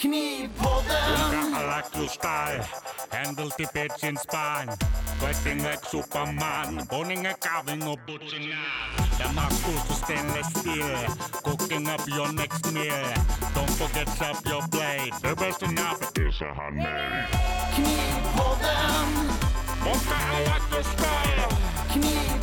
Knipodden! Galaktuskai, händelti petsin spain. Koetinge superman, boninge kaving och butchingar. Där matchfokus stainless steel. cooking up your next meal. Don't forget to up your plate, the best enough is a handmade. Knipodden! Monka Galaktuskai! Knipodden!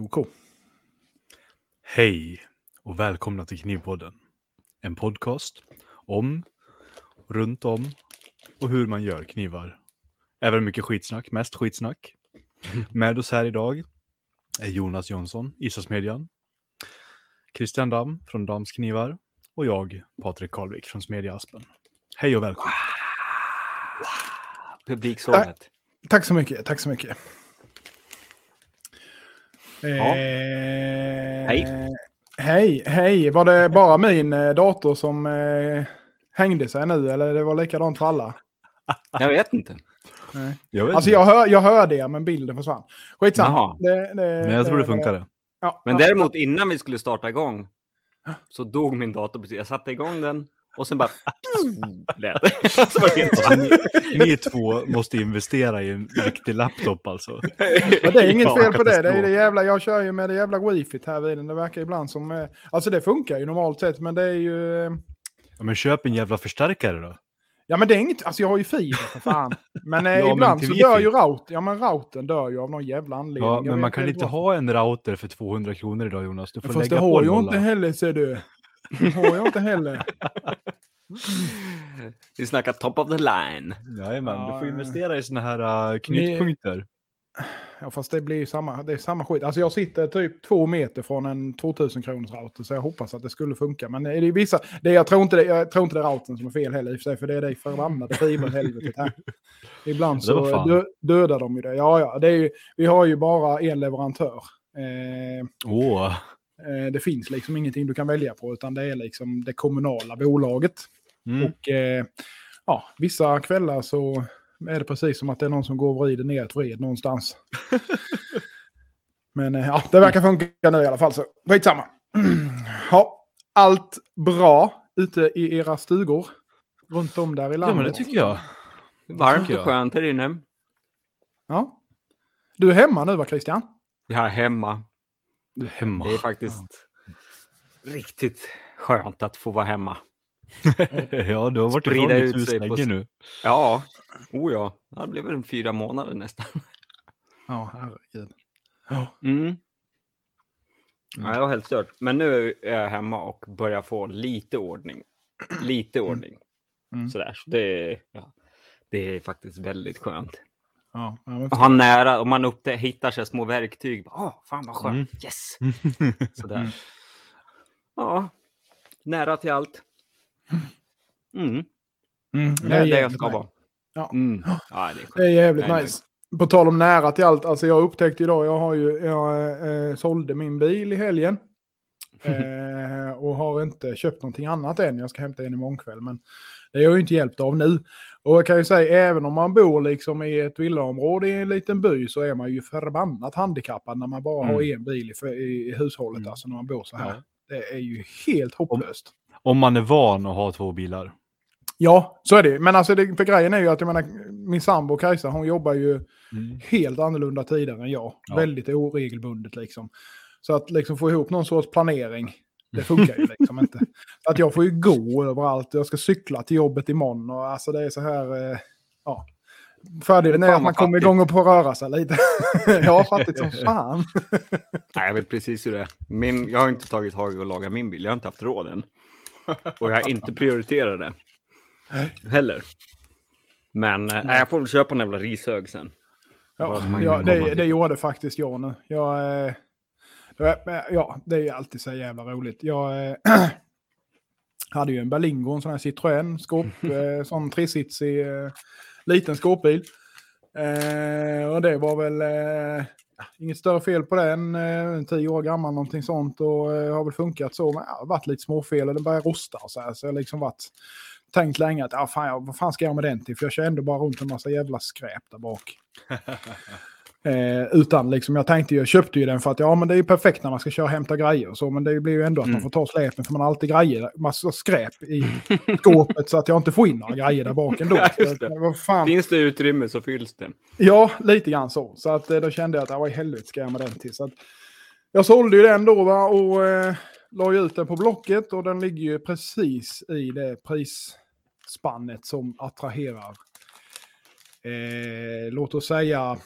OK. Hej och välkomna till Knivpodden. En podcast om, runt om och hur man gör knivar. Även mycket skitsnack, mest skitsnack. Med oss här idag är Jonas Jonsson, Isasmedjan. Christian Dam från Dams Knivar och jag, Patrik Karlvik från Smedja Aspen. Hej och välkomna. Publiksånget. Tack så mycket, tack så mycket. Ja. Eh, Hej. Hej, hej. Var det bara min eh, dator som eh, hängde sig nu eller det var likadant för alla? Jag vet inte. Nej. Jag vet Alltså inte, jag, hör, jag hörde er men bilden försvann. Skitsamma. Jaha. Det, det, men jag tror det funkade. Ja, Men däremot innan vi skulle starta igång så dog min dator precis. Jag satte igång den och sen bara... lät det. Så var det helt tyst. Ni två måste investera i en riktig laptop alltså. Men det är inget fel på det. Det är det jävla, jag kör ju med det jävla wifit här vid den. Det verkar ibland som... eh, Alltså det funkar ju normalt sett men det är ju... eh, Ja, men köp en jävla förstärkare då. Ja men det är inget, alltså jag har ju fiber för fan. Men eh, Ja, men ibland till så wifi. dör ju routern, ja men routern dör ju av någon jävla anledning. Ja, men man kan inte ha en router för 200 kronor idag Jonas. Du får Fast det lägga på har jag inte heller ser du. Det har jag inte heller. Vi snackar top of the line. Jajamän, du får investera i såna här uh, knutpunkter. Ja fast det blir ju samma, det är samma skit. Alltså jag sitter typ två meter från en 2000 kronors router så jag hoppas att det skulle funka. Men det är vissa, det, jag, tror inte det, jag tror inte det är routern som är fel heller i och för sig för det är det förbannade fiberhelvetet här. Ibland så dö, dödar de ju det. Ja ja, det är ju, vi har ju bara en leverantör. Eh, Åh, Eh, Det finns liksom ingenting du kan välja på utan det är liksom det kommunala bolaget. mm. Och eh, ja, vissa kvällar så är det precis som att det är någon som går och vrider ner ett vred någonstans. Men eh, ja, det verkar funka nu i alla fall så skitsamma. Ja, allt bra ute i era stugor runt om där i ja landet. men det tycker jag. Varmt och skönt här inne. Ja. Du är hemma nu va Christian? Jag är hemma. Hemma. Det är faktiskt riktigt skönt att få vara hemma. ja, du har varit Sprida ifrån ditt hus länge nu. Ja, oh ja. Det blev väl fyra månader nästan. Ja, herregud. Mm. Ja, jag var helt stört. Men nu är jag hemma och börjar få lite ordning. Lite ordning. Mm. Sådär. Så det, ja, det är faktiskt väldigt skönt. Ja, ja, ha nära, om man upptä- hittar sig små verktyg. Åh, fan vad skönt. Mm. Yes! Sådär. Ja, nära till allt. Mm. Mm, Det är det jag jävligt ska nice. vara. Ja. Mm. Ja, det är. Det är jävligt Nej, nice. På tal om nära till allt, alltså jag upptäckte idag, jag har ju, jag eh, sålde min bil i helgen. Eh, och har inte köpt någonting annat än, jag ska hämta en imorgon kväll. Men det är jag ju inte hjälpt av nu. Och jag kan ju säga, även om man bor liksom i ett villaområde i en liten by så är man ju förbannat handikappad när man bara har en bil i, i, hushållet, Mm. alltså när man bor så här. Ja. Det är ju helt hopplöst. Om man är van att ha två bilar. Ja, så är det. Men alltså det, för grejen är ju att jag menar, min sambo Kajsa, hon jobbar ju Mm. helt annorlunda tider än jag. Ja. Väldigt oregelbundet liksom. Så att liksom få ihop någon sorts planering, det funkar ju liksom inte. Att jag får ju gå överallt. Jag ska cykla till jobbet imorgon och alltså det är så här, eh, ja. Fördelen är att man kommer igång och får röra sig lite. ja, fattigt som fan. Nej, jag vet precis hur det är. Min, jag har inte tagit tag i att laga min bil. Jag har inte haft råd än. Och jag har inte prioriterat det. Heller. Men eh, nej, jag får väl köpa en jävla rishög sen. Ja, ja det, det gjorde faktiskt jag nu. Jag, eh, ja, det är ju alltid så jävla roligt. Jag eh, hade ju en Berlingo, en sån här Citroën, skåp, eh, sån tresitsig eh, liten skåpbil. Eh, och det var väl eh, inget större fel på den. Eh, tio år gammal någonting sånt och eh, har väl funkat så. Men det har varit lite småfel och den börjar rosta och så här. Så jag har liksom varit tänkt länge att ah, fan, jag, vad fan ska jag med den till? För jag kör ändå bara runt en massa jävla skräp där bak. Eh, utan liksom, jag tänkte jag köpte ju den för att ja men det är ju perfekt när man ska köra och hämta grejer och så. Men det blir ju ändå att man Mm. får ta släpen för man har alltid grejer, massa skräp i skåpet så att jag inte får in några grejer där bak ändå. Ja. Finns det utrymme så fylls det. Ja, lite grann så. Så att, eh, då kände jag att vad i helvete ska jag med den till? Så att, jag sålde ju den då va, och eh, la ut den på Blocket och den ligger ju precis i det prisspannet som attraherar. Eh, låt oss säga,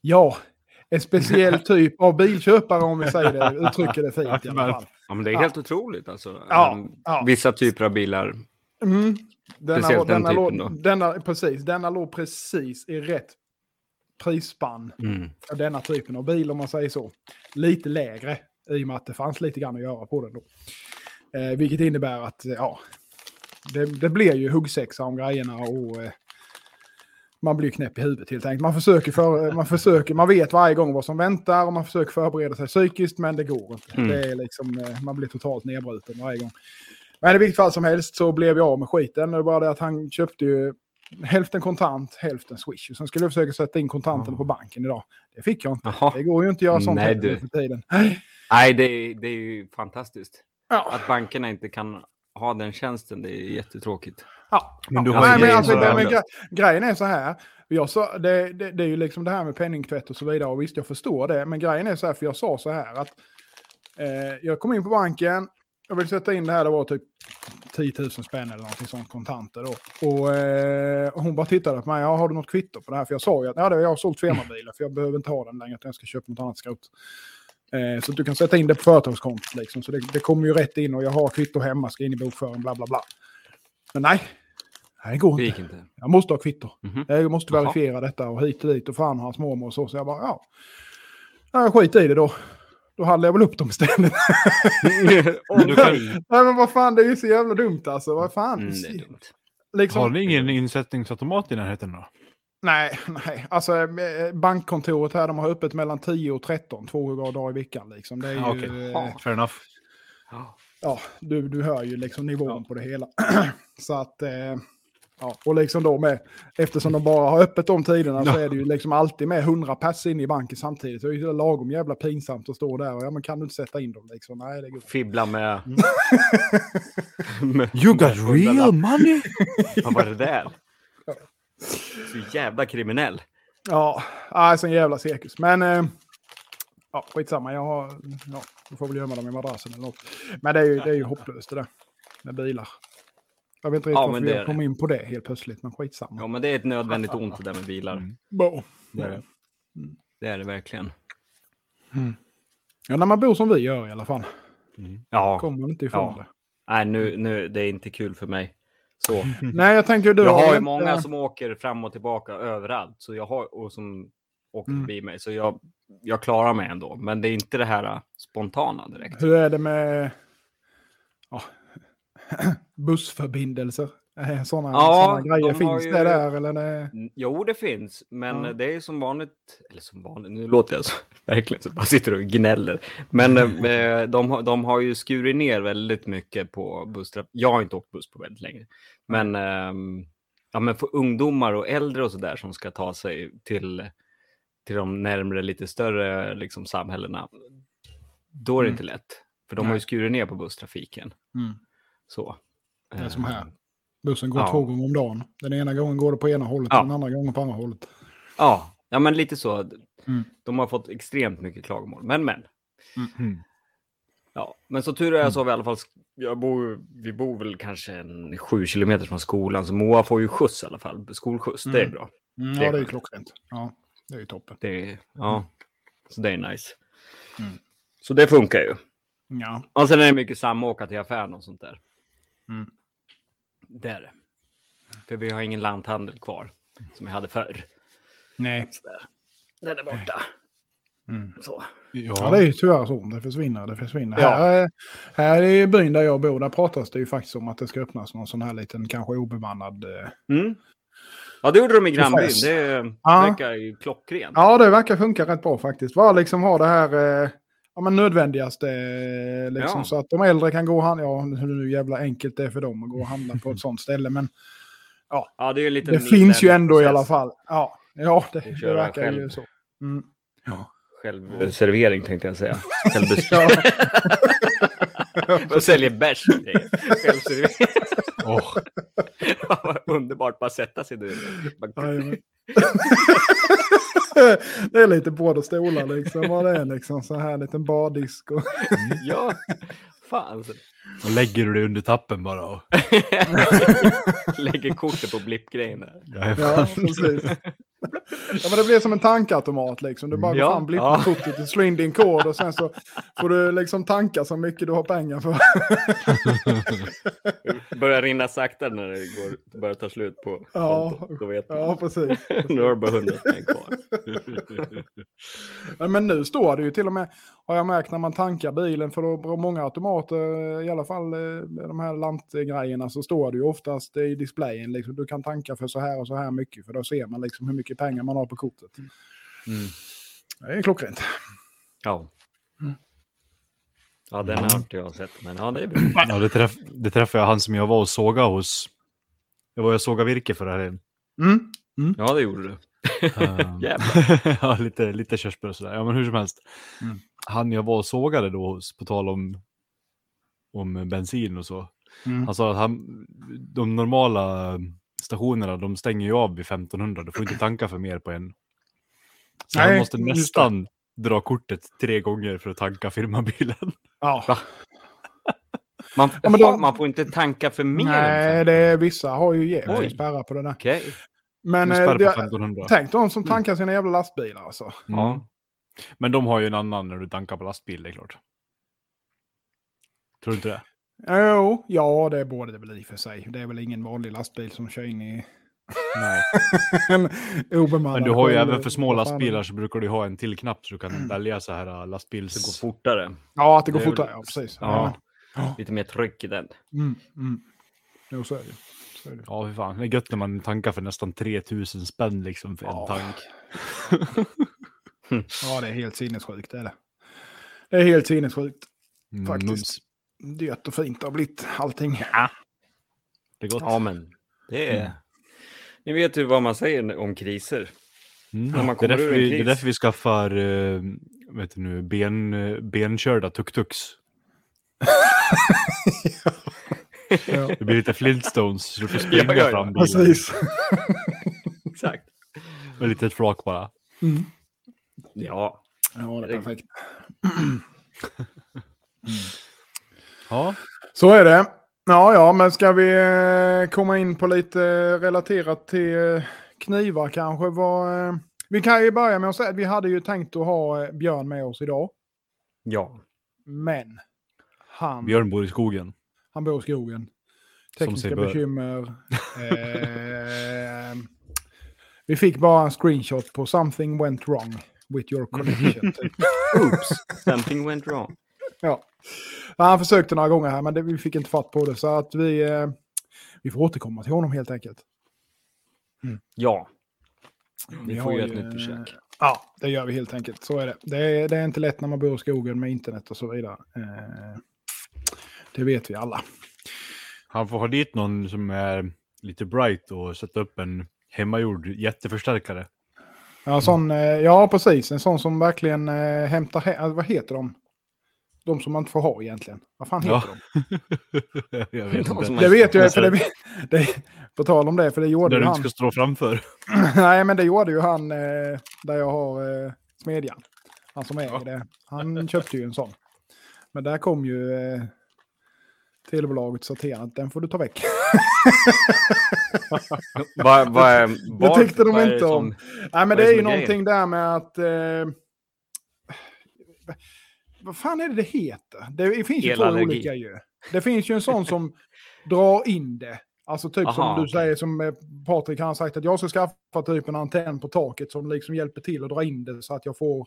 ja, en speciell typ av bilköpare om vi säger det, uttrycker det fint i alla fall. Ja, men det är Ja. helt otroligt alltså. Ja, ja. Vissa typer av bilar. Mm. Denna, Speciellt den denna, typen låg, då. denna, precis, denna låg precis i rätt prisspann Mm. för denna typen av bil om man säger så. Lite lägre i och med att det fanns lite grann att göra på den då. Eh, vilket innebär att ja, det, det blir ju huggsexa om grejerna och eh, man blir knäpp i huvudet helt enkelt. Man försöker, för, man försöker, man vet varje gång vad som väntar och man försöker förbereda sig psykiskt men det går inte. Mm. Det är liksom, eh, man blir totalt nedbruten varje gång. Men i vilket fall som helst så blev jag av med skiten. Det var bara det att han köpte ju hälften kontant, hälften swish. Och sen skulle jag försöka sätta in kontanten på banken idag. Det fick jag inte. Jaha. Det går ju inte att göra sånt Nej, du. för tiden. Nej, det är, det är ju fantastiskt. Ja, Att bankerna inte kan ha den tjänsten, det är jättetråkigt. Ja. Men du har Nej, men alltså, men gre- grejen är så här. Jag sa, det, det, det är ju liksom det här med penningtvätt och så vidare. Och visst, jag förstår det. Men grejen är så här, för jag sa så här att eh, jag kom in på banken. Jag vill sätta in det här, det var typ 10 000 spänn eller någonting sånt kontanter då. Och, eh, hon bara tittade på mig, ja, har du något kvitto på det här? För jag sa ju att ja, det, jag har sålt firmabilar för jag behöver inte ha den längre, utan jag ska köpa något annat skrot. Eh, så att du kan sätta in det på företagskontot liksom. Så det, det kommer ju rätt in och jag har kvitto hemma, ska in i bokföringen, bla bla bla. Men nej, nej det går Det inte. gick inte. Jag måste ha kvitto. Mhm. Jag måste Jaha. verifiera detta och hit och dit och fan hans mormor och så. Så jag bara, ja. ja skit i det då. Då handlar jag väl upp dem istället. Nej men vad fan, det är ju så jävla dumt alltså. Vad fan. Mm, det är dumt. liksom, har ni ingen insättningsautomat i närheten då? Nej, nej. Alltså eh, bankkontoret här, de har öppet mellan 10 och 13, två dagar i veckan liksom. Det är ju, okej. eh, Fair enough. Ja, du, du hör ju liksom nivån på det hela. så att, eh, ja, och liksom då med, eftersom de bara har öppet de tiderna så Ja. är det ju liksom alltid med 100 pass in i banken samtidigt. Så det är ju lagom jävla pinsamt att stå där och ja, men kan du inte sätta in dem liksom? Nej, det går. Fibbla med... Mm. med You got real money? Vad var det där? Så jävla kriminell. Ja, alltså en jävla cirkus. Men eh, ja, skitsamma, jag har, ja, jag får väl gömma dem i madrassen eller något. Men det är ju, det är ju hopplöst det där med bilar. Jag vet inte riktigt Ja, varför men det är jag kom in på det helt plötsligt, men skitsamma. Ja, men det är ett nödvändigt ont det där med bilar. Mm. Bo. Det är det. Det är det verkligen. Ja, när man bor som vi gör i alla fall. Ja, Kommer man inte ifrån Ja. det. nej nu, nu, det är inte kul för mig. Så. Nej, jag tänker du Jag har ju inte- många som åker fram och tillbaka överallt. Så jag har, och som åker Mm. förbi mig. Så jag, jag klarar mig ändå. Men det är inte det här äh, spontana direkt. Hur är det med ja, bussförbindelser? Sådana, Ja, sådana grejer. de Finns ju- det där eller? Det... Jo, det finns, men Ja. det är som vanligt, eller som vanligt, nu låter jag så, verkligen så, bara sitter och gnäller. Men eh, de, har- de har ju skurit ner väldigt mycket på busstrafik. Jag har inte åkt buss på väldigt länge, men, ehm, ja, men för ungdomar och äldre och sådär som ska ta sig till, till de närmre lite större liksom, samhällena, då är det Mm. inte lätt. För de har ju Nej. skurit ner på busstrafiken. Mm. Så. Det är som här. Ehm, Bussen går Ja. två gånger om dagen. Den ena gången går det på ena hållet Ja. och den andra gången på andra hållet. Ja, ja men lite så. Mm. De har fått extremt mycket klagomål. Men men. Mm. Ja, men så tur är så har vi i alla fall. Jag bor, vi bor väl kanske en sju kilometer från skolan, så Moa får ju skjuts i alla fall. Skolskjuts, det är Mm. bra. Mm, Det är ja, det är klockrent. Ja, det är ju toppen. Det är, ja, så det är nice. Mm. Så det funkar ju. Ja. Och sen är det mycket samåka till affären och sånt där. Mm. Det är det. För vi har ingen lanthandel kvar, som vi hade förr. Nej. Så där. Den är borta. Mm. Så. Ja, Ja, det är ju tyvärr så. Det försvinner, det försvinner. Ja. Här, är- här i byn där jag bor, där pratas det ju faktiskt om att det ska öppnas någon sån här liten, kanske obemannad... eh, Mm. Ja, det gjorde de i grannbyn. Det Ja. verkar ju klockrent. Ja, det verkar funka rätt bra faktiskt. Bara liksom ha det här... Eh, ja, men nödvändigaste. eh, Liksom, Ja. Så att de äldre kan gå och handla. Ja, hur nu jävla enkelt det är för dem att gå och handla på ett sånt ställe. Men Ja, det är ju lite det finns ju ändå i alla fall. Ja, ja det, Och det verkar ju själv. så. Mm. Självservering tänkte jag säga. Självbes- Ja. Och säljer bärs. Det är Självservering. Vad Underbart, bara sätta sig Jajamän. det är lite båda stolar liksom. Vad det är liksom. Så här liten bardisk. Och... Ja, fan. och lägger du det under tappen bara. Och, Lägger kortet på blippgrejen. Ja, precis. Ja, men det blir som en tankautomat liksom. Du bara går Ja, fram, blippar ja. kortet, du slår in din kod och sen så får du liksom tanka så mycket du har pengar för. Det börjar rinna sakta när det går, börjar ta slut på Ja, kontot. Då vet man. Ja, precis. Nu har du bara 100 spänn kvar. Ja, Men nu står det ju till och med, har jag märkt när man tankar bilen, för då många automater, i alla fall eh, de här lantgrejerna, så står det ju oftast i displayen, liksom, du kan tanka för så här och så här mycket, för då ser man liksom hur mycket pengar man har på kortet. Det är klockrent. Ja. Ja, den har inte jag sett, men ja, det är bra. ja, det, träff, det träffade jag han som jag var och såga hos. Jag var och såga virke för det här. Mm. Ja, det gjorde du. Um, ja, lite, lite körsbär och sådär. Ja, men hur som helst. Mm. Han jag var och sågade då, hos- på tal om, om bensin och så. Mm. Han sa att han, de normala stationerna, de stänger ju av vid 1500. Du får inte tanka för mer på en. Så Nej, han måste nästan dra kortet tre gånger för att tanka firmabilen. Ja. Man, Ja, men då- man får inte tanka för mer Nej, det är, vissa har ju jävligt spärrar på det där. Okej. Men De eh, det, 1500. tänk de som tankar sina jävla lastbilar alltså. Mm. Ja. Men de har ju en annan när du tankar på lastbil, det är klart. Tror du inte det? Jo, ja det borde det väl i och för sig. Det är väl ingen vanlig lastbil som kör in i Nej. en obemannad Men du har ju även för små lastbilar så brukar du ha en till knapp så du kan välja så här äh, Det går lastbils... fortare. Ja, att det går Det fortare. väl- Ja, precis. Ja. Ja. Lite mer tryck i den. Mm, mm. Jo, så är det. Ja, fy fan. Det är gött när man tankar för nästan 3000 spänn liksom för en Ja. tank. Ja, det är helt sinnessjukt. Det är det. Det är helt sinnessjukt. Mm, Faktiskt. mums. Dyrt och fint har blivit allting. Det är gott. Ja, men det är... Mm. Ni vet ju vad man säger om kriser. Mm. när man det, är kommer därför ur en vi, det är därför vi skaffar uh, vet du nu, ben, eh, benkörda tuk-tuks. Ja, Det blir lite Flintstones så du får springa Ja, ja, ja. fram bilen. precis. Exakt. Med lite flak bara. Mm. Ja. Ja, det är perfekt. Ja. Så är det. Ja, ja, men ska vi eh, komma in på lite relaterat till eh, knivar kanske? Vad, eh, vi kan ju börja med att säga att vi hade ju tänkt att ha eh, Björn med oss idag. Ja. Men han, Björn bor i skogen. Han bor i skogen. Tekniska bekymmer. eh, vi fick bara en screenshot på something went wrong with your connection. typ. Oops, something went wrong. Ja. Han försökte några gånger här, men det, vi fick inte fatt på det. Så att vi, eh, vi får återkomma till honom helt enkelt. Ja. Vi Vi får göra ett ju, nytt försök. Ja, det gör vi helt enkelt. Så är det. Det är, det är inte lätt när man bor i skogen med internet och så vidare. Eh, det vet vi alla. Han får ha dit någon som är lite bright och sätta upp en hemmagjord jätteförstärkare. Ja, sån, eh, ja precis. En sån som verkligen eh, hämtar hem. Vad heter de? De som man inte får ha egentligen. Vad fan heter Ja. de? jag vet De inte. som Det vet jag, för det, det, på tal om det, för det gjorde Där ju du han. inte ska stå framför. Nej, men det gjorde ju han eh, där jag har eh, smedjan. Han som äger det. Han köpte ju en sån. Men där kom ju eh, telebolaget sortera att den får du ta väck. Vad, vad är, Det var- tyckte de är det inte om. som- Nej, men det är är det ju är någonting där med att... Eh, vad fan är det det heter? Det finns ju två olika ju. Det finns ju en sån som drar in det. Alltså typ Aha, som du säger, som eh, Patrik har sagt att jag ska skaffa typ en antenn på taket som liksom hjälper till att dra in det så att jag får,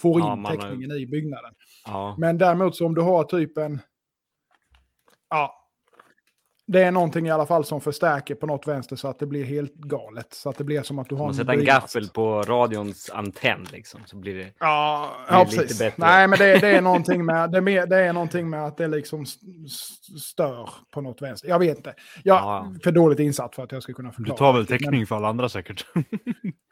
får in Ja, täckningen i byggnaden. Ja. Men däremot så om du har typ en... Ja. Det är någonting i alla fall som förstärker på något vänster så att det blir helt galet. Så att det blir som att du har man en sätter en gaffel på radions antenn liksom, så blir det... Ja, blir ja lite precis. bättre. Nej, men det, det, är någonting med, det, är mer, det är någonting med att det liksom stör på något vänster. Jag vet inte. Jag Ja. är för dåligt insatt för att jag ska kunna förklara. Du tar väl riktigt, men- täckning för alla andra säkert?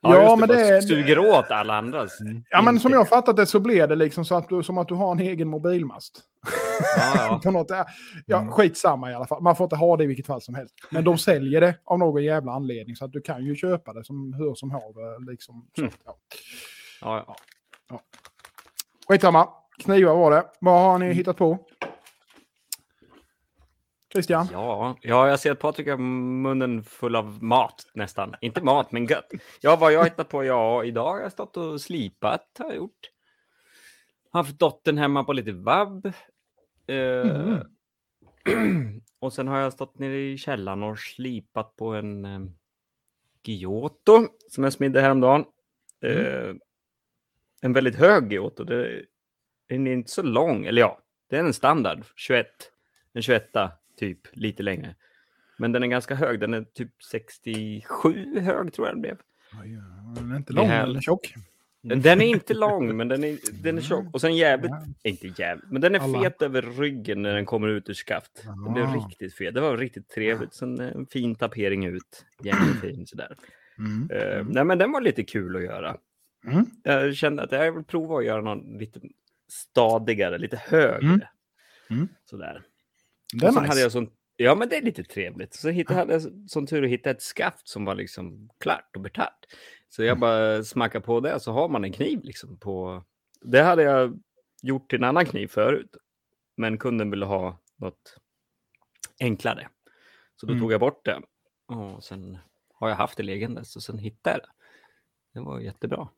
Ja, just men bara det är- Suger åt alla andras. Ja, men som jag har fattat det så blir det liksom så att du, som att du har en egen mobilmast. Ja, ja. på något, ja, skitsamma i alla fall. Man får inte ha det i vilket fall som helst. Men de säljer det av någon jävla anledning så att du kan ju köpa det som hur som haver. Liksom. Så, Mm. ja. Ja, ja. Skitsamma. Knivar var det. Vad har ni hittat på? Christian? Ja, ja, jag ser att Patrik har munnen full av mat nästan. Inte mat, men gött. Ja, vad jag har hittat på? Ja, idag har jag stått och slipat har jag gjort. Haft dottern hemma på lite vabb. Eh, och sen har jag stått nere i källaren och slipat på en eh, Giotto som jag smidde häromdagen. Eh, en väldigt hög Giotto. Det, den är inte så lång, eller ja, det är en standard 21. En 21 typ, lite längre. Men den är ganska hög, den är typ 67 hög tror jag den blev. Oj, Den är inte lång, den är tjock. Den är inte lång, men den är, den är tjock. Och sen jävligt, inte jävligt, men den är Alla. fet över ryggen när den kommer ut ur skaft. Den blev riktigt fet. Det var riktigt trevligt. Sen eh, en fin tapering ut. Jättefin sådär. Mm. Eh, nej, men den var lite kul att göra. Mm. Jag kände att jag vill prova att göra någon lite stadigare, lite högre. Mm. Mm. Sådär. Det är och sen nice. hade jag sån, ja men det är lite trevligt. Så hittade, hade jag sån tur att hitta ett skaft som var liksom klart och betalt. Så Mm. jag bara smackade på det så har man en kniv liksom på. Det hade jag gjort till en annan kniv förut. Men kunden ville ha något enklare. Så då Mm. tog jag bort det. Och sen har jag haft det liggandes och sen hittade jag det. Det var jättebra.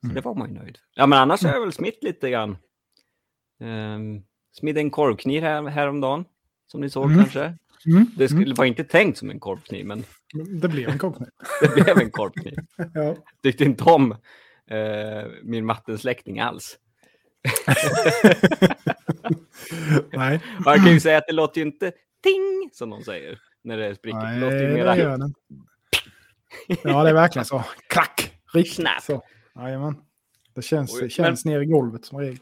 Så Mm. det var man ju nöjd. Ja men annars har jag väl smitt lite grann. Um, smidde en korvkniv här, häromdagen. Som ni såg Mm. kanske. Mm. Det skulle, var inte tänkt som en korvkniv, men Mm. Det blev en kockning. det blev en korvkniv. ja. Tyckte inte om eh, min mattensläckning alls. Nej, Man kan ju säga att det låter ju inte ting, som de säger, när det spricker. Nej det låter ju mera... gör den. Ja, det är verkligen så. Klack! Riktigt Snap. så. Jajamän. Det känns, Oj, det känns ner i golvet som regel.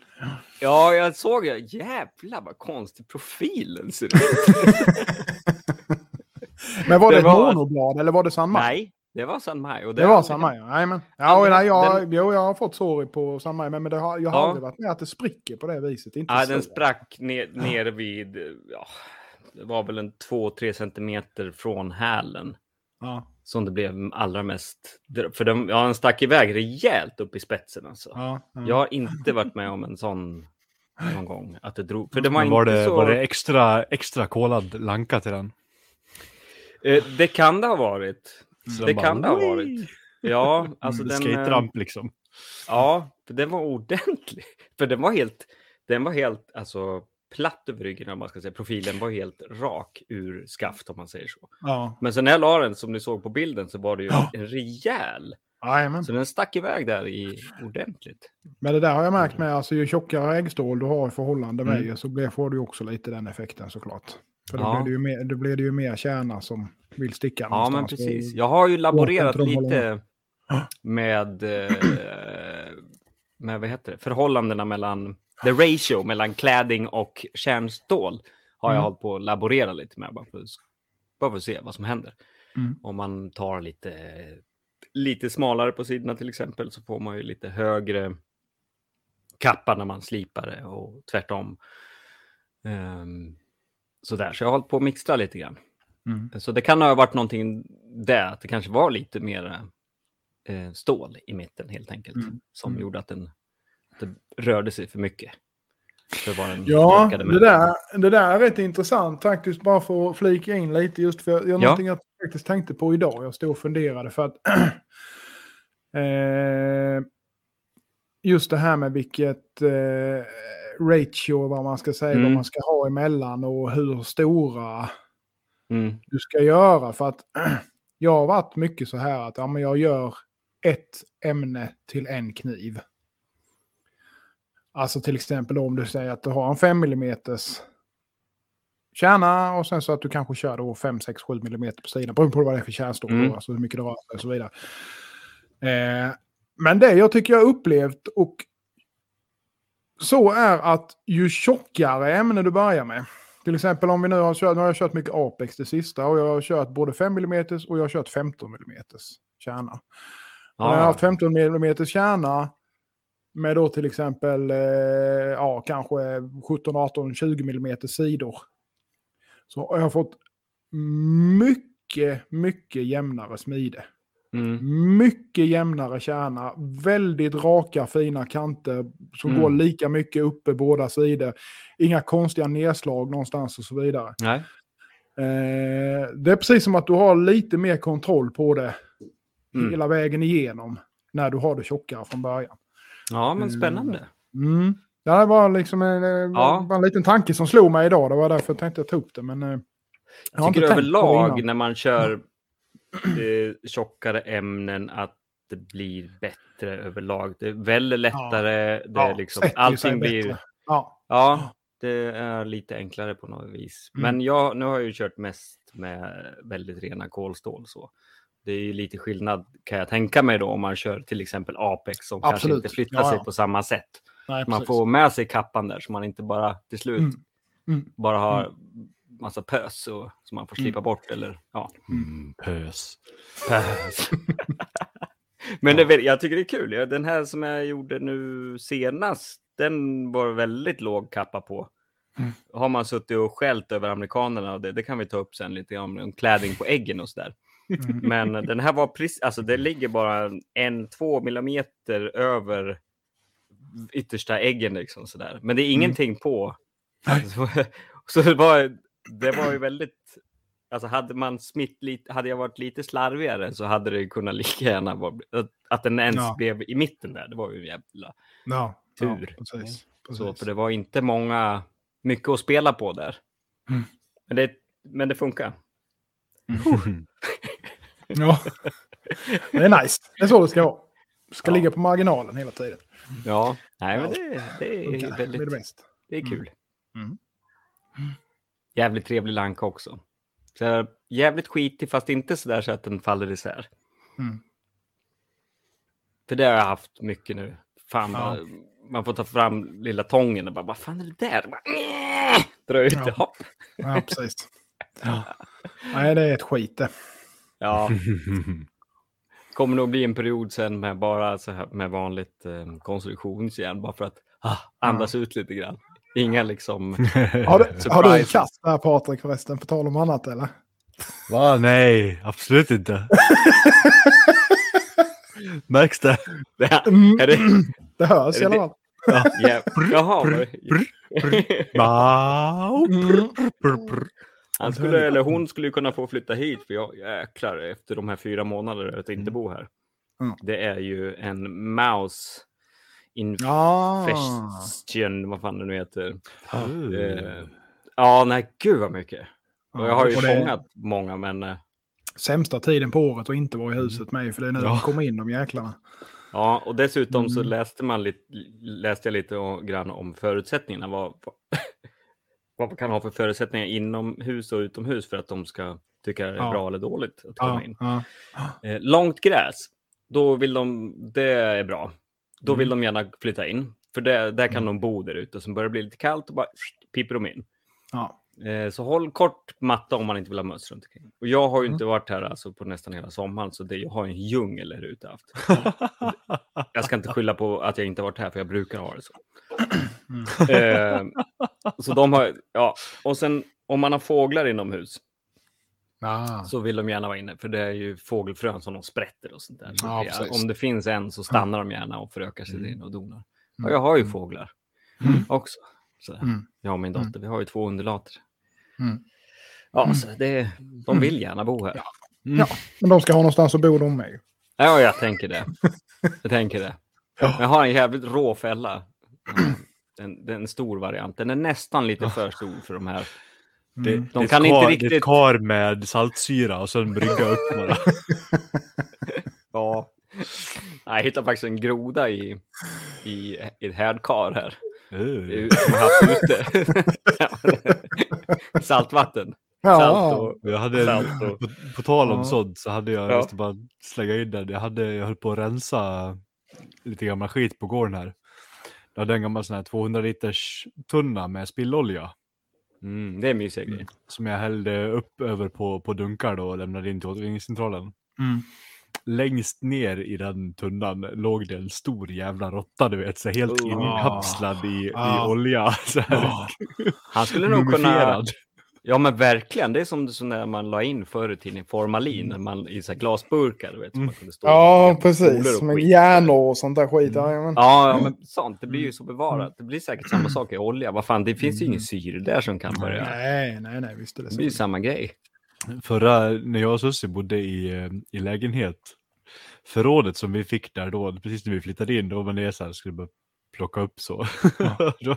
Ja, jag såg det. Jävlar vad konstig profilen ser ut. Men var det, Det ett var- monoblad eller var det San Maj? Nej, det var San Maj. Och Det var San Maj. Ja, Ja, och den- nej, jag, den- jo, jag har fått sorg på San Maj, men det har, jag har Ja. aldrig varit med att det spricker på det viset. Inte Ja, den sprack ner, ner vid, ja, det var väl en 2-3 centimeter från hälen. Ja, Som det blev allra mest, för den, ja, den stack iväg rejält upp i spetsen alltså. ja, ja. Jag har inte varit med om en sån någon gång. Att det drog, för det var Men inte var, det, så... var det extra, extra kolad lanka till den? Eh, det kan det ha varit. Så det den kan det ha varit. Ja, alltså den... eh, Skate-ramp liksom. Ja, för den var ordentlig. För den var helt, den var helt alltså, platt över ryggen om man ska säga. Profilen var helt rak ur skaft om man säger så. ja. Men sen när jag la den som ni såg på bilden så var det ju Ja. en rejäl. Jajamän. Så den stack iväg där i ordentligt. Men det där har jag märkt med, alltså ju tjockare äggstål du har i förhållande med Mm. så blir, får du också lite den effekten såklart. För då, Ja. blir det ju mer, då blir det ju mer kärna som vill sticka Ja, men någonstans. precis. Och- Jag har ju laborerat lite med, eh, med vad heter det? förhållandena mellan, the ratio mellan kläding och kärnstål. Har jag Mm. hållit på att laborera lite med bara för, bara för att se vad som händer. Mm. Om man tar lite, lite smalare på sidorna till exempel så får man ju lite högre kappa när man slipar det och tvärtom. Um, sådär, så jag har hållit på att mixtra lite grann. Mm. Så det kan ha varit någonting där, att det kanske var lite mer eh, stål i mitten helt enkelt. Mm. Som Mm. gjorde att den det rörde sig för mycket. För Ja, det där, det där är rätt intressant faktiskt, bara för att flika in lite, just för jag, Ja. någonting jag faktiskt tänkte på idag, jag stod och funderade för att eh, just det här med vilket eh, ratio, vad man ska säga, Mm. vad man ska ha emellan och hur stora Mm. du ska göra. För att jag har varit mycket så här att ja, men jag gör ett ämne till en kniv. Alltså till exempel om du säger att du har en 5 mm kärna och sen så att du kanske kör då 5, 6, 7 mm på sidan. Beroende på vad det är för kärnstorlek, Mm. alltså hur mycket det rör sig och så vidare. Eh, men det jag tycker jag har upplevt och så är att ju tjockare ämne du börjar med. Till exempel om vi nu har kört, nu har jag kört mycket Apex det sista och jag har kört både 5 mm och jag har kört 15 mm kärna. Och när jag har haft 15 mm kärna med då till exempel eh, ja, kanske 17, 18, 20 mm sidor. Så har jag fått mycket, mycket jämnare smide. Mm. Mycket jämnare kärna, väldigt raka fina kanter som Mm. går lika mycket uppe båda sidor. Inga konstiga nedslag någonstans och så vidare. Nej. Eh, det är precis som att du har lite mer kontroll på det Mm. hela vägen igenom när du har det tjockare från början. Ja, men spännande. Mm. Ja, det var liksom en, ja. Ja. en liten tanke som slog mig idag. Det var därför jag tänkte jag ta upp det. Men, eh, jag Jag tycker det överlag när man kör eh, tjockare ämnen att det blir bättre överlag. Det väldigt lättare. Det är Ja, liksom, allting blir... Ja. Ja, det är lite enklare på något vis. Mm. Men jag, nu har jag ju kört mest med väldigt rena kolstål. Så. Det är ju lite skillnad kan jag tänka mig då om man kör till exempel Apex som kanske Absolut. inte flyttar Ja, sig ja. på samma sätt. Nej, Man precis. får med sig kappan där så man inte bara till slut Mm. Mm. bara har massa pös och, som man får slipa Mm. bort. Eller, ja. Mm, pös. Pös. Men det, jag tycker det är kul. Den här som jag gjorde nu senast, den var väldigt låg kappa på. Mm. Har man suttit och skällt över amerikanerna, och det, det kan vi ta upp sen lite om, om klädning på äggen och sådär. Mm. Men den här var precis, alltså det ligger bara en, två millimeter över yttersta äggen liksom sådär. Men det är ingenting på. Så, så det var, det var ju väldigt, alltså hade man smitt lite, hade jag varit lite slarvigare så hade det kunnat lika gärna vara, att, den ens Ja. blev i mitten där, det var ju en jävla Ja, Tur. Ja, precis. så, precis. för det var inte många, mycket att spela på där. Mm. Men, det, men det funkar. Ja. Det är nice. Det är så det ska vara. Det ska Ja. ligga på marginalen hela tiden. Ja, nej men Ja. det, det är Det blir det väldigt, bäst. det är Mm. kul. Mm. Jävligt trevlig lanka också. Så här, jävligt skitig fast inte så där så att den faller isär. Mm. För det har jag haft mycket nu. Fan, Ja. man får ta fram lilla tången och bara, vad fan är det där? Dra ut det, Ja. hopp. Ja, precis. Nej, det är ett skit det. Ja, kommer nog bli en period sen med bara så här med vanligt eh, konstruktionsjärn bara för att ah, andas ut lite grann. Inga liksom... Har du, har du en katt där Patrik förresten, på tal om annat eller? Va? Nej, absolut inte. Märks det? Mm. Är det, Det hörs i det alla fall. ja, jaha. Mm. Brr. Han skulle, eller hon skulle kunna få flytta hit för jag jäklar efter de här fyra månaderna att inte bo här. Mm. Det är ju en mouse infestion, vad fan det nu heter. Uh. Eh, ja, nej, gud vad mycket. Och jag har ju det fångat många, men eh, Sämsta tiden på året att inte vara i huset med för det är nu Ja. de kommer in de jäklarna. ja, och dessutom så Mm. läste man lite, läste jag lite grann om förutsättningarna. Vad, vad man kan ha för förutsättningar inomhus och utomhus för att de ska tycka det är Ja. bra eller dåligt att komma in. ja. Eh, långt gräs, då vill de, det är bra. Då Mm. vill de gärna flytta in. För det, där kan de bo där ute. Så börjar det bli lite kallt och bara piper de in. Ja. Eh, så håll kort matta om man inte vill ha möss runt omkring. Och jag har ju Mm. inte varit här alltså, på nästan hela sommaren, så det, jag har en djungel här ute haft. Jag ska inte skylla på att jag inte varit här, för jag brukar ha det så. Eh, så de har, ja, och sen om man har fåglar inomhus Ja. så vill de gärna vara inne, för det är ju fågelfrön som de sprätter och sånt där. Så Ja, det- om det finns en så stannar de gärna och förökar sig Mm. in och donar. Mm. Och jag har ju fåglar Mm. också. Så Mm. Jag och min dotter, vi har ju två underlater. Mm. Ja, så det, de vill gärna bo här. Ja, men de ska ha någonstans att bo de med. Ja, jag tänker det. Jag tänker det. Jag har en jävligt rå fälla. Den, den är en stor variant. Den är nästan lite för stor för de här. Mm. det ett kan inte kar, Det är riktigt- ett kar med saltsyra och sen brygga upp några. Ja. Jag hittade faktiskt en groda i, i, i ett härdkar här. Uh. som haft ute. Saltvatten. Salt Ja, och... Jag hade, Salt och- på, på tal om Ja. sånt så hade jag, Ja. jag bara slänga in där, jag, hade, jag höll på att rensa lite gammal skit på gården här. Jag hade en gammal sån här 200 liters tunna med spillolja Mm, det är mysiga grejer. som jag hällde upp över på, på dunkar då och lämnade in till återvinningscentralen. Mm. Längst ner i den tunnan låg det en stor jävla råtta, du vet, så helt Oh. inkapslad i, Ah. i olja. Så här, Han skulle nog kunna... Ja men verkligen, det är som, som när man la in förr i tiden formalin när man, i så här glasburkar. Vet, som man kunde stå ja precis. och Med skit. hjärnor och sånt där skit. Ja, men... Ja, ja, men sånt. Det blir ju så bevarat. Det blir säkert samma sak i olja. Vad fan, det finns ju ingen syre där som kan börja. Nej, nej, nej, visst är det Det blir ju så. samma grej. Förra, när jag och Sussi bodde i, eh, i lägenhet, förrådet som vi fick där då, precis när vi flyttade in, då var det så här, skulle bara plocka upp så. då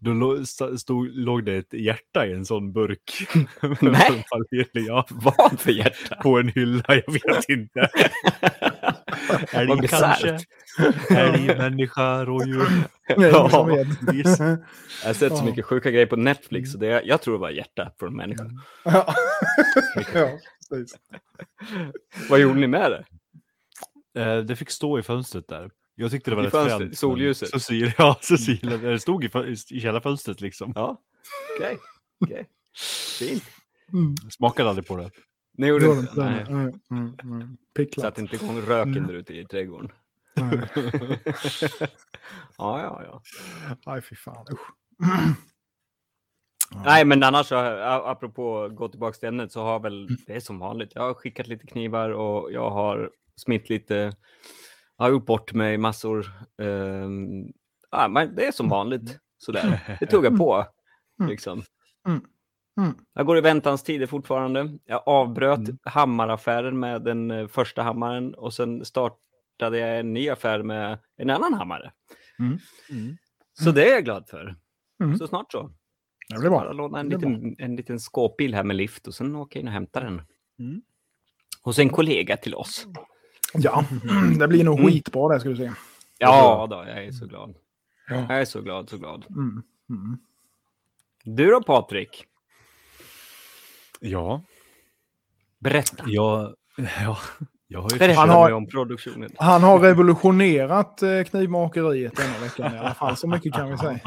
då sta- stod, låg det ett hjärta i en sån burk. Nej. ja, Vad för hjärta? på en hylla, jag vet inte. Älg kanske? Älg, människa, rådjur. Visst. Jag har sett så Ja. mycket sjuka grejer på Netflix. Så det, jag tror det var hjärta från en människa. ja. ja. Vad gjorde ni med det? Eh, Det fick stå i fönstret där. Jag tyckte det var I rätt fönstret, fränt. solljuset. Cecilia, ja, Cecilia. Det stod i, i källarfönstret liksom. Ja, okej. okej. Fint. Mm. Smakade aldrig på det. Ni gjorde det? det. Nej. Mm, mm, mm. Satte inte igång röken där ute i trädgården. Nej. ja, ja, ja. Nej, fy fan. Usch. Nej, men annars apropå gå tillbaka till ämnet så har väl det är som vanligt. Jag har skickat lite knivar och jag har smitt lite. Jag har gjort bort mig massor. Um, ja, men det är som vanligt sådär. Det tog jag på Mm. liksom. Mm. Mm. Jag går i väntans tider fortfarande. Jag avbröt Mm. hammaraffären med den eh, första hammaren och sen startade jag en ny affär med en annan hammare. Mm. Så det är jag glad för. Mm. Så snart så. Det blir Bara bra. låna en liten, en liten skåpbil här med lift och sen åka in och hämta den. Mm. Hos en kollega till oss. Ja, det blir nog Mm. skitbra det ska du se. Ja, då, jag är så glad. Ja. Jag är så glad, så glad. Mm. Mm. Du då Patrik? Ja, Berätta. jag, ja, jag har ju Berätta Han har- mig om produktionen. Han har revolutionerat eh, knivmakeriet denna veckan i alla fall. Så mycket kan vi säga.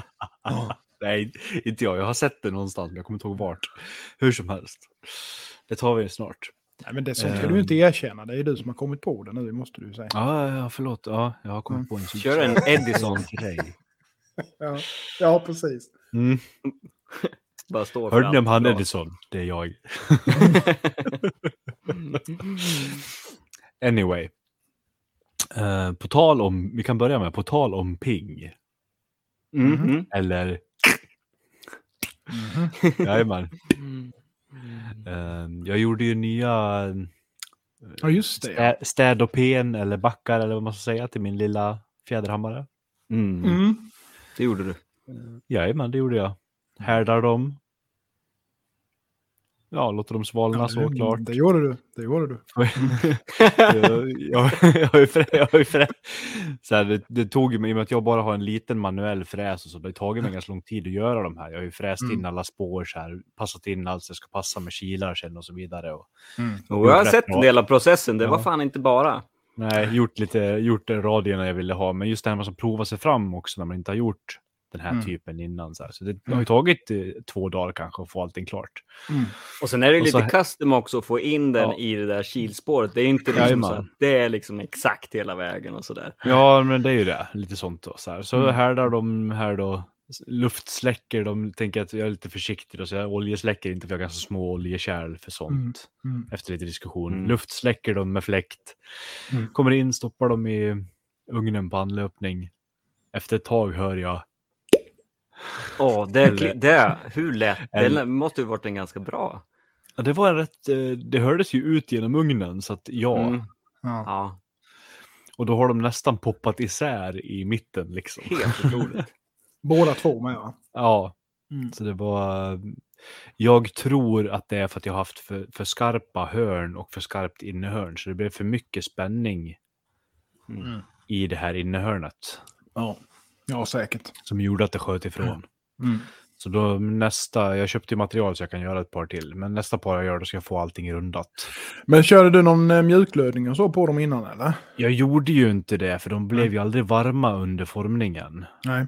Nej, inte jag. Jag har sett det någonstans, men jag kommer inte ihåg vart. Hur som helst. Det tar vi snart. Nej, men det sånt ska Ehm. du inte erkänna. Det är du som har kommit på det nu, måste du säga. Ja, ja, förlåt. Ja, jag har kommit Mm. på en sån Kör en Edison. grej. Ja, ja precis. Mm. Bara står Hörde ni om han. Edison? Det är jag. Anyway. Eh, på tal om, vi kan börja med, på tal om ping. Mhm. Eller, Mhm. jajamän. Eh, jag gjorde ju nya Ja, just det. Ja. stä, städopen eller backar eller vad man ska säga till min lilla fjäderhammare. Mm. Mm. Det gjorde du. Jajamän, det gjorde jag. Härdar dem. Ja, låter dem svalna Ja, såklart. Det gjorde du. Det gjorde du. jag, jag, jag frä, jag frä, så här, det, det tog mig, i och med att jag bara har en liten manuell fräs och så, det har tagit mig ganska lång tid att göra de här. Jag har ju fräst in Mm. alla spår, så här, passat in allt så det ska passa med kilar sen och så vidare. Och, Och jag har sett en del av processen. Det var Ja. fan inte bara. nej, gjort lite, gjort radierna jag ville ha, men just det här med att prova sig fram också när man inte har gjort den här Mm. typen innan. Så, här. så det har ju tagit eh, två dagar kanske att få allting klart. Mm. Och sen är det Och lite så- custom också att få in den Ja. i det där kilspåret. Det är inte liksom Jajamän. så att det är liksom exakt hela vägen och sådär. Ja, men det är ju det. Lite sånt då. Så, här. så Mm. härdar de här då. Luftsläcker, de tänker att jag är lite försiktig. Då, så jag oljesläcker inte för jag har ganska små oljekärl för sånt. Mm. Mm. Efter lite diskussion. Mm. Luftsläcker de med fläkt. Mm. Kommer in, stoppar dem i ugnen på anlöpning. Efter ett tag hör jag. Åh, det, Eller- det, hur lätt? Det måste ju varit en ganska bra. Ja, det var en rätt, eh, det hördes ju ut genom ugnen så att ja. Mm. Ja. Ja, Och då har de nästan poppat isär i mitten liksom. helt otroligt. Båda två med va? Ja, Mm. så det var... Jag tror att det är för att jag har haft för, för skarpa hörn och för skarpt innehörn. Så det blev för mycket spänning Mm. i det här innehörnet. Ja. Ja, säkert. som gjorde att det sköt ifrån. Mm. Så då nästa, jag köpte ju material så jag kan göra ett par till. Men nästa par jag gör då ska jag få allting rundat. Men körde du någon eh, mjuklödning och så på dem innan eller? Jag gjorde ju inte det för de blev ju aldrig varma under formningen. Nej.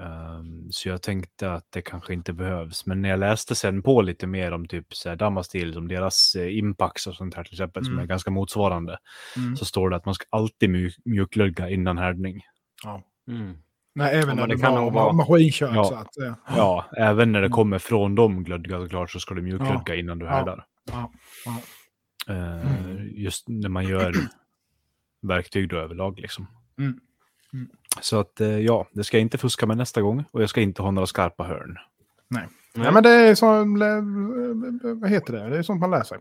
Ehm, så jag tänkte att det kanske inte behövs. Men när jag läste sen på lite mer om typ så här Damastil, som deras eh, Impax och sånt här till exempel, som Mm. är ganska motsvarande, Mm. så står det att man ska alltid mjuk- mjuklödga innan härdning. Ja. Mm. Nej, även Ja, när det det kan var vara- maskinkört. Ja. Så att, ja. Ja, även när det Mm. kommer från dem glödga såklart så ska du mjuklödga innan du härdar. Ja. Ja. Eh, Mm. Just när man gör verktyg då överlag liksom. Mm. Mm. Så att eh, ja, det ska jag inte fuska med nästa gång och jag ska inte ha några skarpa hörn. Nej. Ja, men det är så, vad heter det? Det är sånt man lär sig.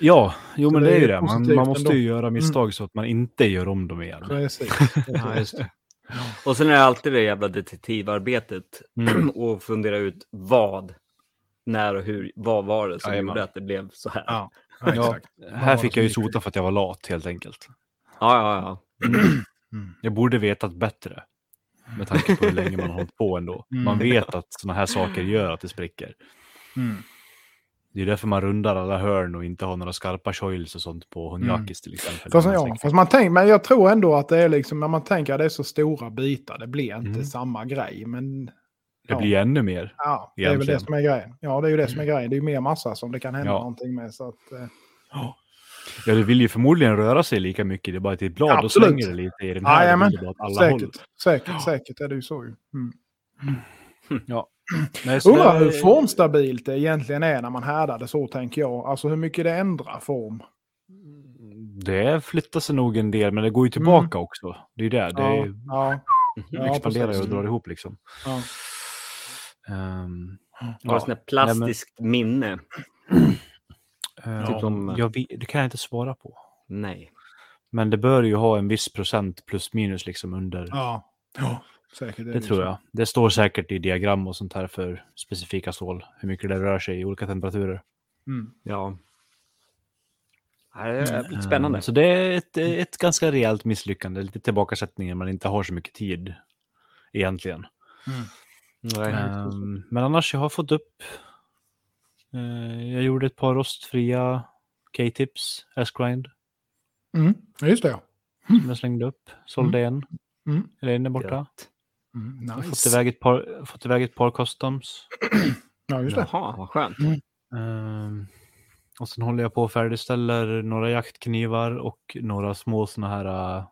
Ja, jo Så men det är ju det. Man, man måste ju ändå. göra misstag så att man inte gör om dem igen. Precis. Ja, just det. Och sen är det alltid det jävla detektivarbetet Mm. och fundera ut vad, när och hur, vad var det som Jajamän. gjorde att det blev så här? Ja, Ja, här fick jag ju sota för att jag var lat helt enkelt. Ja, ja, ja. Mm. Jag borde vetat bättre. Med tanke på hur länge man har hållit på ändå. Mm. Man vet att sådana här saker gör att det spricker. Mm. Det är därför man rundar alla hörn och inte har några skarpa choils och sånt på Honjakis till exempel. Fast, ja, fast man tänker, men jag tror ändå att det är liksom, när man tänker att det är så stora bitar, det blir inte Mm. samma grej. Men Det ja. blir ännu mer. ja, det är väl det som är grejen. Ja, det är ju det som är grejen. Det är ju mer massa som det kan hända Ja. någonting med. Så att, eh, Ja, det vill ju förmodligen röra sig lika mycket. Det är bara att i ett blad, Absolut. slänger det lite i den här. Bara åt alla håll. säkert, säkert, säkert är det ju så. Mm. Ja. Nej, Undrar det- hur formstabilt det egentligen är när man härdar det så, tänker jag. Alltså hur mycket det ändrar form. Det flyttar sig nog en del, men det går ju tillbaka också. Det är ju det. Det Mm. Ja, är, ja, ja, expanderar och drar ihop liksom. ja. Um, Har ett sånt här plastiskt minne. uh, som- jag det kan jag inte svara på. Nej. Men det bör ju ha en viss procent plus minus liksom under. Ja, ja säkert. det ju tror så. jag. Det står säkert i diagram och sånt här för specifika stål. Hur mycket det rör sig i olika temperaturer. Mm. Ja. Det är lite spännande. Um, så det är ett, ett ganska rejält misslyckande. Lite tillbakasättning man inte har så mycket tid egentligen. Nej. Ehm, men annars, jag har fått upp. eh, jag gjorde ett par rostfria K-tips, S-grind, Mm. Just det, ja. som jag slängde upp. Sålde en. Mm. Eller en är borta. Gött. Mm. Jag har fått Nice. iväg, ett par, fått iväg ett par customs. Ja, just det. Jaha, vad skönt. Ehm, och sen håller jag på och färdigställer några jaktknivar och några små såna här uh,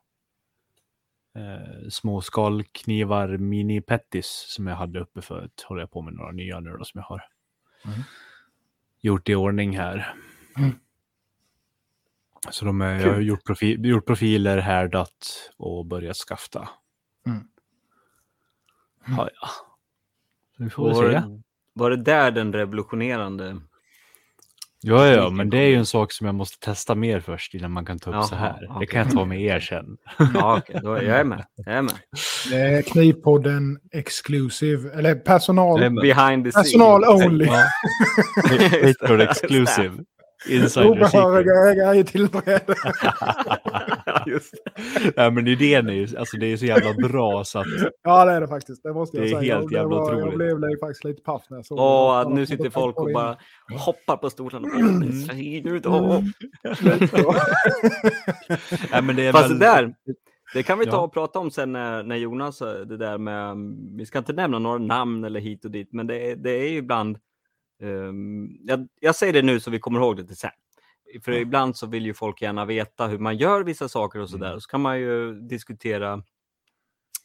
små skalknivar, mini pettis som jag hade uppe förut. Håller jag på med några nya nu då som jag har Mm. gjort i ordning här. Mm. Så de är, jag har gjort, profi, gjort profiler, härdat och börjat skafta. Mm. Ja, ja. Så vi får väl Var se. det, var det där den revolutionerande... Ja, ja, men det är ju en sak som jag måste testa mer först innan man kan ta upp Jaha, så här. Det kan jag ta med er sen. Ja, okej. Då är jag med. Jag är med. Det är Knivpodden Exclusive, eller personal. Behind the scenes. Personal only. Ja. Patreon exclusive. Obehöriga ägare i tillträde. Just det. Ja, men idén är ju alltså, det är så jävla bra så att Ja, det är det faktiskt. Det måste jag Det är säga. helt Det jävla var- Jag otroligt. blev li- faktiskt lite paff när jag såg Åh, det. nu sitter folk och bara hoppar på det ser fin ut. Åh. Mm. ja, men det är Fast det väl- där, det kan vi ta och prata om sen när, när Jonas, eh, det där med, vi ska inte nämna några namn eller hit och dit, men det, är- det är ju ibland, jag, jag säger det nu så vi kommer ihåg det till sen. För ibland så vill ju folk gärna veta hur man gör vissa saker och sådär. Så kan man ju diskutera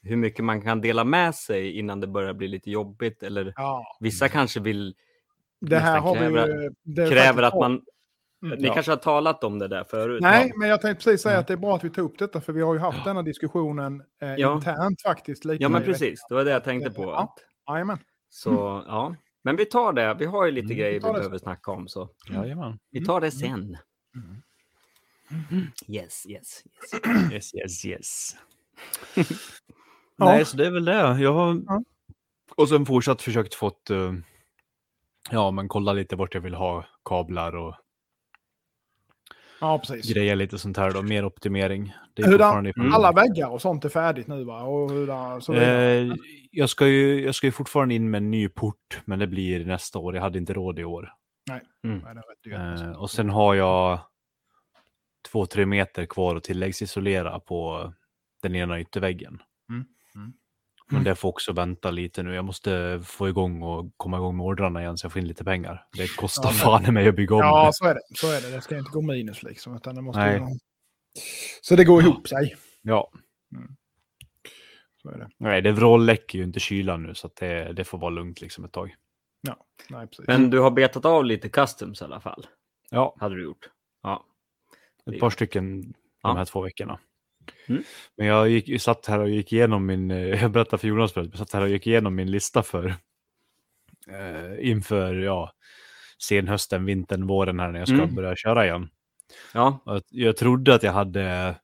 hur mycket man kan dela med sig innan det börjar bli lite jobbigt. Eller Ja, vissa kanske vill, det här har vi kräver- ju... det kräver att man, Mm, ni ja. kanske har talat om det där förut. Nej, Ja. men jag tänkte precis säga att det är bra att vi tog upp detta, för vi har ju haft denna diskussionen eh, Ja. internt faktiskt. Lite Ja, men precis. Det var det jag tänkte på. Ja. Att, Jajamän. Så ja, men vi tar det. Vi har ju lite Mm, grejer vi vi behöver snacka om, så Jajamän. vi tar det sen. Yes, yes, yes. Yes, yes, yes. Ja. Nej, så det är väl det. Jag har Ja. och sen fortsatt försökt fått, eh, ja men kolla lite vart jag vill ha kablar och Ja, precis. greja lite sånt här då. Mer optimering. Det är Hur fortfarande där, alla väggar och sånt är färdigt nu va? Och hur där, så. Eh, jag, ska ju, jag ska ju fortfarande in med en ny port, men det blir nästa år. Jag hade inte råd i år. Nej, Mm. det är rätt dyrt. Eh, och sen har jag två, tre meter kvar att tilläggsisolera på den ena ytterväggen. Mm, mm. Men det får också vänta lite nu. Jag måste få igång och komma igång med ordrarna igen så jag får in lite pengar. Det kostar Ja, fan i mig att bygga om. Ja, så är det. Så är det. Det ska inte gå minus liksom. Utan det måste Nej. ju... Så det går ihop sig. Ja. Så är det. Nej, det vrålläcker ju inte kylan nu så att det, det får vara lugnt liksom ett tag. Nej, precis. Men du har betat av lite customs i alla fall. Ja, Hade du gjort. Ja. ett par stycken Ja. de här två veckorna. Mm. Men jag gick, satt här och gick igenom min, eh, jag berättade för Jonas förut, jag satt här och gick igenom min lista för eh, inför ja, senhösten, vintern, våren här när jag ska Mm. börja köra igen. Ja. Jag trodde att jag hade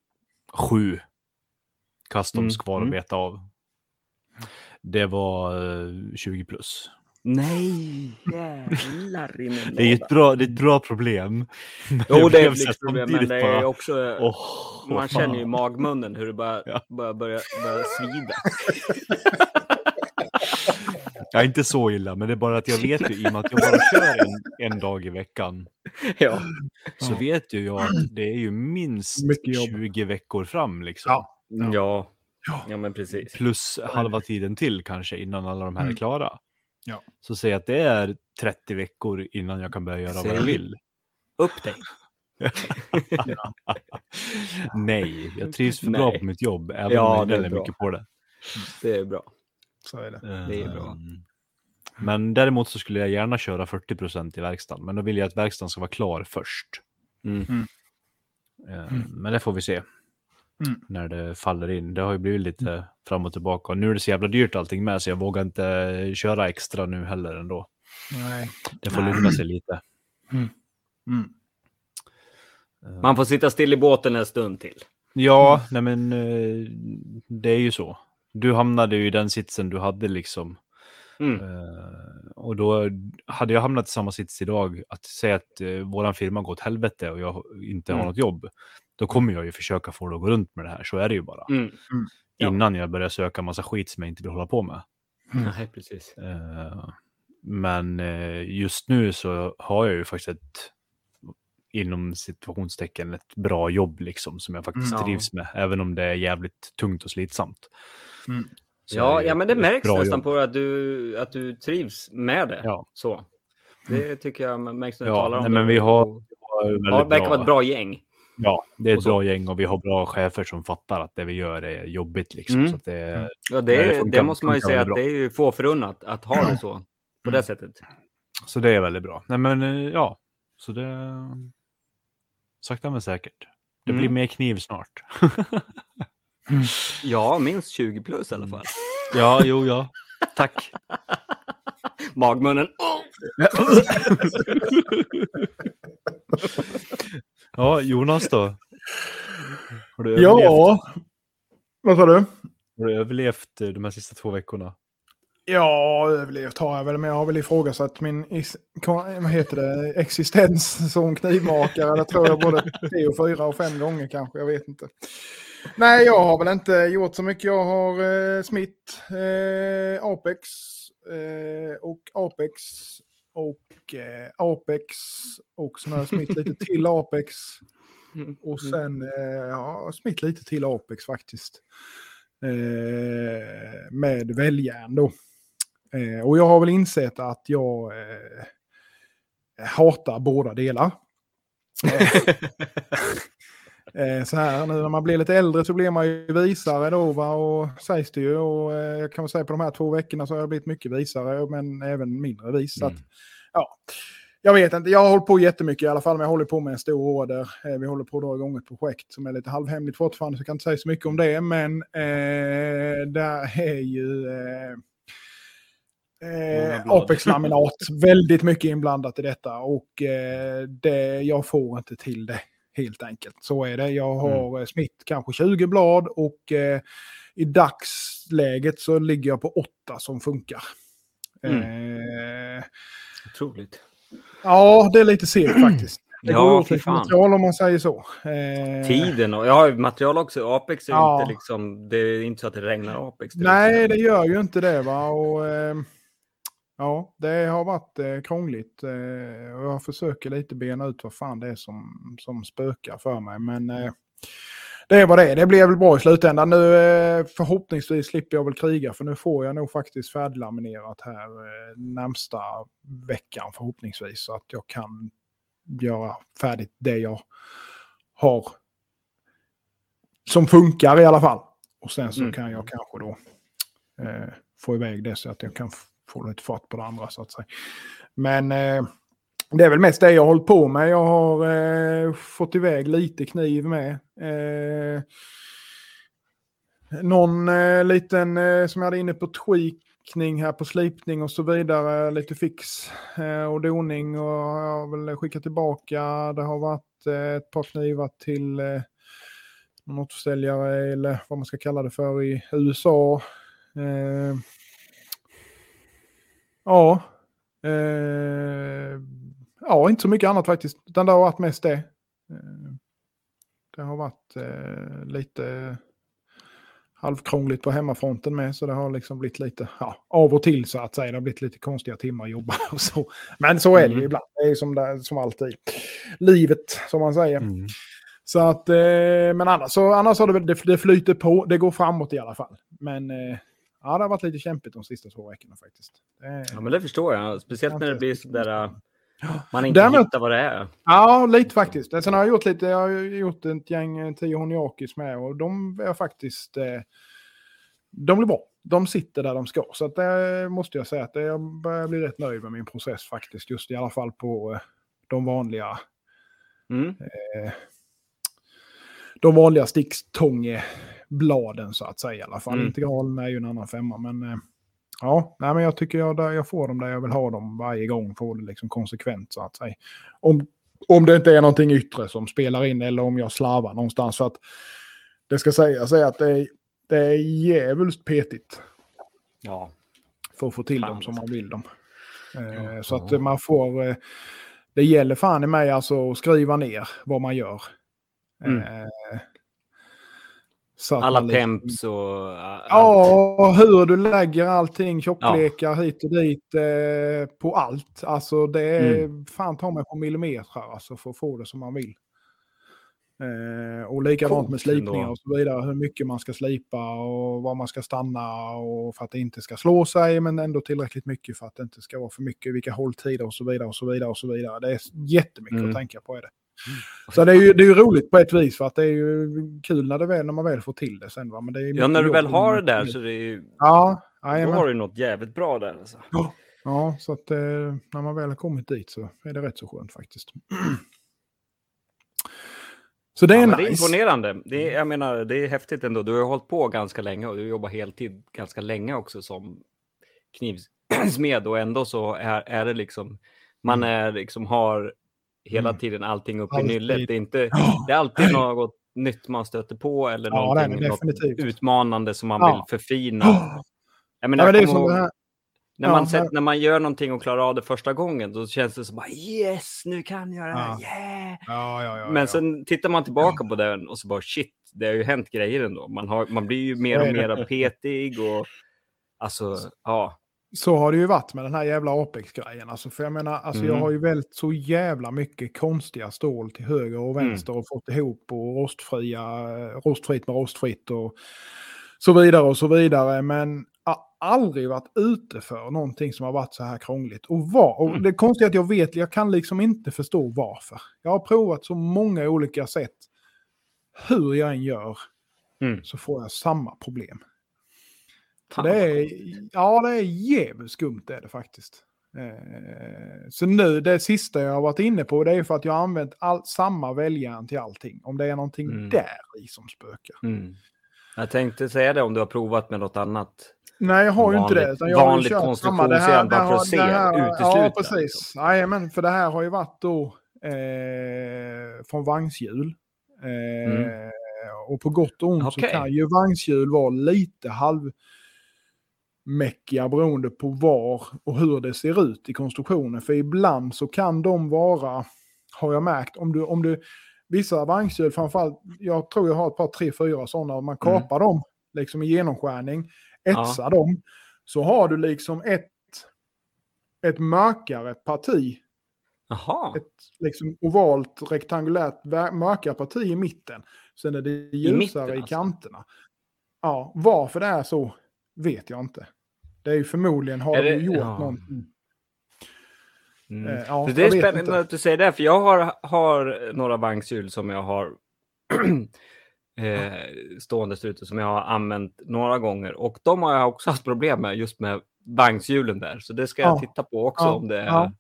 sju customs Mm, kvar att mm. beta av. Det var eh, 20 plus. Nej, jävlar i min Det är ett bra, det är ett bra problem. Men Jo, det är ett lyxproblem, men det är bara, också... åh, man vad känner ju i fan. magmunnen hur det bara, Ja. bara börjar, börjar svida. Ja, inte så illa, men det är bara att jag vet ju i och med att jag bara kör en, en dag i veckan. Ja. Så Ja. vet ju jag att det är ju minst Mycket jobb. 20 veckor fram liksom. Ja. Ja. Ja. Ja, men precis. Plus halva tiden till kanske innan alla de här är Mm. klara. Ja. Så säg att det är 30 veckor innan jag kan börja göra vad jag vill. Upp dig. Nej, jag trivs för bra Nej. på mitt jobb, även Ja, om jag gnäller mycket på det. Det är bra. Så är det. Det är bra. Ehm, Men däremot så skulle jag gärna köra 40% i verkstaden, men då vill jag att verkstaden ska vara klar först. Mm. Mm. Ehm, Men det får vi se Mm. när det faller in. Det har ju blivit lite fram och tillbaka och nu är det så jävla dyrt allting med så jag vågar inte köra extra nu heller ändå. Nej. Det får lugna sig lite. Mm. Ehm, Man får sitta still i båten en stund till. Ja, nej men eh, det är ju så. Du hamnade ju i den sitsen du hade liksom. Mm. Eh, och då hade jag hamnat i samma sits idag, att säga att uh, våran firma går åt helvete och jag inte har Mm. något jobb, då kommer jag ju försöka få det att gå runt med det här. Så är det ju bara. Mm. Ja. Innan jag börjar söka massa skit som jag inte vill hålla på med. Nej, precis. Eh, men eh, just nu så har jag ju faktiskt ett inom situationstecken ett bra jobb liksom som jag faktiskt Mm. Trivs med, även om det är jävligt tungt och slitsamt. Mm. Ja, ja, men det märks nästan jobb. på att du, att du trivs med det. Ja. Så. Det tycker jag märks när du Ja, talar om nej, det. men vi har- Ja, väldigt Ja, det verkar vara ett bra gäng. Ja, det är ett bra gäng och vi har bra chefer som fattar att det vi gör är jobbigt. Liksom, Mm. så att det, Mm. Ja, det, Nej, det det, måste man ju säga att det är ju få förunnat att ha det så. På det sättet. så det är väldigt bra. Nej, men eh, ja, så det... Sakta men säkert. Det blir Mm. mer kniv snart. Ja, minst 20 plus i alla fall. ja, jo, ja. Tack. Magmunnen. Ja, Jonas då? Har du överlevt, Ja. Vad sa du? har du överlevt eh, de här sista två veckorna? Ja, överlevt har jag väl, men jag har väl ifrågasatt min is- vad heter det, existens som knivmakare. Det tror jag både tre och fyra och fem gånger kanske, jag vet inte. Nej, jag har väl inte gjort så mycket. Jag har eh, smitt, eh, Apex eh, och Apex och eh, Apex och jag smitt lite till Apex. Och sen eh, ja, smitt lite till Apex faktiskt. Eh, med väljärn då. Eh, och jag har väl insett att jag eh, hatar båda delar. Eh, så här nu när man blir lite äldre så blir man ju visare då va och sägs det ju och eh, jag kan väl säga på de här två veckorna så har jag blivit mycket visare men även mindre vis. Så att, Mm. ja, jag vet inte, jag har hållit på jättemycket i alla fall men jag håller på med en stor order. Eh, vi håller på att dra igång ett projekt som är lite halvhemligt fortfarande så jag kan inte säga så mycket om det men eh, där är ju eh, Eh. Apex-laminat, väldigt mycket inblandat i detta och eh, det, jag får inte till det helt enkelt. Så är det. Jag har mm. smitt kanske 20 blad och eh, i dagsläget så ligger jag på 8 som funkar. Mm. Eh, Otroligt. ja, det är lite segt faktiskt. Det Ja, går åt lite material om man säger så. Eh, Tiden och jag har material också. Apex är Ja. inte liksom, det är inte så att det regnar Apex. direkt. Nej, det gör ju inte det. va. Och, eh, ja, det har varit eh, krångligt. Eh, och jag försöker lite bena ut vad fan det är som, som spökar för mig. Men eh, det är vad det är. Det blir väl bra i slutändan. Nu eh, förhoppningsvis slipper jag väl kriga. För nu får jag nog faktiskt färdiglaminerat här eh, närmsta veckan förhoppningsvis. Så att jag kan göra färdigt det jag har som funkar i alla fall. Och sen så Mm. kan jag kanske då eh, få iväg det så att jag kan får du inte fart på det andra så att säga. Men eh, det är väl mest det jag har hållit på med. Jag har eh, fått iväg lite kniv med. Eh, någon eh, liten eh, som jag hade inne på tweakning här på slipning och så vidare. Lite fix eh, och doning och jag har väl skickat tillbaka. Det har varit eh, ett par knivar till eh, någon återförsäljare eller vad man ska kalla det för i USA. Eh, Ja. Eh, ja, inte så mycket annat faktiskt. Utan det har varit mest det. Eh, det har varit eh, lite halvkrångligt på hemmafronten med. Så det har liksom blivit lite ja, av och till så att säga. Det har blivit lite konstiga timmar att jobba och så. Men så är det Mm. ibland. Det är som, det, som alltid. Livet som man säger. Mm. Så att, eh, men annars, så, annars har det, det, det flyter på. Det går framåt i alla fall. Men eh, ja, det har varit lite kämpigt de sista två veckorna faktiskt. Det, Ja, men det förstår jag. Speciellt när det blir sådär... äh, Man inte Däremot- hittar vad det är. Ja, lite faktiskt. Sen har jag gjort lite, jag har gjort ett gäng eh, tio honiakis med och de är faktiskt, eh, de blir bra. De sitter där de ska. Så att det måste jag säga att jag börjar bli rätt nöjd med min process faktiskt. Just i alla fall på eh, de vanliga, Mm. de vanliga stickstångebladen så att säga i alla fall. Mm. Integralen är ju en annan femma men eh, ja, nej, men jag tycker jag, jag får dem där jag vill ha dem varje gång. Får det liksom konsekvent så att säga. Om, om det inte är någonting yttre som spelar in eller om jag slavar någonstans. Så att det ska sägas är att det är, det är djävulskt petigt Ja. för att få till Fan, dem som man alltså. vill dem. Eh, Ja. så att man får... Eh, det gäller fan i mig alltså att skriva ner vad man gör. Mm. Eh, Alla man liksom- temps och... äh, allt. Ja, hur du lägger allting, tjocklekar hit och dit eh, på allt. Alltså det är Mm. fan ta mig på millimeter alltså, för att få det som man vill. Eh, och likadant med slipningar och så vidare. Hur mycket man ska slipa och var man ska stanna och för att det inte ska slå sig men ändå tillräckligt mycket för att det inte ska vara för mycket. Vilka hålltider och så vidare och så vidare och så vidare. Det är jättemycket Mm. att tänka på. Är det. Så det är, ju, det är ju roligt på ett vis för att det är ju kul när, det väl, när man väl får till det sen. Va? Men det är Ja, när du väl har det där så det är ju, Ja, då jajamän. har du något jävligt bra där. Alltså. Ja, så att eh, när man väl har kommit dit så är det rätt så skönt faktiskt. Så det är Ja, men det är nice. imponerande. Det är, jag menar, det är häftigt ändå. Du har hållit på ganska länge och du jobbar heltid ganska länge också som knivsmed och ändå så är, är det liksom, man är liksom har hela Mm. tiden allting upp Alltid. i nyllet. Det är, inte, Ja. det är alltid något nytt man stöter på eller Ja, någonting, något utmanande som man Ja. vill förfina. Ja, Jag menar, men det är ihåg- här. när, Ja, man här- sett, när man gör någonting och klarar av det första gången, då känns det som bara yes, nu kan jag det här, Ja. yeah! Ja, ja, ja, Men ja. sen tittar man tillbaka på den och så bara shit, det har ju hänt grejer ändå. Man, har, man blir ju mer och mer petig och alltså, ja. Så har det ju varit med den här jävla Apex-grejen. Alltså, för jag menar, alltså, jag Mm. har ju vält så jävla mycket konstiga stål till höger och Mm. vänster och fått ihop och rostfria, rostfritt med rostfritt och så vidare och så vidare. Men jag har aldrig varit ute för någonting som har varit så här krångligt. Och, var, och Mm. det är konstigt att jag vet, jag kan liksom inte förstå varför. Jag har provat så många olika sätt. Hur jag än gör Mm. så får jag samma problem. Fan, det är, ja, det är jävligt skumt är det faktiskt. Eh, så nu, det sista jag har varit inne på, det är för att jag har använt all, samma väljaren till allting. Om det är någonting Mm. där i som spökar. Mm. Jag tänkte säga det om du har provat med något annat. Nej, jag har ju inte det. Vanligt- utan jag vanligt kört konstruktion samma. Det sen bara för att se det här- och Ja, utesluta, precis. liksom. Jajamän, för det här har ju varit då eh, från vagnshjul. Eh, Mm. Och på gott och ont Okej. så kan ju vagnshjul vara lite halv mäckiga beroende på var och hur det ser ut i konstruktionen. För ibland så kan de vara har jag märkt. Om du, om du, vissa vagnshjul, framförallt, jag tror jag har ett par, tre, fyra sådana, om man Mm. kapar dem liksom i genomskärning, etsar dem, så har du liksom ett, ett mörkare parti Jaha. ett liksom ovalt rektangulärt mörkare parti i mitten. Sen är det ljusare mitten, i, alltså? kanterna. Ja, varför det är så vet jag inte. Det är ju förmodligen har de gjort ja. någonting. Mm. Eh, ja, det är spännande inte. att du säger det, för jag har, har några vagnshjul som jag har eh, stående ute som jag har använt några gånger och de har jag också haft problem med just med vagnshjulen där. Så det ska jag Ja. titta på också om det är.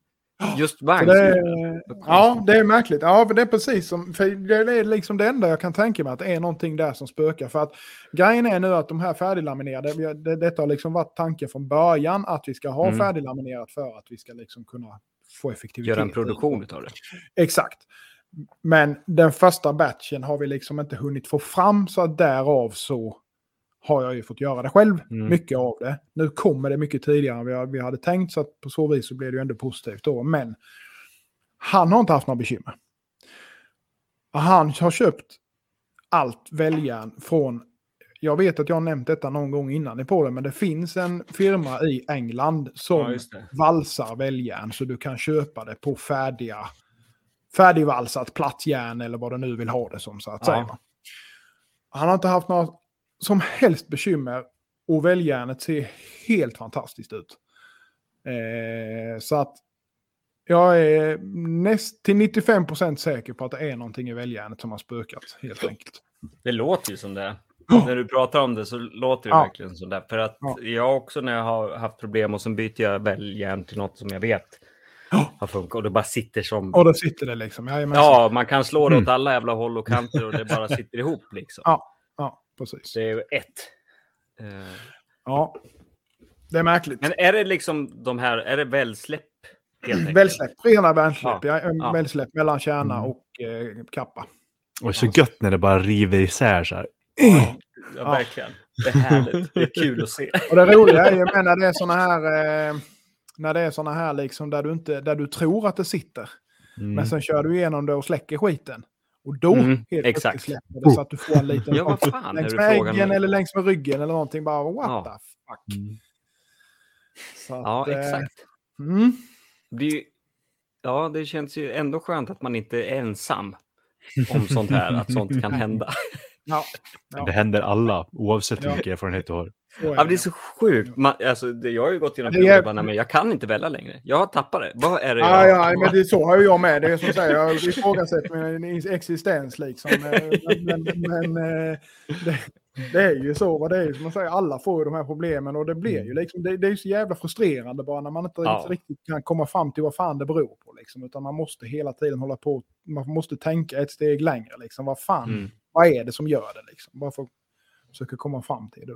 Just Så det är, ja, det är märkligt. Ja, för det är precis som, för det är liksom det enda jag kan tänka mig att det är någonting där som spökar. För att grejen är nu att de här färdiglaminerade, det, detta har liksom varit tanken från början att vi ska ha Mm. färdiglaminerat för att vi ska liksom kunna få effektivitet. Göra en produktion av det. Exakt. Men den första batchen har vi liksom inte hunnit få fram så att därav så har jag ju fått göra det själv. Mm. Mycket av det. Nu kommer det mycket tidigare än vi- hade tänkt så på så vis så blir det ju ändå positivt då. Men han har inte haft några bekymmer. Han har köpt allt väljaren från jag vet att jag har nämnt detta någon gång innan i podden, men det finns en firma i England som Ja, valsar väljärn så du kan köpa det på färdiga, färdigvalsat platt järn eller vad du nu vill ha det som så att Ja. säga. Han har inte haft några som helst bekymmer och väljärnet ser helt fantastiskt ut. Eh, så att jag är näst till 95% säker på att det är någonting i väljärnet som har spökat helt enkelt. Det låter ju som det. När du pratar om det så låter det Ja. verkligen som det. För att Ja. jag också när jag har haft problem och så byter jag väljärn till något som jag vet Ja. har funkat och det bara sitter som... Och då sitter det liksom. Ja, man kan slå det åt Mm. alla jävla håll och kanter och det bara sitter ihop liksom. Ja. ja, precis. Det är ju ett. Eh, Ja, det är märkligt. Men är det liksom de här, är det välsläpp? Välsläpp, rena välsläpp. Ja. Ja. Välsläpp mellan kärna Mm. och eh, kappa. Och så gött när det bara river isär så här. Ja, verkligen. Det är härligt. Det är kul att se. Och det roliga är ju med när det är såna här, eh, när det är såna här liksom där du, inte, där du tror att det sitter. Mm. Men sen kör du igenom det och släcker skiten. Och då Mm, helt plötsligt exakt. släpper det så att du får en liten Ja, vad fan längs med äggen eller längs med ryggen eller någonting. Bara what Ja. the fuck. Mm. Så att, Ja, eh, exakt. Mm. Det, ju- ja, det känns ju ändå skönt att man inte är ensam om sånt här, att sånt kan hända. Ja, ja. Det händer alla, oavsett hur Ja. mycket erfarenhet du har. Ja, men det är så sjukt. Man, alltså, det, jag har ju gått igenom det är- perioder bara, men jag kan inte välja längre. Jag har tappat det. Vad är det Ja, jag ja, men det, så har ju jag med. Det är som säger, jag ifrågasätter min existens liksom. Men, men, men eh, det, det är ju så. Vad det är som man säger, alla får ju de här problemen och det blir ju liksom, det, det är ju så jävla frustrerande bara när man inte Ja. riktigt kan komma fram till vad fan det beror på. Liksom, utan man måste hela tiden hålla på, man måste tänka ett steg längre. Liksom, vad fan, Mm. vad är det som gör det liksom? Bara för att försöka komma fram till det.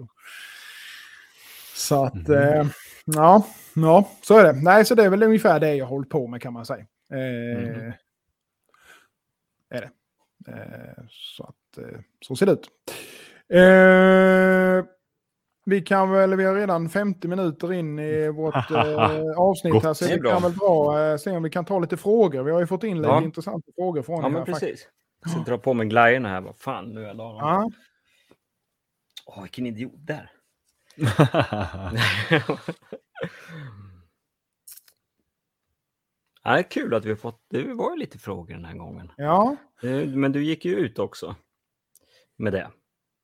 Så att, eh, ja, ja, så är det. Nej, så det är väl ungefär det jag håller på med kan man säga. Eh, Mhm. Är det. Eh, så att, eh, så ser det ut. Eh, vi kan väl, vi har redan 50 minuter in i vårt eh, avsnitt här, så vi kan väl dra, eh, se om vi kan ta lite frågor. Vi har ju fått in lite Ja. intressanta frågor från Ja, er men faktiskt. precis. Jag ska dra på mig glajjorna här. Vad fan, nu är jag la dem. Ja, Åh, vilken idiot där. Ja, kul att vi har fått, det var lite frågor den här gången. ja, Men du gick ju ut också med det.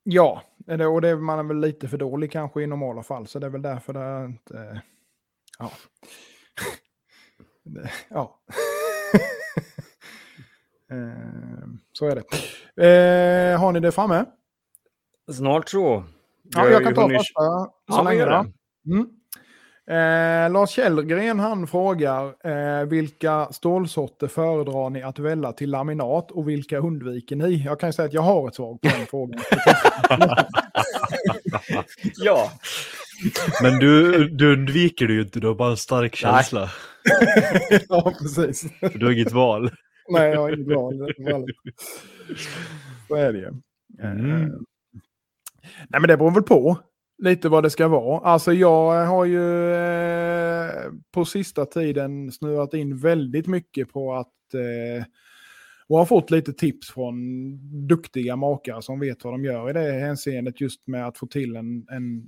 ja. och det man är väl lite för dålig kanske i normala fall, så det är väl därför det inte... Ja. Ja. Eh, så är det. Eh, har ni det framme? Snart så. Ja, jag kan ta första så länge. Då. Mm. Eh, Lars Källgren han frågar eh, vilka stålsorter föredrar ni att välja till laminat och vilka undviker ni? Jag kan ju säga att jag har ett svar på den frågan. Ja, Men du, du undviker det ju inte, du har bara en stark känsla. ja, precis. Du har inget val. Nej, jag har inget val. Så är det ju. Eh, Mm. Nej, men det beror väl på lite vad det ska vara. Alltså jag har ju eh, på sista tiden snurrat in väldigt mycket på att eh, Och har fått lite tips från duktiga makare som vet vad de gör i det hänseendet just med att få till en, en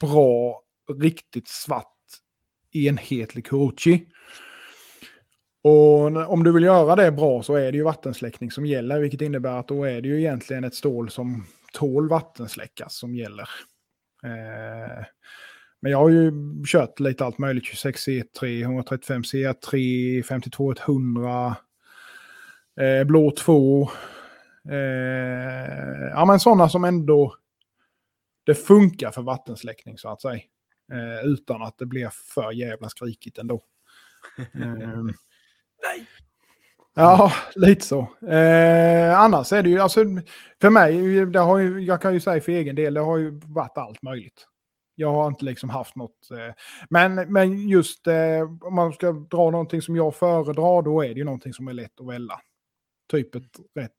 bra, riktigt svart enhetlig Kuruchi. Och om du vill göra det bra så är det ju vattensläckning som gäller, vilket innebär att då är det ju egentligen ett stål som tål vattensläckas som gäller. Eh, men jag har ju kört lite allt möjligt, 26 C3, 135 C3, 52 100, eh, blå 2. Eh, ja men sådana som ändå det funkar för vattensläckning så att säga. Eh, utan att det blir för jävla skrikigt ändå. Eh, Ja, lite så. Eh, annars är det ju, alltså, för mig, det har ju, jag kan ju säga för egen del, det har ju varit allt möjligt. Jag har inte liksom haft något. Eh, men, men just eh, om man ska dra någonting som jag föredrar, då är det ju någonting som är lätt att välja. Typ ett rätt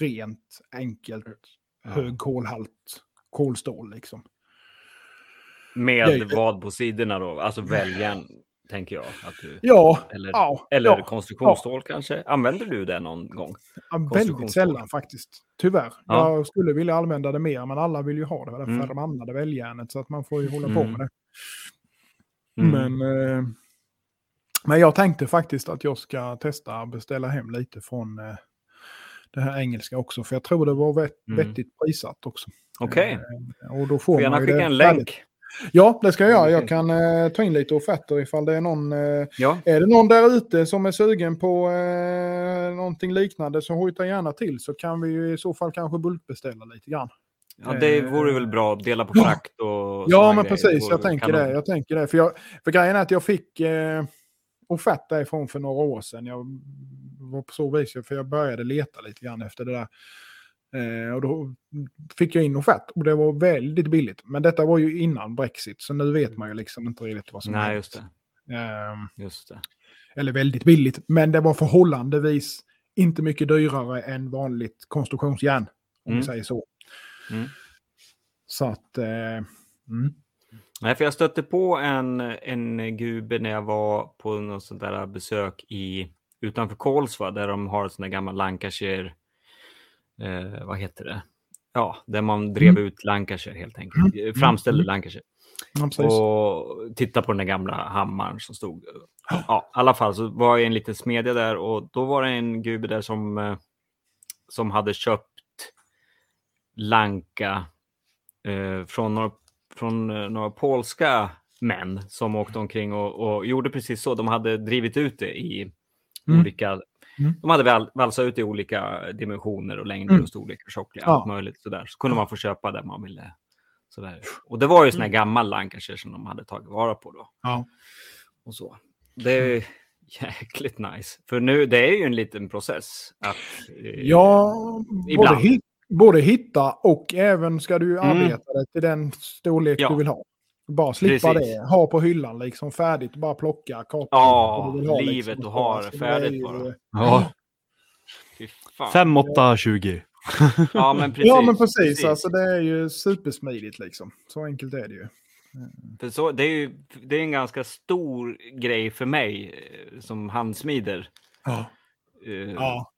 rent, enkelt, hög kolhalt kolstål liksom. Med vad på sidorna då? Alltså välja en, tänker jag. Att du, Ja, eller ja, eller ja, konstruktionsstål kanske? Använder du det någon gång? ja, väldigt sällan faktiskt. Tyvärr. Ja. Jag skulle vilja använda det mer, men alla vill ju ha det. Därför Mm. förbannade väljärnet, så att man får ju hålla på Mm. med det. Mm. Men, eh, men jag tänkte faktiskt att jag ska testa att beställa hem lite från eh, det här engelska också. För jag tror det var vett, Mm. vettigt prissatt också. Okej, Eh, och då får får gärna skicka en färdigt. Ja, det ska jag göra. Okej. Jag kan eh, ta in lite offerter ifall det är någon... Eh, Ja, är det någon där ute som är sugen på eh, någonting liknande så hojta gärna till så kan vi i så fall kanske bulkbeställa lite grann. ja, det vore väl bra att dela på frakt och Ja, men precis. Jag tänker kanon. det. Jag tänker det. För, jag, för grejen är att jag fick eh, offert därifrån för några år sedan. Jag var på så vis, för jag började leta lite grann efter det där. Eh, och då fick jag in offert och det var väldigt billigt. Men detta var ju innan Brexit, så nu vet man ju liksom inte riktigt vad som Nej, just det. Ehm, Just det. eller väldigt billigt, men det var förhållandevis inte mycket dyrare än vanligt konstruktionsjärn. Om Mm. vi säger så. Mm. Så att... Eh, mm. Nej, för jag stötte på en, en gube när jag var på något sånt där besök i, utanför Kolsva där de har sån där gammal Lancashire, eh, vad heter det? Ja, där man drev Mm. ut Lancashire helt enkelt. Eh, Framställde Mm. Lancashire. Ja. Och titta på den där gamla hammaren som stod. Ja, i alla fall så var jag en liten smedja där och då var det en gubbe där som, eh, som hade köpt Lanka eh, från, några, från eh, några polska män som åkte omkring och, och gjorde precis så. De hade drivit ut det i Mm. olika... Mm. De hade val, valsat ut i olika dimensioner och längder Mm. och storlekar, tjocklek, Ja. allt möjligt sådär. Så kunde man få köpa där man ville. Sådär. Och det var ju sån här gammal Lancashire som de hade tagit vara på då. Ja. Och så. Det är ju jäkligt nice. För nu, det är ju en liten process. Att, eh, Ja, både, Ibland. både hitta och även ska du Mm. arbeta det till den storlek Ja. du vill ha. Bara slippa Precis. det, ha på hyllan liksom färdigt, bara plocka, kapa. Ja, ha, livet liksom. och ha det det är färdigt ju- bara. Ja, fan. 5, 8, 20. Ja, men precis. Ja, men precis. Alltså, det är ju supersmidigt liksom. Så enkelt är det ju. För så, det, är ju, det är en ganska stor grej för mig eh, som handsmider. Ja. Eh, Ja.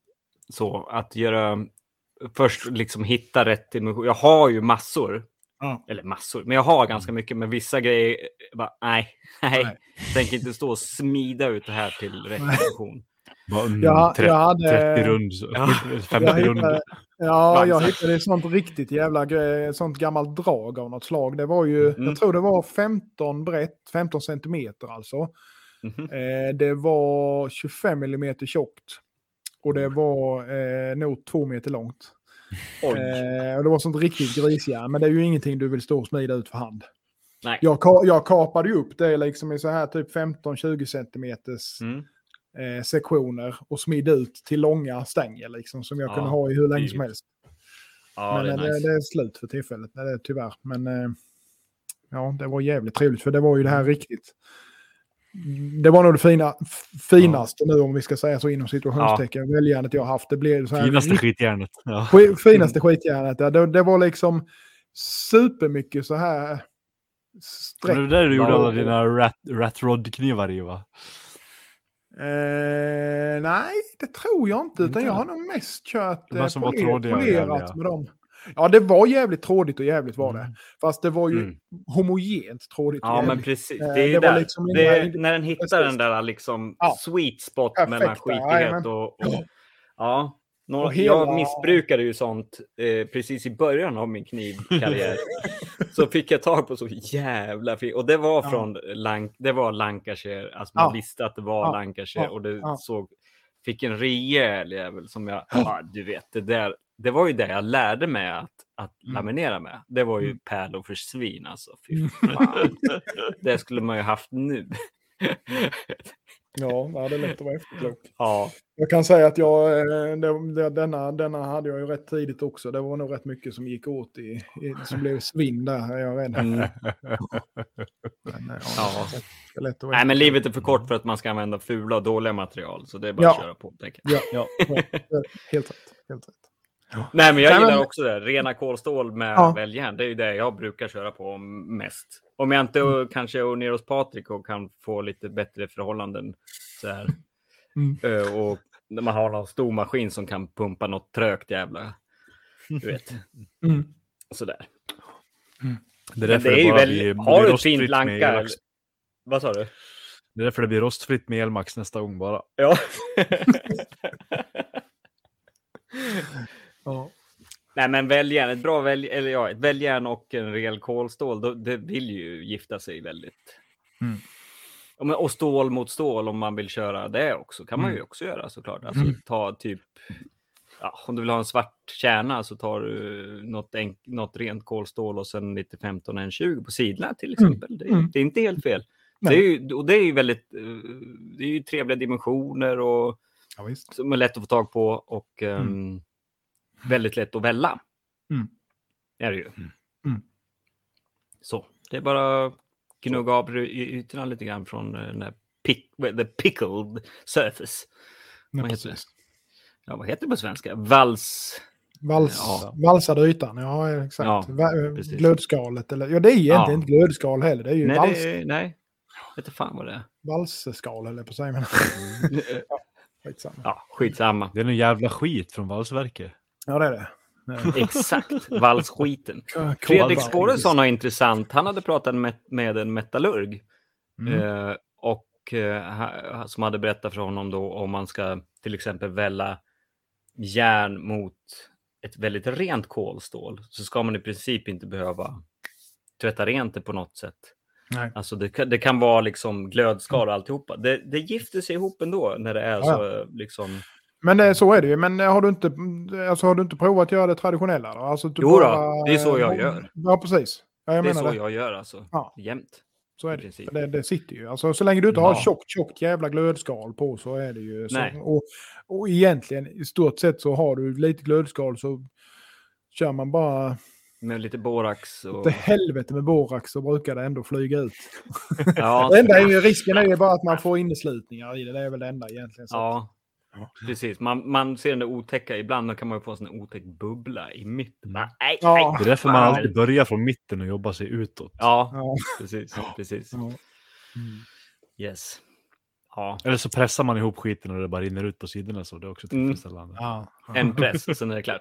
Så att göra, först liksom hitta rätt dimension. Jag har ju massor, Eller massor, men jag har ganska mycket. Men vissa grejer, bara, nej, nej. Nej. Tänker inte stå och smida ut det här till. Bara, mm, Jag, 30, jag hade... 30 rund. Ja. 50 Jag rund. hittade, ja, jag hittade sånt riktigt jävla sånt gammalt drag av något slag. Det var ju, Mm. jag tror det var 15 brett, 15 centimeter alltså. Mhm. Eh, det var 25 mm tjockt. Och det var eh, nog två meter långt. Eh, och det var sånt riktigt grisjärn, men det är ju ingenting du vill stå och smida ut för hand. Nej. Jag, ka- jag kapade ju upp det liksom i så här typ 15-20 centimeters Mm. eh, sektioner och smidde ut till långa stänger liksom som jag Ja, kunde ha i hur länge som det- helst. Ja, men det är eh, nice. det, är slut för tillfället, det är det tyvärr. Men eh, ja, det var jävligt trevligt för det var ju det här riktigt. Det var nog det fina, finaste nu om vi ska säga så inom situationstecken. Väljärnet jag har haft. Det blev så här Finaste skitjärnet. Ja. finaste skitjärnet. Ja. Det, det var liksom supermycket så här streck. Men det där du gjorde Ja. alla dina rat, rat rod knivar i va? Eh, nej, det tror jag inte. Utan Inte? jag har nog mest kört eh, poler- polerat jävliga. med dem. Ja, det var jävligt trådigt och jävligt var det. Mm. Fast det var ju Mm. homogent trådigt Ja, men precis. Eh, Det är ju det var där. liksom det, inga- när den hittar Precis. den där liksom Ja. sweet spot Perfekta, mellan skitighet jajamän. och... och ja. Några, Och hela- Jag missbrukade ju sånt eh, precis i början av min knivkarriär. så fick jag tag på så jävla fint. Och det var Ja. från Lank, det var Lancashire. Alltså man Ja. visste att det var Ja. Lancashire. Ja. Och det Ja. såg... Fick en rejäl jävel som jag... Ja, du vet, det där... Det var ju det jag lärde mig att, att Mm. laminera med. Det var ju Mm. pärlor för svin alltså. Fy Mm. fan. det skulle man ju haft nu. Ja, det är lätt att vara efterklok. ja, Jag kan säga att jag, eh, det, denna, denna hade jag ju rätt tidigt också. Det var nog rätt mycket som gick åt i, i som blev svinn där, är jag rädd. mm. Eh, ja, Nej, men livet är för kort för att man ska använda fula och dåliga material. Så det är bara Ja. att köra på. Ja, ja, helt rätt. Helt rätt. Nej, men jag gillar men- också det. Rena kolstål med Ja. väljärn. Det är ju det jag brukar köra på mest. Om jag inte Mm. kanske är ner hos Patrik och kan få lite bättre förhållanden. Så här. Mm. Ö, Och när man har någon stor maskin som kan pumpa något trögt jävla... Du vet, Mm. sådär. Det är Men därför det är ju bara väl... blir- Har du ett fint lanka? Vad sa du? Det är därför det blir rostfritt med Elmax nästa gång bara. Ja. Ja. Nej, men väljärn, ett bra välj, eller ja, ett väljärn och en rejäl kolstål, då, det vill ju gifta sig väldigt. Mm. Ja, och stål mot stål om man vill köra det också, kan man ju Mm. också göra såklart. Alltså Mm. ta typ, ja, om du vill ha en svart kärna så tar du något, enk, något rent kolstål och sen lite 15 en 20 på sidorna till Mm. exempel. Det, är, Mm. det är inte helt fel. Nej. Det är ju, och det är ju väldigt, eh, det är ju trevliga dimensioner och Ja, som är lätt att få tag på och Mm. Väldigt lätt att välla. Mm. Är det ju. Mm. Så, det är bara gnugga av ytorna lite grann från eh, den där pick, the pickled surface. Ja, Vad heter. Ja, vad heter det på svenska? Vals... Vals, Ja. Valsade ytan, ja exakt. Ja, eh, precis. Glödskalet, eller ja det är egentligen Ja. inte glödskal heller, det är ju Nej, vals, det, nej. Vet inte fan vad det är. valsskal eller på sig. Men... Skitsamma. ja, skitsamma. Det är en jävla skit från valsverket. Ja det är det. Exakt, valsskiten. Fredrik. Skåresson har intressant. Han hade pratat med, med en metallurg Mm. Eh, och eh, som hade berättat för honom då om man ska till exempel välla järn mot ett väldigt rent kolstål så ska man i princip inte behöva tvätta rent det på något sätt. Nej. Alltså det, kan- det kan vara liksom glödskal och alltihopa. Det, det gifter sig ihop ändå när det är Ja, så liksom. Men det, så är det ju. Men har du inte, alltså, har du inte provat att göra det traditionella? Då? Alltså, du Jo då, bara- det är så jag gör. Ja, precis. Ja, jag det är så det. jag gör alltså. Ja. Jämt. Så är det. det. Det sitter ju. Alltså, så länge du inte har Ja. tjockt, tjockt jävla glödskal på så är det ju. Så, och, och egentligen i stort sett så har du lite glödskal så kör man bara Med lite borax och... till helvete med borax så brukar det ändå flyga ut. Ja, enda är ju, risken är ju bara att man får inneslutningar i det. Det är väl det enda egentligen. Så. Ja, precis. Man, man ser den där otäcka. Ibland kan man ju få en sån där otäck bubbla i mitten. Bara, nej, Ja. Det är därför man alltid börjar från mitten och jobbar sig utåt. Ja, Ja. precis. precis. Mm. Yes. Ja, Eller så pressar man ihop skiten och det bara rinner ut på sidorna så det är också Mm. tillfredsställande. Ja. en press sen är det klart.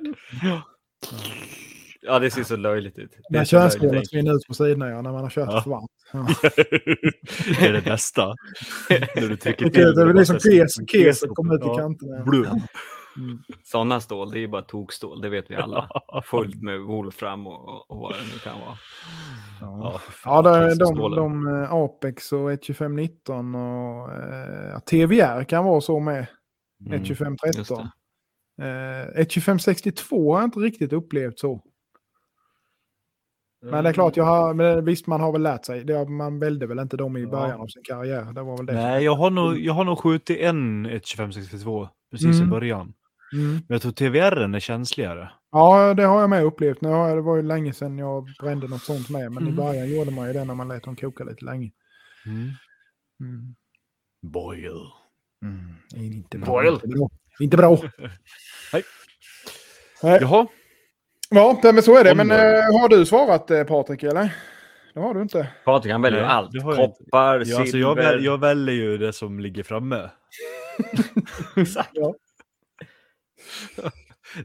Ja, det ser så löjligt ut. Det När är enkelt. rinner ut på sidorna ja, när man har kört Ja. för varmt. Ja. det är det bästa. När du trycker Det är liksom kes, keset kommer ut i Ja. kanterna. Blum. Mm. Sådana stål, det är ju bara tokstål. Det vet vi alla. Fullt med Wolfram och, och, vad det nu kan vara. Ja. Ja, Ja, de, de, Keselstålen. de eh, Apex och 12519 och eh, TVR kan vara så med. Mm. 12513. Just Eh, 12562 har jag inte riktigt upplevt så. Men det är klart, jag har, men visst man har väl lärt sig. Det, man välde väl inte dem i Ja. början av sin karriär. Det var väl det. Nej, jag har nog, jag har nog skjutit en 12562 precis i Mm. början. Mm. Men jag tror TVR är känsligare. Ja, det har jag med upplevt. Nu har jag, det var ju länge sedan jag brände något sånt med. Men i Mm. början gjorde man ju det när man lät dem koka lite länge. Mm. Mm. Boil. Mm. Inte bra. Boil. Inte bra. Inte bra. Nej. Nej. Jaha, Ja, men så är det. Men eh, har du svarat eh, Patrik, eller? Det har du inte. Patrik han väljer Nej, allt. Koppar, ja, silver. alltså jag, väl, jag väljer ju det som ligger framme. Exakt. Ja.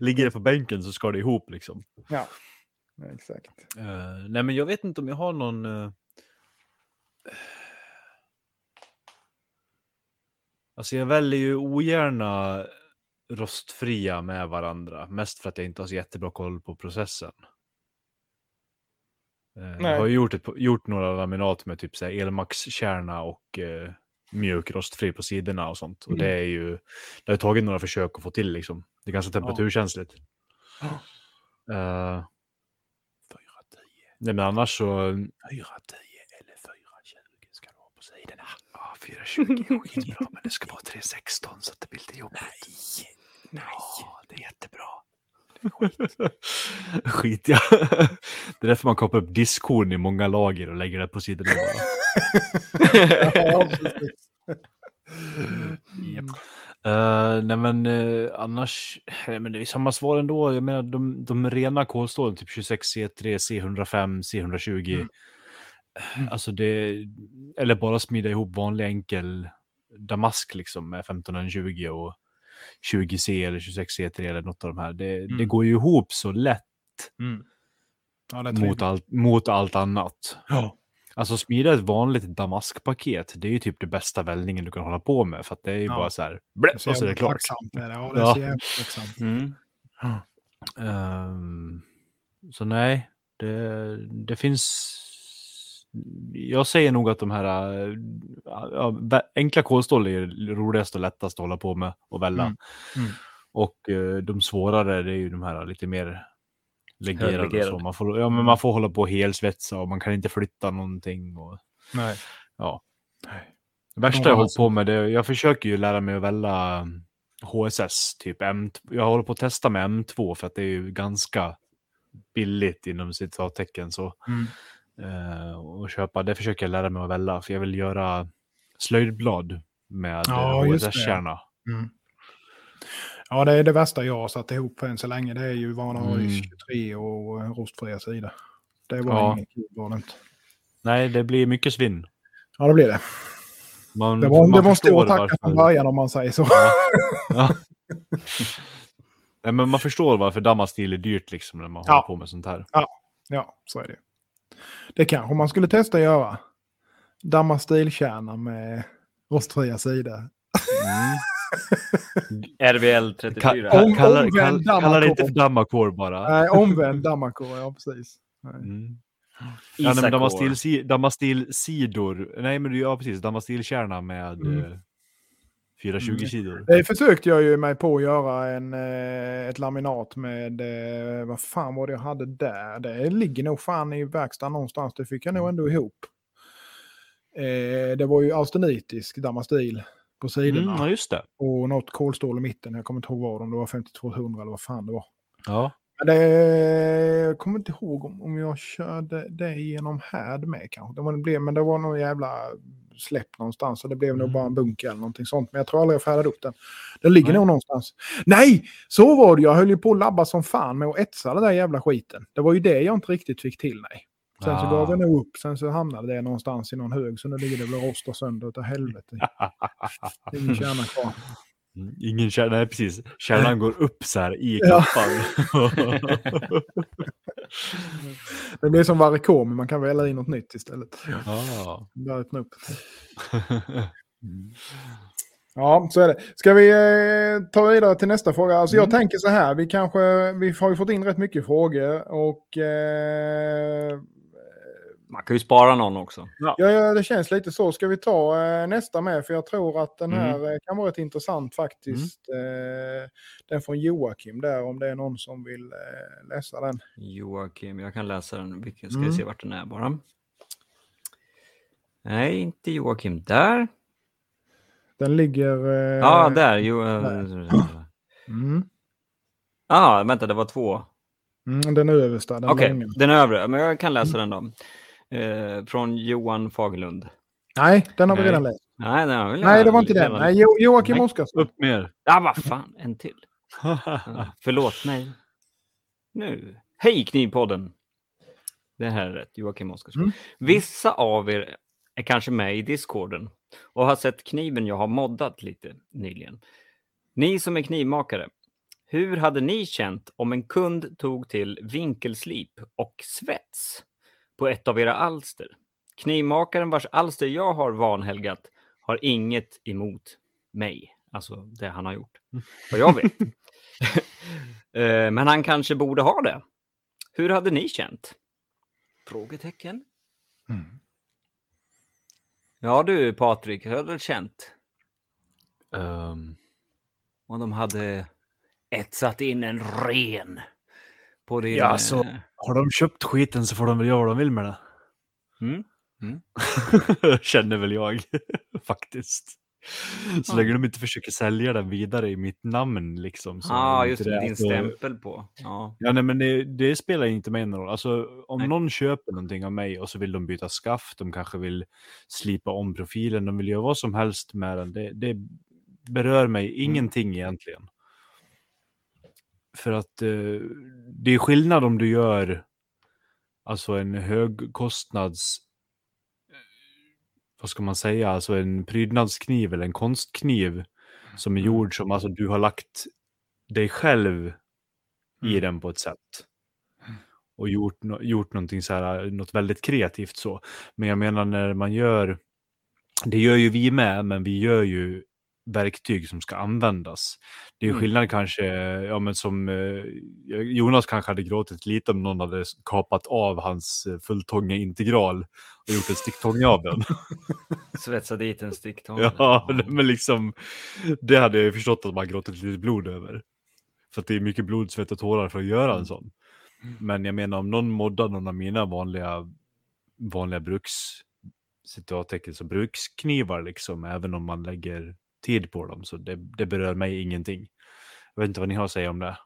Ligger det på bänken så ska det ihop liksom. ja. Exakt. Eh, nej, men jag vet inte om jag har någon... eh, Alltså jag väljer ju ogärna rostfria med varandra. Mest för att jag inte har så jättebra koll på processen. Eh, Nej. Jag har gjort, ett, gjort några laminat med typ elmaxkärna och eh, mjuk rostfri på sidorna och sånt. Mm. Det är ju, det har tagit några försök att få till liksom. Det är ganska temperaturkänsligt. Ja. Oh. Uh, Nej, men annars så... Eh, 4, 10. 420 är skitbra men det ska vara 316 så att det blir lite jobbigt. Nej, nej. Ja, det är jättebra. Skit ja. Det är därför man kopplar upp diskhon i många lager och lägger det på sidorna. Ja. Japp. Eh, nej men eh, annars, nej, men det är samma svar ändå. Jag menar de, de rena kolstålen, typ 26 C3, C105, C120. Mm. Mm. Alltså det, eller bara smida ihop vanlig enkel damask liksom med 1520 och 20C eller 26C3 eller något av de här. Det, det Mm. går ju ihop så lätt Mm. Ja, det mot allt, mot allt annat. Ja. Alltså smida ett vanligt damaskpaket, det är ju typ det bästa väldningen du kan hålla på med. För att det är ju Ja. bara så här, blä, och så är det klart. är det. Ja, det är så jävla tacksamt. Mm. Ehm, så nej, det, det finns... Jag säger nog att de här äh, ja, enkla kolstål är roligast och lättast att hålla på med och välja. Mm, mm. Och eh, de svårare det är ju de här lite mer legerade. Så. Man, får, ja, men man får hålla på och helsvetsa och man kan inte flytta någonting. Och, Nej. ja. Det värsta jag hållit på med, det, jag försöker ju lära mig att välja HSS, typ M2. Jag håller på att testa med M2 för att det är ju ganska billigt inom citattecken så. Mm. Eh, och köpa, det försöker jag lära mig att välja för jag vill göra slöjdblad med Ja, ja, just det. HSS-kärna. Mm. Ja, det är det värsta jag har satt ihop än så länge. Det är ju Vanaris Mm. 23 och eh, rostfria sida. Det var Ja. inget kul var det inte. Nej, det blir mycket svinn. Ja, det blir det. Man, Det var, man det var en stor tacka från början om man säger så. Ja. Nej, men man förstår varför Damastil är dyrt liksom när man Ja. håller på med sånt här. Ja, så är det. Det kanske man skulle testa att göra. Damma stilkärna med rostfria sidor. Mm. RVL Ka 34. ka Om- kalla, omvänd kall, kalla det inte för Damakor bara. Nej, omvänd dammakor, ja precis. Nej. Mm. Ja, nej, men. Damastil, Damastil-sidor. Nej, men det- ja, precis. Damastil-kärna med Mm. Eh, 420 Mm. sidor. Det försökte jag ju mig på att göra en, eh, ett laminat med, eh, vad fan var det jag hade där? Det ligger nog fan i verkstaden någonstans, det fick jag nog ändå ihop. Eh, det var ju austenitisk damastil på sidorna Mm, just det. och något kolstål i mitten. Jag kommer inte ihåg vad om det var 5200 eller vad fan det var. Ja. Men det, jag kommer inte ihåg om, om jag körde det genom härd med kanske. Det var, det blev, men det var någon jävla släpp någonstans. Så det blev nog Mm. bara en bunker eller någonting sånt. Men jag tror aldrig jag färdade upp den. Den ligger Nej. nog någonstans. Nej! Så var det Jag höll ju på att labba som fan med att etsa den där jävla skiten. Det var ju det jag inte riktigt fick till mig. Sen så Ah. gav jag nog upp. Sen så hamnade det någonstans i någon hög. Så nu ligger det väl och rostar sönder utav helvete. Ingen kärna kvar. Mm, Ingen kärna, nej precis. Kärnan går upp så här i kappan. Det blir som varikor, men man kan välja in något nytt istället. ah. Öppna upp. Ja, så är det. Ska vi eh, ta vidare till nästa fråga? Alltså jag Mm. tänker så här, vi kanske, vi har ju fått in rätt mycket frågor och eh, Man kan ju spara någon också. ja, ja, det känns lite så. Ska vi ta eh, nästa med? För jag tror att den Mm. här eh, kan vara rätt intressant faktiskt. Eh, den från Joakim där, om det är någon som vill eh, läsa den. Joakim, jag kan läsa den. Vilken ska Mm. jag se vart den är bara. Nej, inte Joakim. Där. Den ligger... Eh, Ja, där. Jo, eh, Mm, ah, vänta, det var två. mm, den översta, den Okej, långa. den övre. Men jag kan läsa den då. Eh, från Johan Fagerlund. Nej, den har vi Nej. redan läst. Nej, den har vi Nej, det var inte den. redan- Nej, jo, Joakim Nej. Oskarsson. Upp mer. Ja, vad fan, en till. Förlåt, nej. Nu. Hej Knivpodden! Det här är rätt, Joakim Oskarsson. Mm. Vissa av er är kanske med i Discorden. och har sett kniven jag har moddat lite nyligen. Ni som är knivmakare, hur hade ni känt om en kund tog till vinkelslip och svets på ett av era alster? Knivmakaren vars alster jag har vanhelgat har inget emot mig, alltså det han har gjort, vad jag vet. Eh, Men han kanske borde ha det. Hur hade ni känt? Frågetecken. Mm. Ja du Patrik, hur hade du känt Ehm, om de hade etsat in en ren på din... Ja, så- eh, har de köpt skiten så får de väl göra vad de vill med det. Mm. Känner väl jag faktiskt. Så Ja. länge de inte försöker sälja den vidare i mitt namn liksom. så Ja, ah, just det. din Alltså, stämpel på. Ja. Ja, nej, men det, det spelar inte mig någon roll. Alltså, om Nej. någon köper någonting av mig och så vill de byta skaft, de kanske vill slipa om profilen, de vill göra vad som helst med den. Det, det berör mig Mm. ingenting egentligen. För att eh, det är skillnad om du gör alltså en högkostnads vad ska man säga, alltså en prydnadskniv eller en konstkniv som är Mm. gjord som alltså du har lagt dig själv i Mm. den på ett sätt. Och gjort, gjort någonting så här, något väldigt kreativt så. Men jag menar när man gör, det gör ju vi med, men vi gör ju verktyg som ska användas. Det är Mm. skillnad kanske, ja men som eh, Jonas kanske hade gråtit lite om någon hade kapat av hans eh, fulltånga integral och gjort en sticktånga av den. Svetsa dit en sticktång. Ja, men liksom det hade jag förstått att man gråtit lite blod över. För att det är mycket blod, svett och tårar för att göra en sån. Men jag menar om någon moddar någon av mina vanliga, vanliga bruks, citattecken, så bruksknivar liksom, även om man lägger tid på dem, så det, det berör mig ingenting. Jag vet inte vad ni har att säga om det.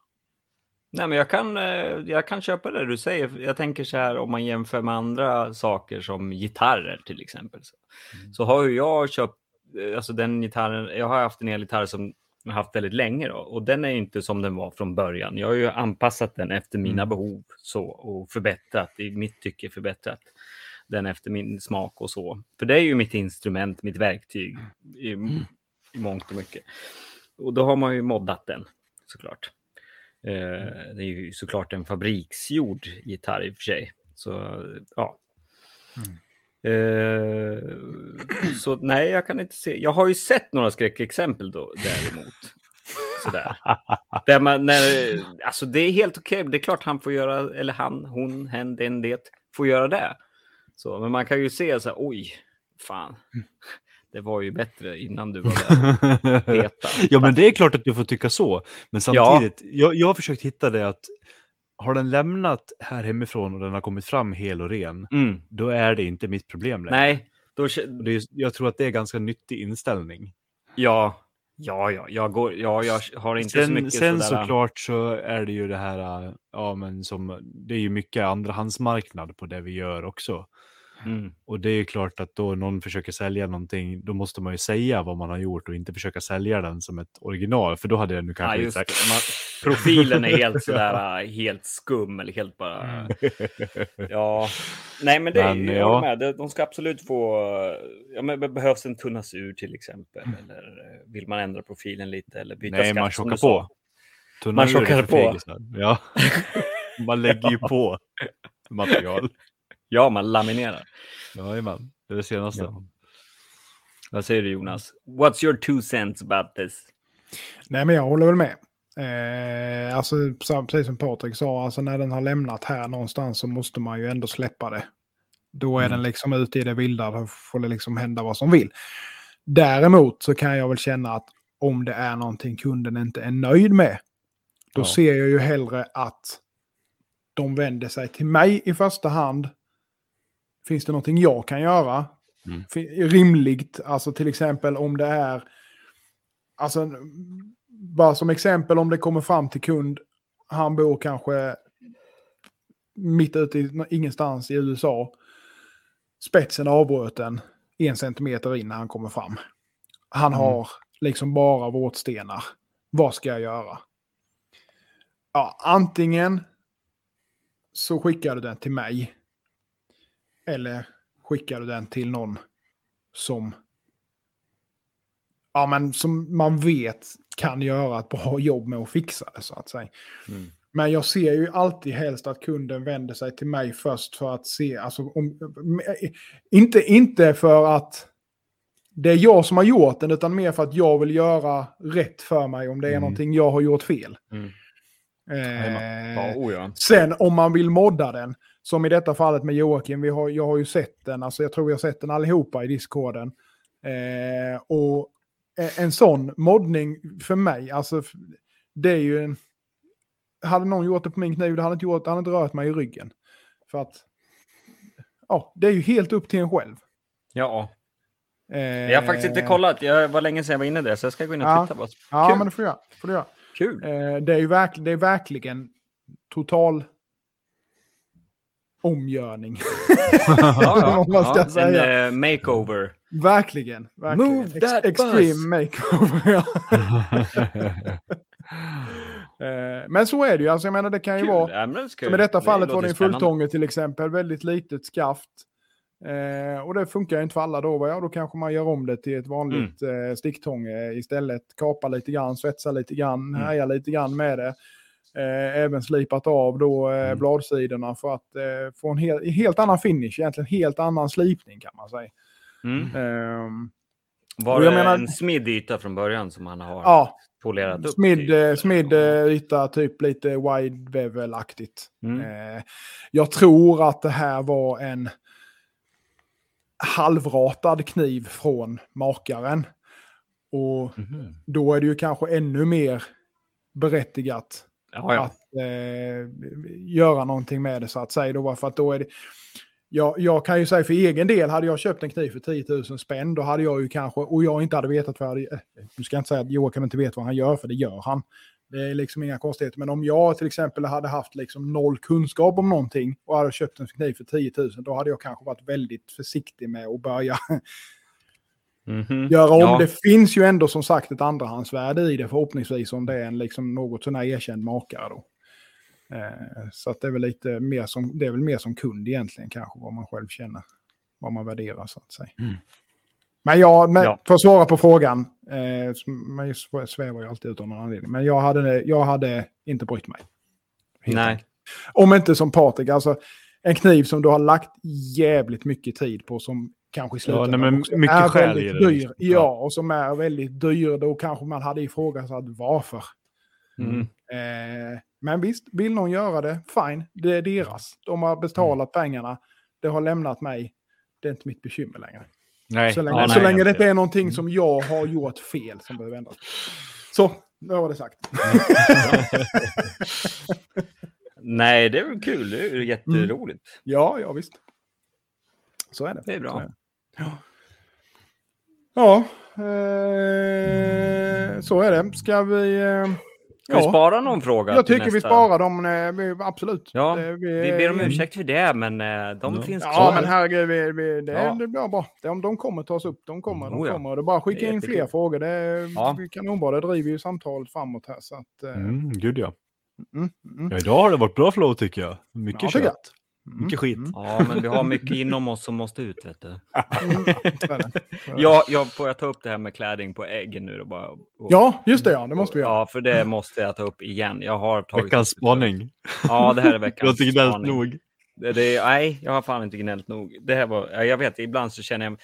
Nej, men jag kan, eh, jag kan köpa det du säger. Jag tänker så här om man jämför med andra saker som gitarrer till exempel. Så, Mm. så har ju jag köpt, eh, alltså den gitarren, jag har haft en elgitarr som jag haft väldigt länge då, och den är inte som den var från början. Jag har ju anpassat den efter mina Mm. behov så och förbättrat, i mitt tycke förbättrat den efter min smak och så. För det är ju mitt instrument, mitt verktyg i, i mångt och mycket. Och då har man ju moddat den såklart. Eh, det är ju såklart en fabriksgjord gitarr i och för sig. Så ja. Eh, så nej, jag kan inte se. Jag har ju sett några skräckexempel då däremot. Sådär. Där man, när, alltså det är helt okej. Det är klart han får göra, eller han, hon, hen, den, det, får göra det. Så, men man kan ju se så här, oj, fan. Mm. Det var ju bättre innan du var där. Ja, men det är klart att du får tycka så. Men samtidigt, jag, jag har försökt hitta det att har den lämnat här hemifrån och den har kommit fram hel och ren, Mm. då är det inte mitt problem längre. Nej, då, är, jag tror att det är ganska nyttig inställning. ja, ja, ja, jag, går, ja, jag har inte så Sen, mycket sen sådär... såklart så är det ju det här, äh, ja men som, det är ju mycket andrahandsmarknad på det vi gör också. Mm. Och det är ju klart att då någon försöker sälja någonting, då måste man ju säga vad man har gjort och inte försöka sälja den som ett original, för då hade jag nu Ja, kanske just sagt... Man, profilen är helt sådär, helt skum eller helt bara... Ja, nej men det är Men, jag ja. med. De- ska absolut få... Ja, men behövs en tunnas ur till exempel. Eller eh, vill man ändra profilen lite eller byta Nej, skaft man tjockar på. Tunna Man tjockar på. fegisar. Ja. man lägger ju på material. Ja, man laminerar. Jajamän, det är det senaste. Ja. Vad säger du Jonas? What's your two cents about this? Nej, men jag håller väl med. Eh, alltså, så- precis som Patrik sa, alltså när den har lämnat här någonstans så måste man ju ändå släppa det. Då är Mm. den liksom ute i det vilda, då får det liksom hända vad som vill. Däremot så kan jag väl känna att om det är någonting kunden inte är nöjd med, då Ja. ser jag ju hellre att de vänder sig till mig i första hand. Finns det någonting jag kan göra? Mm. Rimligt, alltså till exempel om det är Alltså, bara som exempel om det kommer fram till kund, han bor kanske mitt ute i ingenstans i USA. Spetsen avbruten en centimeter in när han kommer fram. Han Mm. har liksom bara våtstenar. Vad ska jag göra? Ja, antingen så skickar du den till mig. Eller skickar du den till någon som ja, men som man vet kan göra ett bra jobb med att fixa det så att säga. Mm. Men jag ser ju alltid helst att kunden vänder sig till mig först för att se, alltså om, inte, inte för att det är jag som har gjort den, utan mer för att jag vill göra rätt för mig om det är Mm. någonting jag har gjort fel. Mm. Eh, Ja, oh ja. Sen om man vill modda den, som i detta fallet med Joakim, vi har, jag har ju sett den, alltså jag tror vi har sett den allihopa i discorden. Eh, och eh, en sån moddning för mig, alltså det är ju en... Hade någon gjort det på min kniv, det hade inte, gjort, hade inte rört mig i ryggen. För att... Ja, det är ju helt upp till en själv. ja. Eh, Jag har faktiskt inte kollat. Jag var länge sedan jag var inne där, så jag ska gå in och Ja. titta på. Ja, Kul. men det får du göra. Får du göra. Kul. Eh, det, är ju verk, det är verkligen total omgörning. Ja, man ska ja, säga. En eh, makeover. Verkligen. verkligen. Move that extreme bus. makeover. Eh, Men så är det ju. Alltså, jag menar, det kan ju Kul. vara... Ja, det Som i detta fallet var låter det en fulltånge till exempel. Väldigt litet skaft. Eh, och det funkar inte för alla då. Ja, då kanske man gör om det till ett vanligt Mm. eh, sticktånge istället. Kapar lite grann, svetsar lite grann, Mm. härjar lite grann med det. Eh, även slipat av då eh, Mm. bladsidorna för att eh, få en hel, helt annan finish. Egentligen helt annan slipning kan man säga. Mm. Ehm, Var det menar- en smidd yta från början som han har ja, polerat upp? Smid, typ? eh, smid eh, yta, typ lite wide bevel-aktigt. Mm. Eh, jag tror att det här var en halvratad kniv från makaren. Och Mhm. då är det ju kanske ännu mer berättigat Ja, ja. att eh, göra någonting med det så att säga. Då, för att då är det, jag, jag kan ju säga för egen del, hade jag köpt en kniv för 10 000 spänn, då hade jag ju kanske, och jag inte hade vetat vad jag hade, eh, nu ska jag inte säga att Joakim inte vet vad han gör, för det gör han. Det är liksom inga konstigheter, men om jag till exempel hade haft liksom noll kunskap om någonting och hade köpt en kniv för 10 000, då hade jag kanske varit väldigt försiktig med att börja Mhm. göra om. Ja. Det finns ju ändå som sagt ett andrahandsvärde i det förhoppningsvis om det är en liksom något sånär erkänd makare då. Eh, så att det är väl lite mer som, det är väl mer som kund egentligen kanske vad man själv känner, vad man värderar så att säga. Mm. Men jag, men Ja. för att svara på frågan, eh, man sv- svävar ju alltid ut av någon anledning, men jag hade, jag hade inte brytt mig. Helt Nej. enkelt. Om inte som Patrik, alltså en kniv som du har lagt jävligt mycket tid på som kanske i Ja, slutändan nej, men mycket är väldigt det, dyr. liksom. Ja. Ja. och som är väldigt dyr. Då kanske man hade ifrågasatt varför. Mm. Eh, men visst, vill någon göra det, fine. Det är deras. De har betalat Mm. pengarna. Det har lämnat mig. Det är inte mitt bekymmer längre. Nej. Så länge, Ja, så nej, länge det inte är någonting som jag har gjort fel som behöver ändras. Så, nu var det sagt. Nej, det är väl kul. Det är ju jätteroligt. Ja, ja visst. Så är det. Det är bra. Så det. Ja, eh, så är det. Ska vi... Eh, Ska vi spara någon fråga? Jag tycker vi nästa? sparar dem, eh, vi- absolut. Ja, Eh, Vi ber om ursäkt för det, men eh, de Ja. finns Ja, kvar. men herregud, vi, vi, det, Ja. det blir bra. De, de kommer tas upp, de kommer, de Oh ja. kommer. Det är bara att skicka in fler frågor. Det är Ja. ja. kanonbra, det driver ju samtalet framåt här. Så att, eh, Mm, gud ja. mm, mm. ja. Idag har det varit bra flow tycker jag. Mycket Ja, kött. Mycket skit. Mm. Ja, men vi har mycket inom oss som måste ut, vet du. Mm, så är det. Så är det. Ja, jag, får jag ta upp det här med klädning på äggen nu då bara? Och- ja, just det ja, det måste vi göra. Ja, för det måste jag ta upp igen. Jag har tagit Veckans spaning. Ja, det här är Du har veckans inte gnällt spaning. nog. Det, det, nej, jag har fan inte gnällt nog. Det här var, ja, jag vet, ibland så känner jag...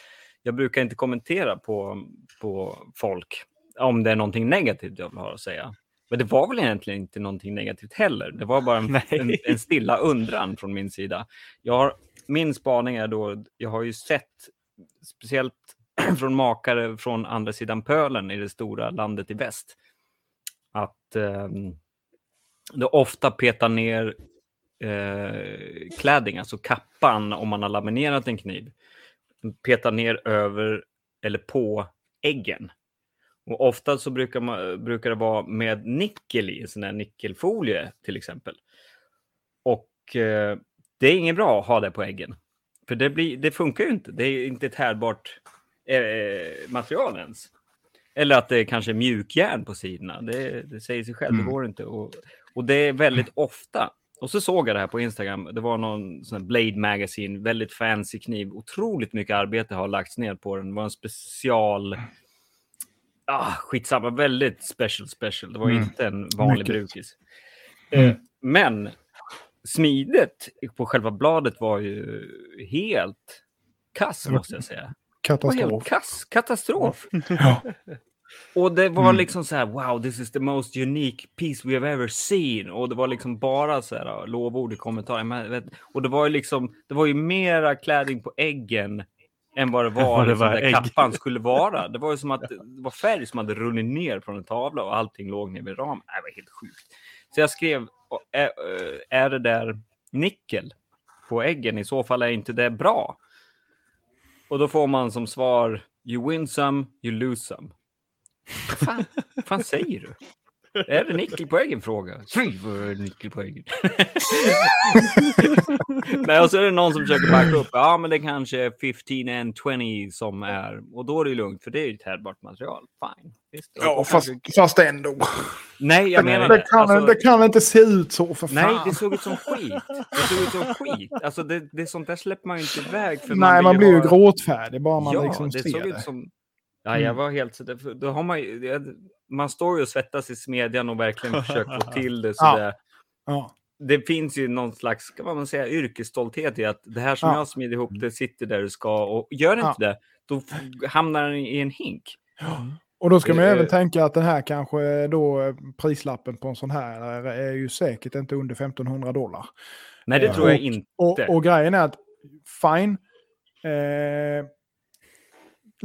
Jag brukar inte kommentera på, på folk om det är någonting negativt jag har att säga. Men det var väl egentligen inte någonting negativt heller. Det var bara en, en, en stilla undran från min sida. Jag har, min spaning är då, jag har ju sett, speciellt från makare från andra sidan pölen i det stora landet i väst, att ehm, det ofta petar ner eh, kläding, alltså kappan om man har laminerat en kniv, petar ner över eller på äggen. Och ofta så brukar, man, brukar det vara med nickel i, en sån här nickelfolie till exempel. Och eh, det är inget bra att ha det på äggen. För det, blir, det funkar ju inte. Det är inte ett härdbart eh, material ens. Eller att det är kanske mjukjärn på sidorna. Det, det säger sig själv, Mm. det går inte. Och, och det är väldigt ofta. Och så såg jag det här på Instagram. Det var någon sån här Blade Magazine, väldigt fancy kniv. Otroligt mycket arbete har lagts ner på den. Det var en special ah, skitsamma, väldigt special special. Det var Mm. inte en vanlig Mycket. brukis. Mm. Eh, men smidet på själva bladet var ju helt kass, Mm. måste jag säga. Katastrof. kass, katastrof. Ja. Och det var Mm. liksom så här, wow, this is the most unique piece we have ever seen. Och det var liksom bara så här uh, lovord i kommentarer. Och det var ju liksom, det var ju mera klädning på äggen än vad det var, Vad det liksom, var där ägg. kappan skulle vara. Det var ju som att det var färg som hade runnit ner från en tavla och allting låg ner vid ramen. Det var helt sjukt. Så jag skrev, är, är det där nickel på äggen? I så fall är inte det bra. Och då får man som svar, you win some, you lose some. Vad fan, fan säger du? Är det nickel på äggen? Fråga. Fy, vad är det nickel på äggen? Nej, och så är det någon som försöker backa upp. Ja, men det kanske är 15 and 20 som är... Och då är det ju lugnt, för det är ju ett härdbart material. Fine. Visst. Ja, Och fast, kanske- fast ändå. Nej, jag menar det, kan, Alltså, det kan inte se ut så för fan. Nej, det såg ut som skit. Det såg ut som skit. Alltså, det, det sånt där släpper man ju inte iväg. För Nej, man blir ju ha- gråtfärdig bara man ja, liksom det ser såg det. ut som... Ja, jag Mm. var helt... Då har man, ju- det- man står ju och svettas i smedjan och verkligen försöker få till det. Så Ja. Ja. Det finns ju någon slags, ska man säga, yrkesstolthet i att det här som Ja. jag smider ihop, det sitter där du ska. Och gör inte det, då hamnar den i en hink. Och då ska man ju Eh, även tänka att den här kanske då eh, prislappen på en sån här är, ju säkert inte under 1500 dollar. Nej, det Ja. tror jag Och- inte. Och, och grejen är att fine, eh,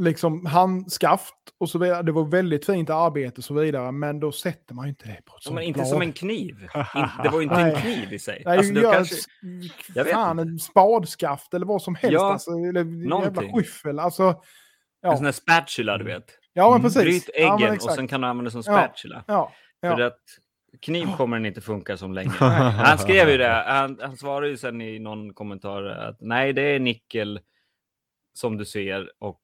liksom handskaft och så vidare, det var väldigt fint arbete och så vidare, men då sätter man ju inte det på ett Ja, men inte blad. som en kniv. In, det var ju inte en kniv i sig. Nej, Alltså, det gör kanske, jag vet fan, en spadskaft eller vad som helst. Ja, alltså, eller jävla någonting. skyffel. Alltså, En ja. sån här spatula, du vet. ja, men Mm. precis. Bryt ja, äggen och exakt. sen kan du använda som Ja. spatula. Ja, ja. För att kniv kommer den inte funka som länge. Han skrev ju det. Han, han svarade ju sen i någon kommentar att nej, det är nickel som du ser. Och,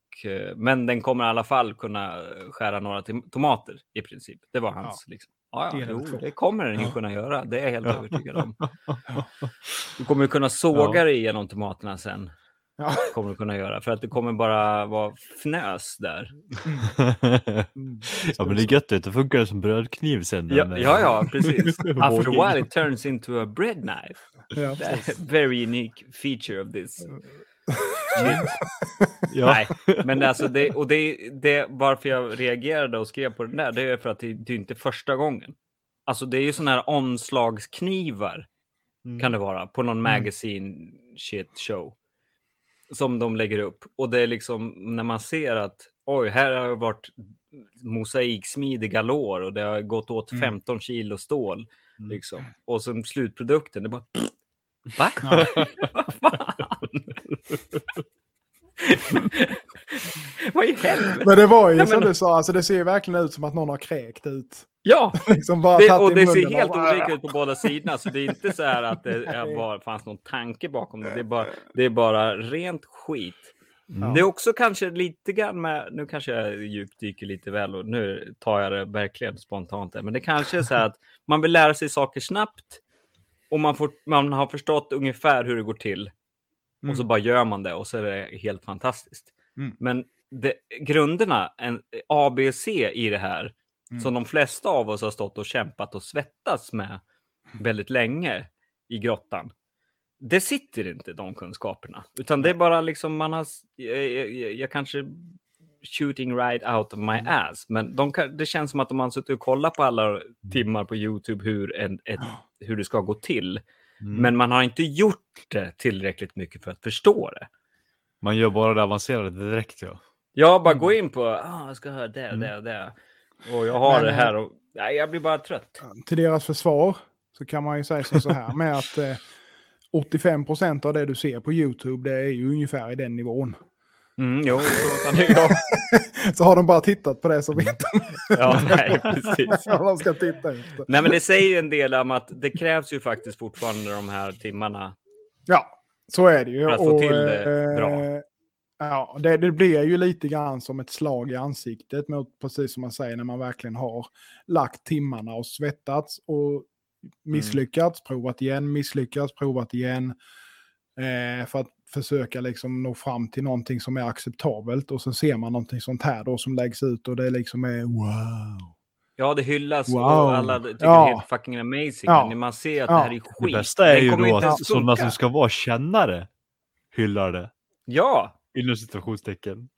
men den kommer i alla fall kunna skära några tomater i princip. Det var hans. Liksom. Ja, ja, Det jo, det kommer den ju kunna göra. Det är jag helt övertygad om. Du kommer ju kunna såga dig igenom tomaterna sen. Ja. Kommer du kunna göra. För att det kommer bara vara fnös där. Mm. ja men det är gött, det funkar som brödkniv sen. Ja, men- ja, ja precis. After a while it turns into a bread knife. Ja, That's a very unique feature of this. Ja. Nej, men alltså det, och det, det, varför jag reagerade och skrev på den där, det är för att det, det är inte första gången. Alltså det är ju sådana här omslagsknivar, Mm. kan det vara, på någon magazine shit show. Som de lägger upp. Och det är liksom när man ser att oj, här har det varit mosaiksmide galore och det har gått åt Mm. 15 kilo stål. Mm. Liksom. Och sen slutprodukten, det är bara... Va? Ja. Vad i helvete? Men det var ju Ja, som men- du sa, alltså det ser ju verkligen ut som att någon har kräkt ut. Ja, Liksom bara det, och det ser helt och olika ut på båda sidorna. Så det är inte så här att det är bara, fanns någon tanke bakom det. Det är bara, det är bara rent skit. Mm. Det är också kanske lite grann med, nu kanske jag djupdyker lite väl och nu tar jag det verkligen spontant men det kanske är så här att man vill lära sig saker snabbt och man, får, man har förstått ungefär hur det går till och så bara gör man det och så är det helt fantastiskt. Mm. Men det, grunderna, en ABC i det här, Mm. som de flesta av oss har stått och kämpat och svettats med väldigt länge i grottan. Det sitter inte de kunskaperna, utan det är bara liksom man har, jag, jag, jag kanske shooting right out of my ass, men de kan, det känns som att de har suttit och kollat på alla timmar på YouTube hur, en, ett, hur det ska gå till, Mm. men man har inte gjort det tillräckligt mycket för att förstå det. Man gör bara det avancerade direkt ja. Jag bara går in på, ah, jag ska ha det och det och det. Och jag har Men, det här och nej, jag blir bara trött. Till deras försvar så kan man ju säga så här med att eh, 85% av det du ser på YouTube det är ju ungefär i den nivån. Mm, jo, så har de bara tittat på det vet de Ja, nej, precis. de ska titta efter. Nej, men det säger ju en del om att det krävs ju faktiskt fortfarande de här timmarna. Ja, så är det ju. För att få till det eh, bra. Ja, det, det blir ju lite grann som ett slag i ansiktet, mot, precis som man säger, när man verkligen har lagt timmarna och svettats och misslyckats, provat igen, misslyckats, provat igen. Eh, för att försöka liksom nå fram till någonting som är acceptabelt och sen ser man någonting sånt här då som läggs ut och det liksom är wow. Ja, det hyllas Wow. och alla tycker Ja. det är helt fucking amazing. Ja. Men man ser att Ja. det här är skit. Det bästa är ju då att sådana som ska vara kännare hyllar det. Ja, Inom situationstecken.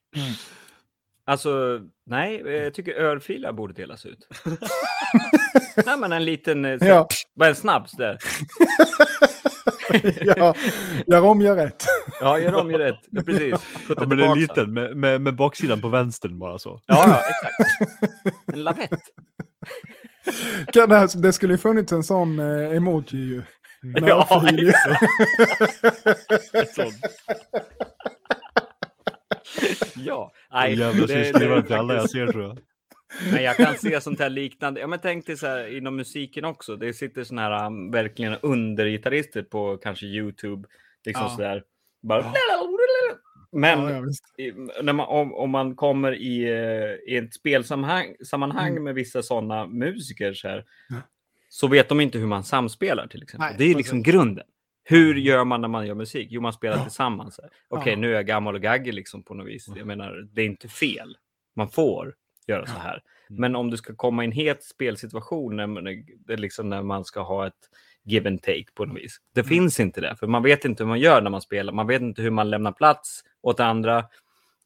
alltså nej, jag tycker örfilar borde delas ut. nej, men en liten, eh, så, Ja. bara en snabb sådär. ja, gör om, gör rätt. Ja, gör om, gör rätt. Ja, precis. Ja, men det är tillbaka. liten med, med, med baksidan på vänstern bara så. Ja, ja, exakt. En lavett. Kan det, skulle ju funnits en sån eh, emoji ju. En Ja. Sån. Ja, Nej. Jävlar, det- det- till alla jag ser tror jag. Men jag kan se sånt här liknande. Ja, men tänk dig så här inom musiken också. Det sitter såna här um, verkligen undergitarrister på kanske YouTube. Liksom Ja. så där. Bara... Men Ja, ja, visst. i, när man, om, om man kommer i, eh, i ett spelsammanhang sammanhang Mm. med vissa sådana musiker så, här, så vet de inte hur man samspelar till exempel. Nej, det är liksom precis. grunden. Hur gör man när man gör musik? Jo, man spelar Ja. tillsammans. Okej, Ja. nu är jag gammal och gaggig liksom på något vis. Jag menar, det är inte fel. Man får göra så här. Mm. Men om du ska komma i en het spelsituation när man, liksom när man ska ha ett give and take på något vis. Det Mm. finns inte det, för man vet inte hur man gör när man spelar. Man vet inte hur man lämnar plats åt andra.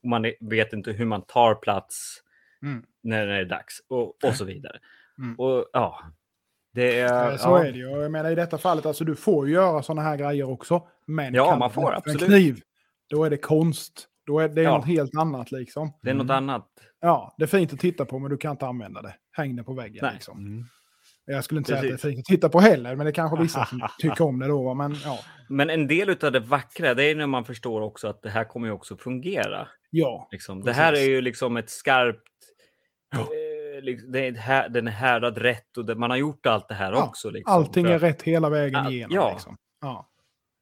Och man vet inte hur man tar plats Mm. när det är dags och, och så vidare. Mm. Och ja, det är... Så ja. är det ju. Jag menar i detta fallet, alltså du får ju göra sådana här grejer också. Men Ja, man får, absolut. En kniv, då är det konst. Då är det Ja. något helt annat liksom. Det är något annat. Ja, det är fint att titta på men du kan inte använda det. Häng det på väggen Nej. liksom. Mm. Jag skulle inte säga att Precis. det är fint att titta på heller, men det är kanske vissa som tycker om det då. Men ja, Men en del av det vackra, det är när man förstår också att det här kommer ju också fungera. ja. Liksom. Det här är Precis. ju liksom ett skarpt... Ja. Eh, liksom, det är ett här, den är härdad rätt och det, man har gjort allt det här Ja, också. Liksom, Allting är rätt hela vägen igenom. ja. Liksom. Ja.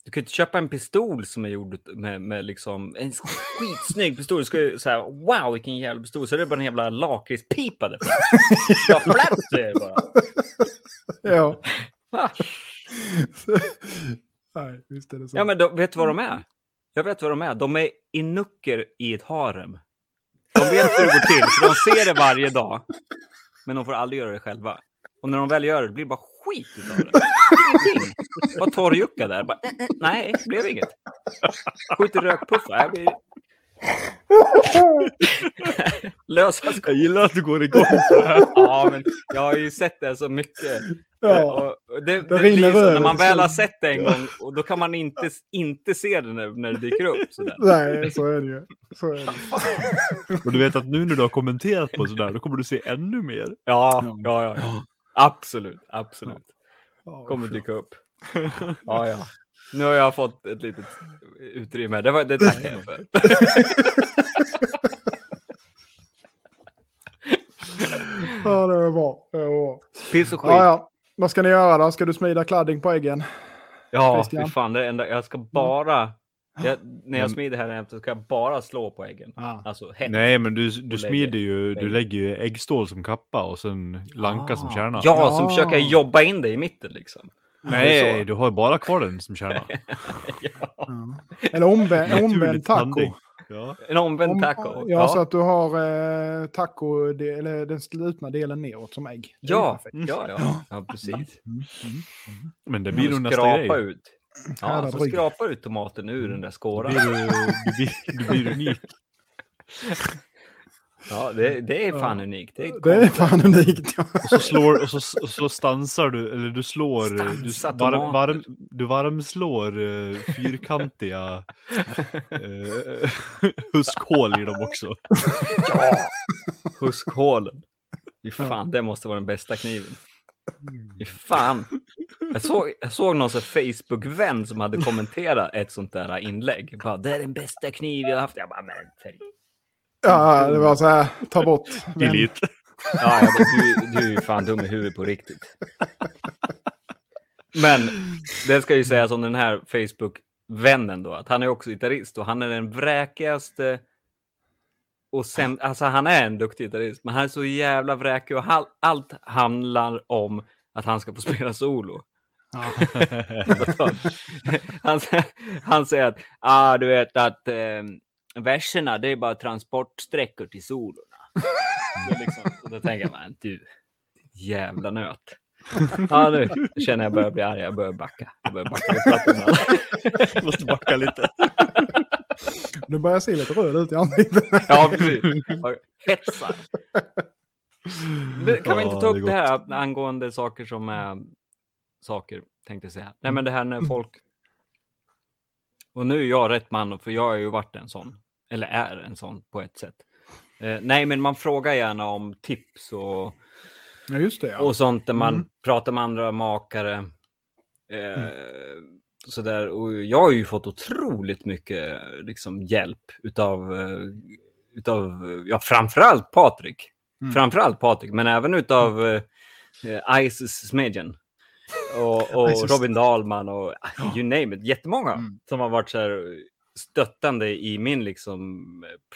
Du kan inte köpa en pistol som är gjord med, med liksom en skitsnygg pistol. Du ska ju säga wow vilken jävla pistol. Så är det bara en jävla lakritspipa där. Ja, det är bara. ja. Nej, visst är det så. Ja men då, vet du vad de är? Jag vet vad de är. De är inucker i ett harem. De vet hur det går till, för de ser det varje dag. Men de får aldrig göra det själva. Och när de väl gör det, det blir bara skit utav det. Bara torrjucka där. Bara, eh, eh, nej, det blev inget. Skjuter rökpuffar. Jag blir... Lösa skott. Jag gillar att du går igång så här. Ja, men jag har ju sett det så mycket. Ja. Och- och det, det, blir så, när man väl har sett det en gång, och då kan man inte, inte se det när, när det dyker upp. Sådär. Nej, så är det ju. Så är det. Och du vet att nu när du har kommenterat på sådär, då kommer du se ännu mer. Ja, ja, ja, ja. Absolut, absolut. Kommer dyka upp. Ja, ja. Nu har jag fått ett litet utrymme. Det, var, det tackar jag för. Ja, det var bra. Det var bra. Piss och skit. Ja, ja. Vad ska ni göra då? Ska du smida kladding på äggen? Ja, fy fan. Det enda, jag ska bara... Jag, när jag smider här efter ska jag bara slå på äggen. Ja. Alltså. Nej, men du, du lägger- smider ju, du lägger. ju äggstål som kappa och sen lanka som Ah. kärna. Ja, som Ja. försöker jobba in det i mitten liksom. Nej, så. du har ju bara kvar den som kärna. Ja. Ja. Eller omvänd, omvänd taco. handling. Ja. En omvänd Om, taco. ja, så att du har eh, taco, eller den slutna delen neråt som ägg. Ja, ja, ja, ja, precis. Mm, mm. Men det blir nog nästa grej. ut. Ja, Härad så rygg. skrapa ut tomaten ur den där skåran. blir du, du, blir, du blir unik. Ja, det, det är fan Ja. unikt. Det är, Det är fan unikt. Ja. Och så slår, och så, och så stansar du, eller du slår, du, Stansa varm, tomater. varm, du varmslår uh, fyrkantiga uh, huskhål i dem också. ja, huskhålen. Fy fan, det måste vara den bästa kniven. Fan. Jag såg, jag såg någon sån Facebook-vän som hade kommenterat ett sånt där inlägg. Bara, det är den bästa kniv jag har haft. Jag bara, men för ja, det var så här, ta bort. Delete. Ja, jag bara, du, du är ju fan dum i huvudet på riktigt. Men det ska ju sägas om den här Facebook-vännen då, att han är också gitarrist och han är den vräkigaste och sen, alltså han är en duktig gitarrist, men han är så jävla vräkig och all, allt handlar om att han ska få spela solo. han, han säger att ah, du vet att eh, verserna det är bara transportsträckor till solorna. Så liksom, då tänker man, du jävla nöt. Ja, nu känner jag börjar bli arg. Jag börjar backa. Jag börjar backa. Jag. Måste backa lite. Du börjar se lite röd ut i ansiktet. Ja, precis. Hetsar. Kan vi inte ta upp det här angående saker som är saker, tänkte jag säga. Nej, men det här när folk... Och nu är jag rätt man, för jag har ju varit en sån. Eller är en sån på ett sätt. Eh, nej, men man frågar gärna om tips och, Ja, just det. Ja. och sånt där man Mm. pratar med andra makare. Eh, Sådär. Och jag har ju fått otroligt mycket liksom, hjälp utav, eh, utav ja, framförallt Patrik. Mm. Framförallt Patrik, men även utav eh, eh, Isis Smedjen. Och, och. Robin Dahlman och ah, you name it. Jättemånga Mm. som har varit så här stöttande i min liksom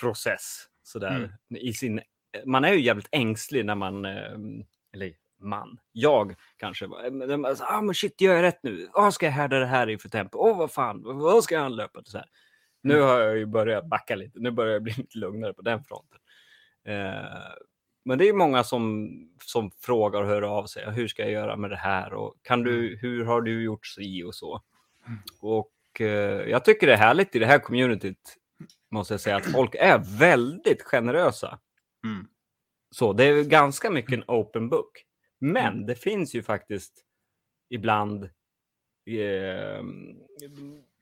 process. Sådär. Mm. I sin, man är ju jävligt ängslig när man, eh, eller man, jag kanske, så, ah, men shit, gör jag rätt nu? Vad ska jag härda det här i för tempo? Åh, vad fan, vad ska jag anlöpa? Så här. Nu har jag ju börjat backa lite, nu börjar jag bli lite lugnare på den fronten. Eh, men det är många som, som frågar och hör av sig. Hur ska jag göra med det här? Och kan du, hur har du gjort si och så? Och eh, jag tycker det är härligt i det här communityt, måste jag säga, att folk är väldigt generösa. Mm. Så det är ganska mycket en open book. Men det finns ju faktiskt ibland eh,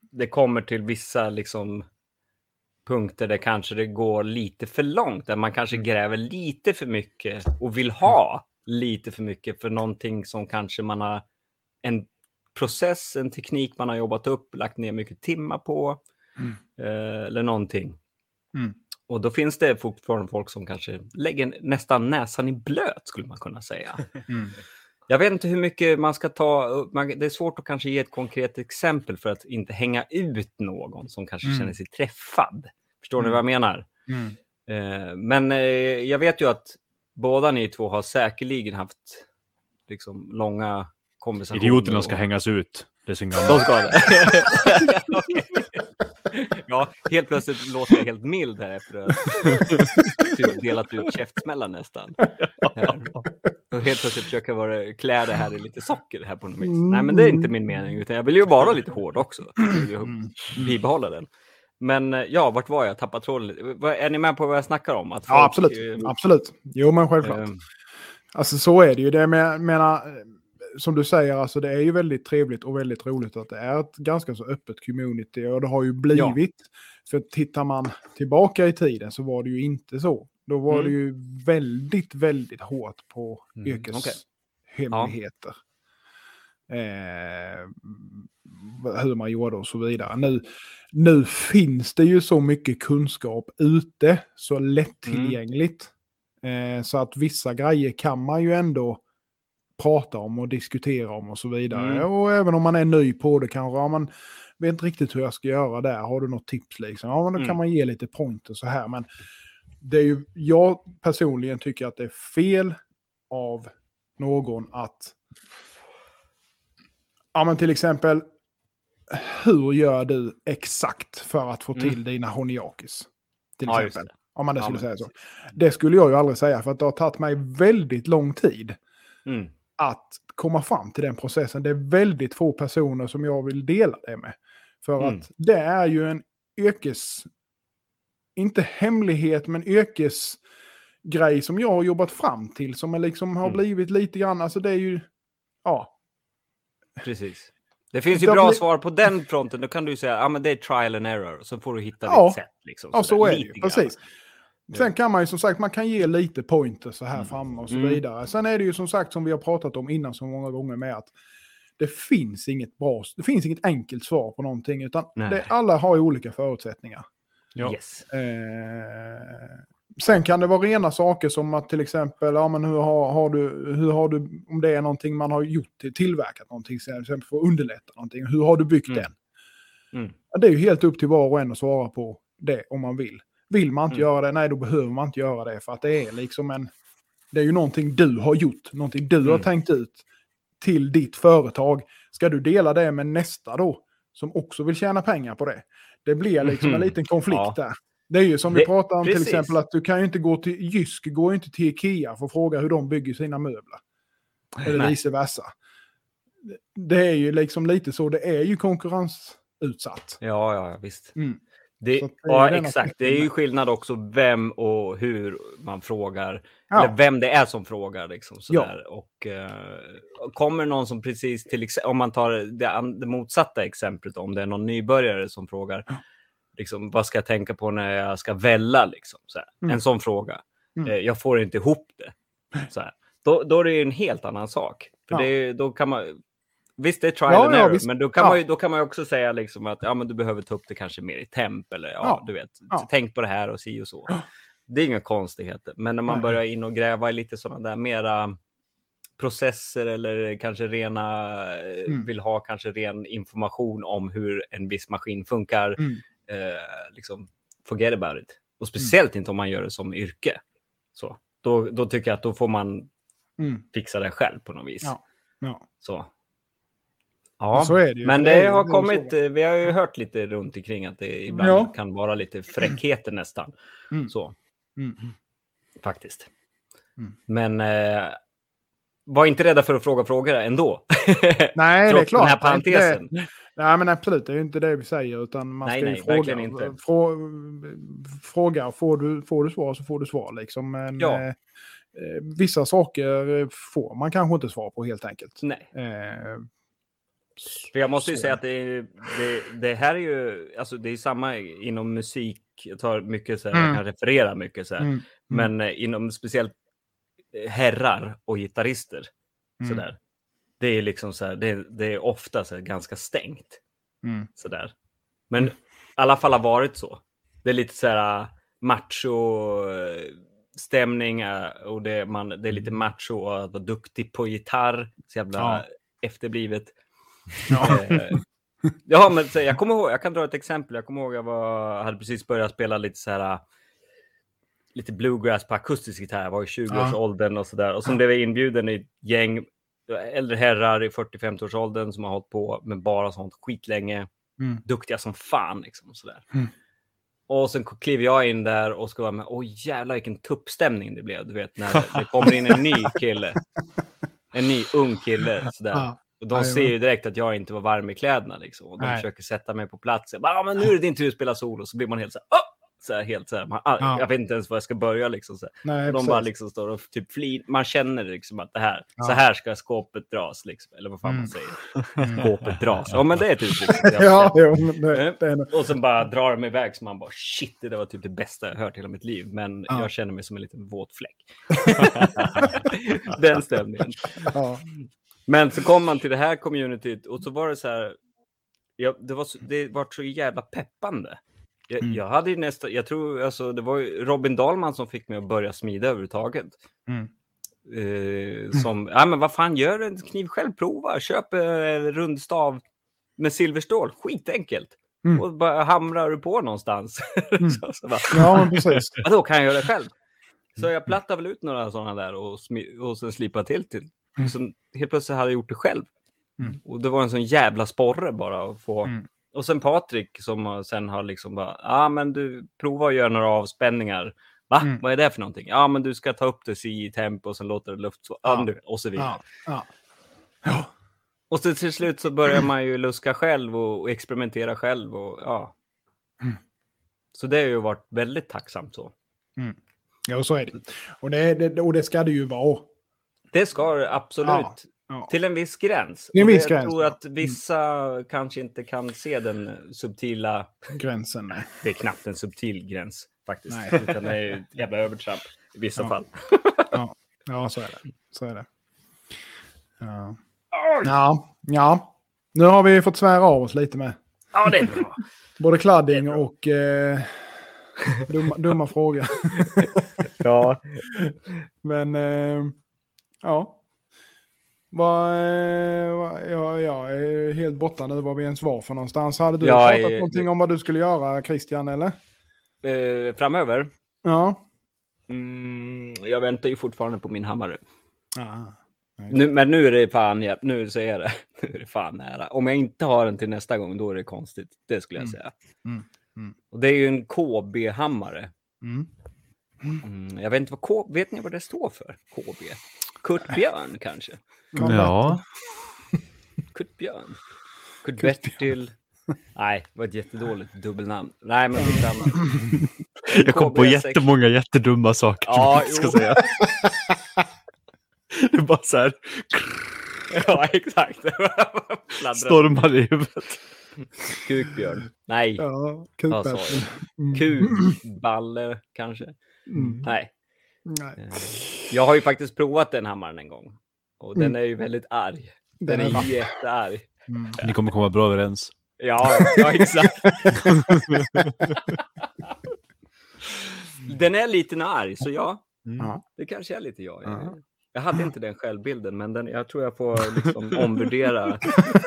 det kommer till vissa liksom punkter där kanske det går lite för långt, där man kanske gräver lite för mycket och vill ha lite för mycket för någonting som kanske man har en process, en teknik man har jobbat upp, lagt ner mycket timmar på eh, eller någonting. Mm. Och då finns det fortfarande folk som kanske lägger nästan näsan i blöt skulle man kunna säga. Mm. Jag vet inte hur mycket man ska ta Det är svårt att kanske ge ett konkret exempel för att inte hänga ut någon som kanske Mm. känner sig träffad. Förstår ni Mm. vad jag menar? Mm. Eh, men eh, jag vet ju att båda ni två har säkerligen haft liksom, långa konversationer. Idioterna ska och- hängas ut. Det är sin De gamla. ska det. Ja, helt plötsligt låter jag helt mild här efter att typ delat ut käftsmällan nästan. Och helt plötsligt försöka vara, klä det här i lite socker här på något vis. Nej, men det är inte min mening, utan jag vill ju vara lite hård också. Jag vill ju bibehålla den. Men eh, ja, vart var jag? Tappat tråden lite. Är ni med på vad jag snackar om? Att Ja, folk, absolut. eh, absolut. Jo, men självklart. eh, Alltså så är det ju. Det med, menar, som du säger, alltså, det är ju väldigt trevligt och väldigt roligt att det är ett ganska så öppet community. Och det har ju blivit. För tittar man tillbaka i tiden så var det ju inte så. Då var Mm. det ju väldigt, väldigt hårt på Mm, yrkeshemligheter. Eh, hur man gjorde och så vidare. Nu, nu finns det ju så mycket kunskap ute, så lättillgängligt. Eh, så att vissa grejer kan man ju ändå prata om och diskutera om och så vidare. Mm. Och även om man är ny på det kanske, ja, man vet inte riktigt hur jag ska göra där, har du något tips liksom? Ja, men då kan Mm. man ge lite pointer så här. Men det är ju, jag personligen tycker att det är fel av någon att, ja men till exempel, hur gör du exakt för att få till dina honiakis? Till Ja, exempel. Om man det Ja, skulle men säga så. Det skulle jag ju aldrig säga, för att det har tagit mig väldigt lång tid Mm. Att komma fram till den processen. Det är väldigt få personer som jag vill dela det med. För Mm. att det är ju en yrkes... Inte hemlighet, men yrkesgrej som jag har jobbat fram till. Som liksom har Mm. blivit lite grann, alltså det är ju... Ja, Precis. Det finns ju bra blir- svar på den fronten. Då kan du säga att ah, men det är trial and error. Så får du hitta Ja. ditt sätt. Liksom, ja så är det ju. Precis. Sen kan man ju som sagt, man kan ge lite pointer så här Mm. framme och så Mm. vidare. Sen är det ju som sagt som vi har pratat om innan så många gånger med att det finns inget bra, det finns inget enkelt svar på någonting utan det, alla har ju olika förutsättningar. Ja. Yes. Eh, sen kan det vara rena saker som att till exempel, ja men hur har, har du, hur har du, om det är någonting man har gjort, till- tillverkat någonting, till exempel för att underlätta någonting, hur har du byggt Mm. den? Mm. Ja, det är ju helt upp till var och en att svara på det om man vill. Vill man inte Mm. göra det, nej då behöver man inte göra det för att det är liksom en, det är ju någonting du har gjort, någonting du har Mm. tänkt ut till ditt företag. Ska du dela det med nästa då, som också vill tjäna pengar på det? Det blir liksom en Mhm. liten konflikt Ja. där. Det är ju som vi Det- pratade om till precis. exempel att du kan ju inte gå till Jysk, går inte till Ikea för att fråga hur de bygger sina möbler. Eller Nej. vice versa. Det är ju liksom lite så, det är ju konkurrensutsatt. Ja, ja, visst. Mm. Det, ja, exakt. Det är ju skillnad också vem och hur man frågar. Ja. Eller vem det är som frågar. Liksom, sådär. Och, eh, kommer någon som precis, till om man tar det, det motsatta exemplet, om det är någon nybörjare som frågar, liksom, vad ska jag tänka på när jag ska välla? Liksom, såhär. Mm. En sån fråga. Mm. Eh, jag får inte ihop det. Såhär. Då, då är det ju en helt annan sak. För Ja. det, då kan man, Visst, det är trial Ja, and ja, error, visst. men då kan, Ja. man ju, då kan man också säga liksom att ja, men du behöver ta upp det kanske mer i temp eller ja, Ja. du vet, Ja. tänk på det här och si och så. Det är inga konstigheter, men när man Nej. börjar in och gräva i lite sådana där mera processer eller kanske rena, Mm. vill ha kanske ren information om hur en viss maskin funkar, Mm. eh, liksom forget about it. Och speciellt inte om man gör det som yrke. Så, då, då tycker jag att då får man Mm. fixa det själv på något vis. Ja. Ja. Så. Ja, det men Det har kommit, eh, vi har ju hört lite runt omkring att det ibland Ja. kan vara lite fräckheter nästan. Mm. Så, Mm. faktiskt. Mm. Men eh, var inte rädda för att fråga frågor ändå. Nej, det är klart. den här parentesen. Nej, men absolut. Det är ju inte det vi säger. Utan man Nej, ska nej, fråga. verkligen inte. Frå, fråga, får du, får du svar så får du svar. Liksom. Men Ja. eh, eh, vissa saker får man kanske inte svar på helt enkelt. Nej, Eh, för jag måste ju säga att det, det, det här är ju, alltså det är samma inom musik. Jag tar mycket så här, Mm. jag kan referera mycket så här. mm, Men eh, inom speciellt eh, herrar och gitarrister, Mm. sådär. Det är liksom så här, det, det är ofta så här, ganska stängt. mm, Sådär. Men i alla fall har varit så. Det är lite så här äh, macho stämning och det, man, det är lite macho att vara duktig på gitarr. Så jävla Ja. efterblivet. Ja. Eh, ja, men jag kommer ihåg, jag kan dra ett exempel. Jag kommer ihåg jag var, hade precis börjat spela lite så här äh, lite bluegrass på akustisk gitarr. Jag var i 20-årsåldern och sådär. Och så blev jag inbjuden i ett gäng äldre herrar i 40-50-årsåldern som har hållit på med bara sånt skitlänge Mm. duktiga som fan. Liksom, och, sådär. Mm. och sen kliver jag in där och ska vara med. Åh jävlar vilken tuppstämning det blev. Du vet när det kommer in en ny kille. En ny ung kille. Sådär. Och de ser ju direkt att jag inte var varm i kläderna. Liksom. Och de Nej. försöker sätta mig på plats. Jag bara, ah, men nu är det din tur att spela solo. Så blir man helt så här, "Åh!" så här, helt så här, man, ah, Ja. Jag vet inte ens var jag ska börja. Liksom, så. Nej, Och de precis. bara liksom står och typ flin. Man känner liksom att det här, Ja. så här ska skåpet dras. Liksom. Eller vad fan Mm. man säger. Skåpet dras. Ja, men det är ett uttryck. som jag har Ja, jo, men det, det är Och sen bara drar de iväg så man bara shit, det var typ det bästa jag hört hela mitt liv. Men Ja. jag känner mig som en liten våt fläck. Den stämningen. ja. Men så kom man till det här communityt och så var det så här. Ja, det, var så, det var så jävla peppande. Jag, Mm. jag hade ju nästan, jag tror alltså det var Robin Dahlman som fick mig att börja smida överhuvudtaget. Mm. Eh, som, ja men vad fan, gör en kniv själv, prova, köp en rund stav med silverstål, skitenkelt. Mm. Och bara hamrar du på någonstans. så, så bara, ja, men precis. Då kan jag göra det själv. Så jag plattade väl ut några sådana där och, och sen slipade till till. Mm. Så helt plötsligt hade jag gjort det själv. Mm. Och det var en sån jävla sporre bara att få. Mm. Och sen Patrik som sen har liksom bara, ja ah, men du prova att göra några avspänningar. Va? Mm. Vad är det för någonting? Ja men du ska ta upp det i tempo och sen låter det luft så, Ja. och så vidare. Ja. Ja. Och så till slut så börjar man ju luska själv och, experimentera själv och ja. Mm. Så det har ju varit väldigt tacksamt så. ja, så är det. Och det, det, och det ska det ju vara. Det ska det absolut. Ja. Ja. Till en viss gräns. En viss gräns, Jag tror ja. att vissa kanske inte kan se den subtila... Gränsen. Nej. Det är knappt en subtil gräns faktiskt. Nej. Utan det är ett jävla övertramp i vissa Ja. fall. Ja. ja, så är det. Så är det. Ja. ja, ja. Nu har vi fått svära av oss lite med. Ja, det är bra. Både kladding och eh, dumma, dumma frågor. Ja. Men eh, ja. Vad, eh, vad, ja, jag är helt borta nu var vi ens var för någonstans. Hade du Jag pratat är- någonting om vad du skulle göra Christian eller? Eh, framöver? Ja. Mm, jag väntar ju fortfarande på min hammare. Ah. Nu, men nu är det fan, ja, nu så är det, nu är det fan nära. Om jag inte har den till nästa gång, då är det konstigt. Det skulle jag Mm. säga. Mm. Mm. Och det är ju en KB-hammare. Mm. Mm, jag vet inte vad K, vet ni vad det står för? KB? Kurt Björn kanske? Ja, Kurt Björn? Kurt Bertil? Nej, det var ett jättedåligt dubbelnamn. Nej, men skitsamma. jag kom på KB6. jättemånga jättedumma saker. Ja, jag ska jo. säga. Det är bara så här, Ja, exakt. Stormar i huvudet. Kukbjörn. Nej, Ja, jag? Mm. Kukballe kanske? Mm. Nej. Nej. Eh, Jag har ju faktiskt provat den hammaren en gång. Och den Mm. är ju väldigt arg. Den Den är är jättearg. Mm. Ni kommer komma bra överens. Ja, ja exakt. Den är lite arg, så ja, Ja. det kanske är lite jag. Ja. Jag hade inte den självbilden, men den, jag tror jag får liksom omvärdera,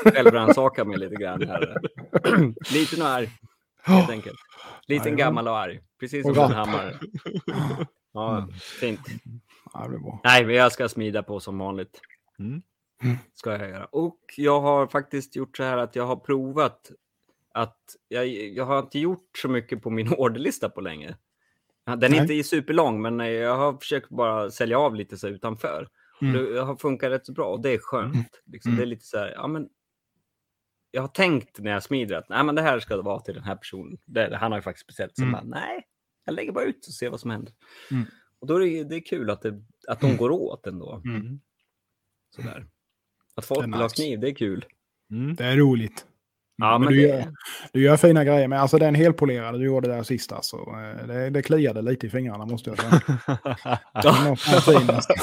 självrannsaka mig lite grann här. Liten och arg, helt enkelt. Liten, gammal och arg, precis som en hammare. Ja, fint. Ja, det bra. Nej, men jag ska smida på som vanligt. Mm. Ska jag göra. Och jag har faktiskt gjort så här att jag har provat att jag, jag har inte gjort så mycket på min orderlista på länge. Den är Nej. inte superlång, men jag har försökt bara sälja av lite så utanför. Mm. Det har funkat rätt så bra och det är skönt. Liksom. Mm. Det är lite så här, ja men jag har tänkt när jag smider att nej, men det här ska vara till den här personen. Det, han har ju faktiskt beställt. Så Mm. bara, nej, jag lägger bara ut och ser vad som händer. Mm. Och då är det, det är kul att, det, att de går åt ändå. Mm. Sådär. Att folk vill ha kniv, det är kul. Mm. Det är roligt. Ja, men du, det... gör, du gör fina grejer, men alltså den helpolerade du gjorde där sista, så eh, det, det kliade lite i fingrarna måste jag säga. Det är något av det finaste.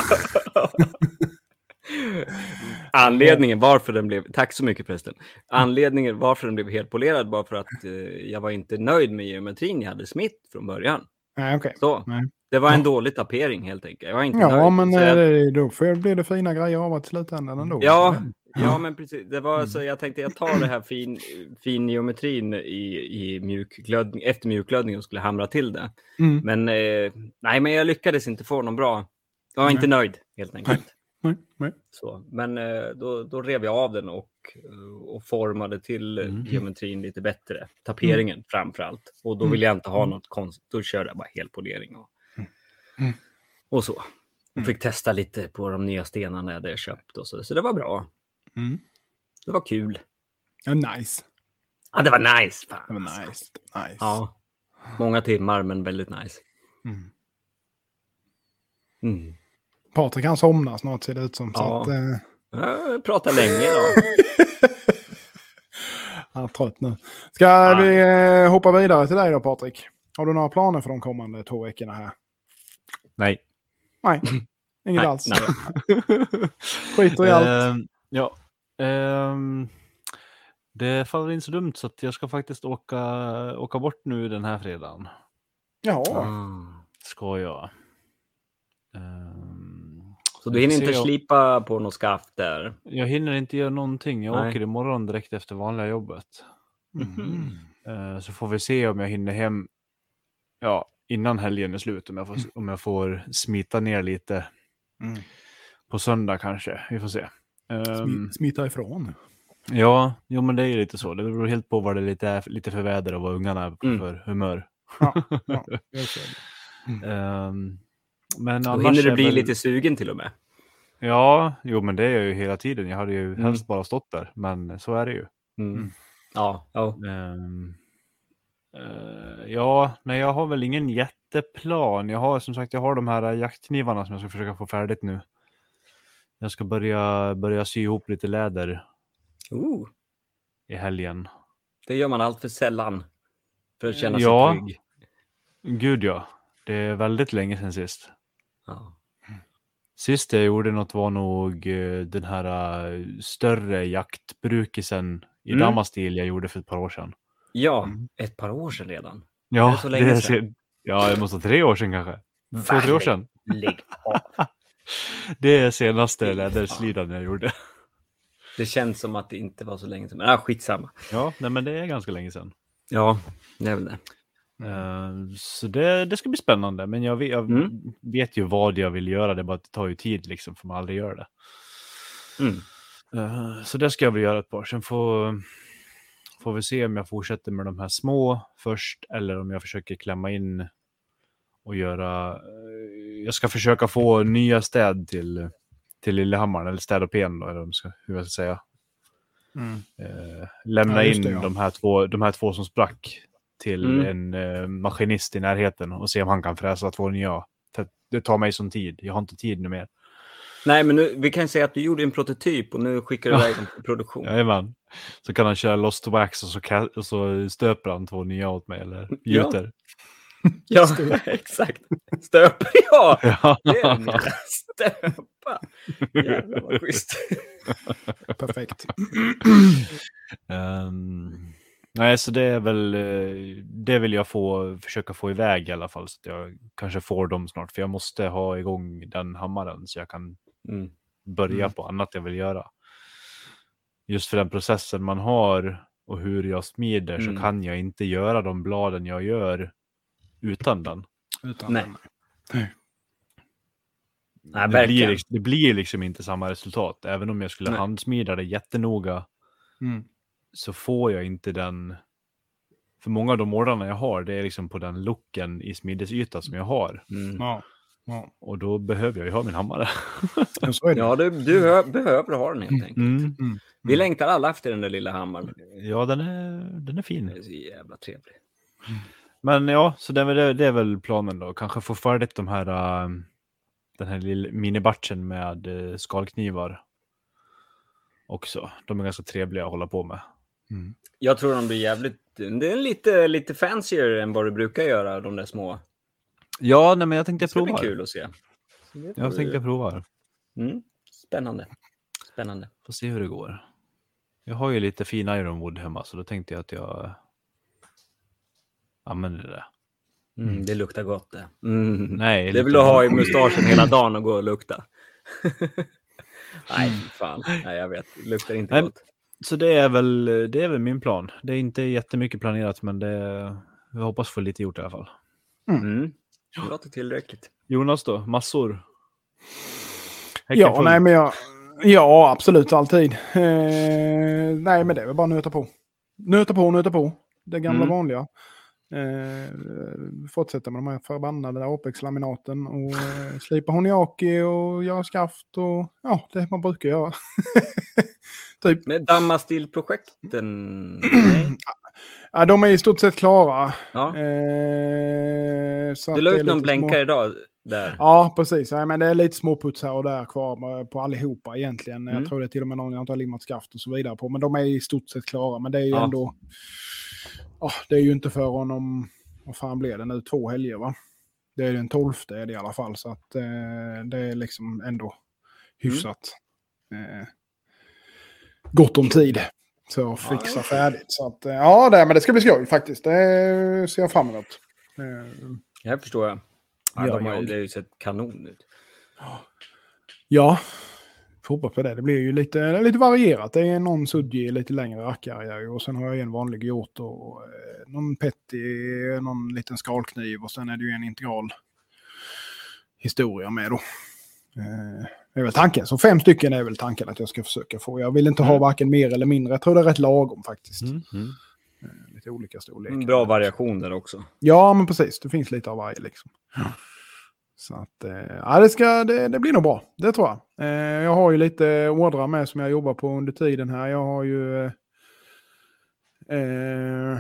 Anledningen varför den blev, tack så mycket förresten. Anledningen varför den blev helt polerad var för att eh, jag var inte nöjd med geometrin jag hade smitt från början. Nej, okej. Så, Nej. det var en Ja. dålig tapering helt enkelt. Jag var inte Ja, nöjd. men så eh, jag, det- då får- blir det fina grejer av att slutändan ändå. ja, ja, men precis. Det var Mm. så jag tänkte jag tar det här fin, fin geometrin i, i mjukglödning, efter mjukglödning och skulle hamra till det. Mm. Men eh, nej, men jag lyckades inte få någon bra. Jag var Nej. inte nöjd helt enkelt. Nej, nej. Så, men eh, då, då rev jag av den och, eh, och formade till eh, Mm. geometrin lite bättre. Taperingen framför allt. Och då Mm. vill jag inte ha Mm. något konstigt. Då körde jag bara helpolering och, Mm. och så. Och Mm. fick testa lite på de nya stenarna jag hade köpt och så. Så det var bra. Mm. Det var kul. Ja, nice. Ja, det var nice. Fan. Det var nice. nice. Ja, många timmar men väldigt nice. Mm. Mm. Patrik han somnar snart ser det ut som. Så Ja. att, eh, Jag pratar länge då. han är trött nu. Ska Ja. vi eh, hoppa vidare till dig då Patrik? Har du några planer för de kommande två veckorna här? Nej. Nej, inget Nej, alls. nej. Skiter i allt. Ehm, ja. Ehm, det faller in så dumt så att jag ska faktiskt åka, åka bort nu den här fredagen. Jaha. Ah. Ska jag. Ehm, Så du hinner inte om- slipa på något skaft där? Jag hinner inte göra någonting. Jag Nej. åker imorgon direkt efter vanliga jobbet. Mhm. Eh, så får vi se om jag hinner hem ja, innan helgen är slut. Om jag, får, om jag får smita ner lite Mm. på söndag kanske. Vi får se. Smi- Smita ifrån. ja, jo, men det är ju lite så. Det beror helt på vad det är lite, är, lite för väder och vad ungarna är på Mm. för humör. Ja, ja. Ehm, men Då hinner du bli väl- lite sugen till och med. Ja, jo, men det är jag ju hela tiden. Jag hade ju Mm. helst bara stått där, men så är det ju. Mm. Mm. Ja, ja. Ehm, eh, ja, nej, jag har väl ingen jätteplan. Jag har som sagt, jag har de här jaktknivarna som jag ska försöka få färdigt nu. Jag ska börja, börja sy ihop lite läder Ooh, i helgen. det gör man allt för sällan. För att känna sig Ja. trygg. Gud ja, det är väldigt länge sedan sist. Ja. Sist jag gjorde något var nog eh, den här eh, större jaktbrukisen i Mm. damastil jag gjorde för ett par år sedan. ja, Mm. ett par år sedan redan. Ja, det så länge är sedan? se- Ja, det måste vara tre år sedan kanske. Två, tre år sedan. Lägg av. Det är senaste läderslidan jag gjorde. Det känns som att det inte var så länge sedan. Men ah, skitsamma. Ja, nej, men det är ganska länge sedan. Ja, det är väl det. Eh, så det, det ska bli spännande. Men jag vet, jag Mm. vet ju vad jag vill göra. Det bara att det tar ju tid liksom, för man aldrig gör det. Mm. Eh, Så det ska jag väl göra ett par. Sen får, får vi se om jag fortsätter med de här små först eller om jag försöker klämma in och göra... eh, Jag ska försöka få nya städ till, till Lillehammar, eller städopén då, eller vad man ska- hur jag ska säga. Mm. Lämna Ja, in det, ja. de, här två, de här två som sprack till Mm. en eh, maskinist i närheten och se om han kan fräsa två nya. För att det tar mig som tid. Jag har inte tid nu mer. Nej, men nu, vi kan säga att du gjorde en prototyp och nu skickar du iväg den till produktion. Jajamän. Så kan han köra Lost Wax och så, och så stöper han två nya åt mig eller gjuter. Ja, exakt. Stöper, ja! Ja. Det. Stöpa. Jävlar vad schysst. Perfekt. Ehm, nej, så det är väl, eh, det vill jag få, försöka få iväg i alla fall. Så att jag kanske får dem snart. För jag måste ha igång den hammaren så jag kan Mm. börja Mm. på annat jag vill göra. Just för den processen man har och hur jag smider Mm. så kan jag inte göra de bladen jag gör utan den. Utan Nej. den. Nej, det, blir, liksom- det blir liksom inte samma resultat. Även om jag skulle Nej. handsmida det jättenoga Mm. Så får jag inte den. För många av de ordrarna jag har, det är liksom på den looken i smidesyta som jag har. Mm. Ja. Ja. Och då behöver jag ju ha min hammare. Det. Ja, du, du hö- behöver ha den helt enkelt. Mm. Vi längtar alla efter den där lilla hammaren. Ja, den är, den är fin. Den är så jävla trevlig. Men ja, så det, är väl- det är väl planen då. Kanske få färdigt de här, äh, den här lilla minibatchen med äh, skalknivar också. De är ganska trevliga att hålla på med. Mm. Jag tror de blir jävligt... Det är lite, lite fancier än vad du brukar göra, de där små. Ja, nej, men jag tänkte Det ska bli prova. kul att se. Jag tänkte prova. Mm. Spännande. Spännande. Får se hur det går. Jag har ju lite fin ironwood hemma, så då tänkte jag att jag använder det. Mm, det luktar gott det. Mm. Nej, Det vill du ha i mustaschen hela dagen och gå och lukta. Nej, fan. Nej, jag vet. Det luktar inte Nej. gott. Så det är, väl, det är väl min plan. Det är inte jättemycket planerat, men det, jag hoppas få lite gjort i alla fall. Mm. Det låter tillräckligt. Jonas då? Massor? Häcken Ja, full. nej, men jag, ja, absolut alltid. Eh, nej, men det är väl bara nöta på. Nöta på, nöta på. Det gamla Mm. vanliga. Eh, fortsätta med de här förbannade Apex-laminaten och eh, slipa honiaki och göra skaft och ja, det man brukar göra. typ. Men Damastil-projekten? Nej. Ja, de är i stort sett klara. Ja. Eh, Du la ut någon blänkare små- idag. Där. Ja, precis. Ja, men det är lite småputs här och där kvar på allihopa egentligen. Mm. Jag tror det är till och med någon jag inte har limmat skaft och så vidare på. Men de är i stort sett klara. Men det är ju Ja. ändå... Ja, det är ju inte förrän om... Vad fan blir det nu? Två helger va? Det är den tolfte är det i alla fall. Så att eh, det är liksom ändå hyfsat. Eh, gott om tid. Så att fixa färdigt. Så att, eh, ja, det, men det ska bli skoj faktiskt. Det ser jag fram emot. Det här förstår jag. Ja, Ja, de har, jag. det har ju sett kanon ut. Ja, får hoppas på det. Det blir ju lite, lite varierat. Det är någon suddig lite längre rackare och sen har jag en vanlig gjort och eh, någon petty, någon liten skalkniv och sen är det ju en integral historia med då. Eh, det är väl tanken. Så fem stycken är väl tanken att jag ska försöka få. Jag vill inte ha varken mer eller mindre. Jag tror det är rätt lagom faktiskt. Mm, mm. Lite olika storlekar. Mm, Bra variationer också. Ja, men precis. Det finns lite av varje liksom. Så att, eh, ja, det, ska, det, det blir nog bra. Det tror jag. Eh, jag har ju lite ordrar med som jag jobbar på under tiden här. Jag har ju... Eh, eh,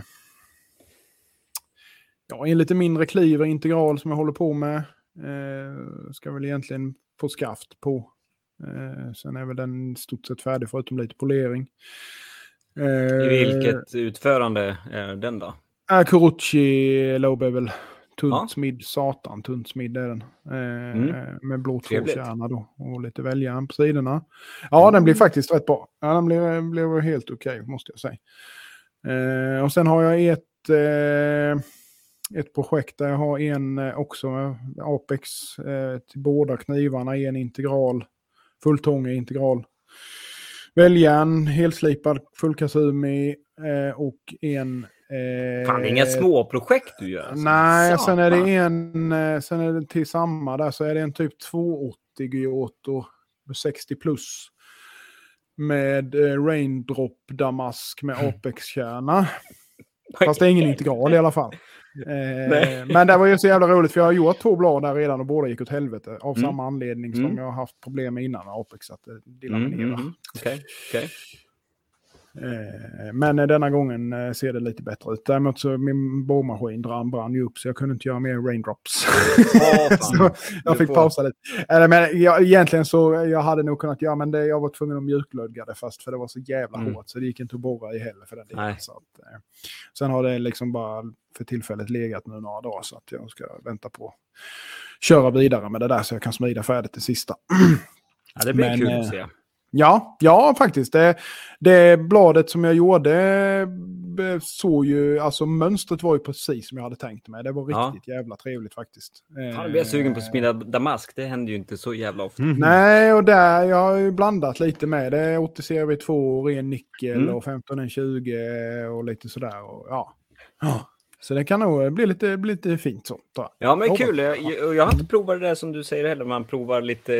ja, en lite mindre kliver integral som jag håller på med. Eh, ska väl egentligen få skaft på. Eh, sen är väl den i stort sett färdig förutom lite polering. I Eh, vilket utförande är den då? Kuruchi low bevel. Tunt Ja. smid, satan tunt smid är den. Eh, Mm. Med blå Trevligt. tvåkärna då och lite väljaren på sidorna. Ja, den blir faktiskt rätt bra. Ja, den blir, blir helt okej måste jag säga. Eh, och sen har jag ett, eh, ett projekt där jag har en eh, också med Apex eh, till båda knivarna, en integral, fulltångig integral. Väljaren, helslipad fullkasumi eh, och en... Eh, Fan, det är inga små projekt du gör. alltså. Nej, sen är det en, eh, sen är det till samma där så är det en typ 280 Giotto med 60 plus. med eh, Raindrop Damask med Apex-kärna. Fast det är ingen integral i alla fall. Eh, men det var ju så jävla roligt för jag har gjort två blad där redan och båda gick åt helvete. Av Mm. samma anledning som Mm. jag har haft problem med innan med Apex. Att det, det Mm, laminerar. mm, mm. Okej, okej. Eh, men eh, denna gången eh, ser det lite bättre ut. Däremot så min borrmaskin brann, brann ju upp så jag kunde inte göra mer raindrops. Så jag fick får- pausa lite. Eller, men jag, egentligen så jag hade nog kunnat göra men det, jag var tvungen att mjuklödga det fast för det var så jävla Mm. hårt så det gick inte att borra i heller för den delen. Så att, eh, sen har det liksom bara för tillfället legat nu några dagar så att jag ska vänta på att köra vidare med det där så jag kan smida färdigt det sista. Ja, det blir Men, kul eh, att se. Ja, ja faktiskt. Det, det bladet som jag gjorde eh, såg ju, alltså mönstret var ju precis som jag hade tänkt mig. Det var Ja. riktigt jävla trevligt faktiskt. Fan, jag blir sugen på att Eh, smida damask. Det händer ju inte så jävla ofta. Mm. Nej, och där, jag har ju blandat lite med. Det är 80 CRV2, ren nickel Mm. och 1520 och lite sådär. Och, ja. ja. Så det kan nog bli lite, bli lite fint så. Ja, men kul. Jag, jag, jag har inte provat det där som du säger heller. Man provar lite,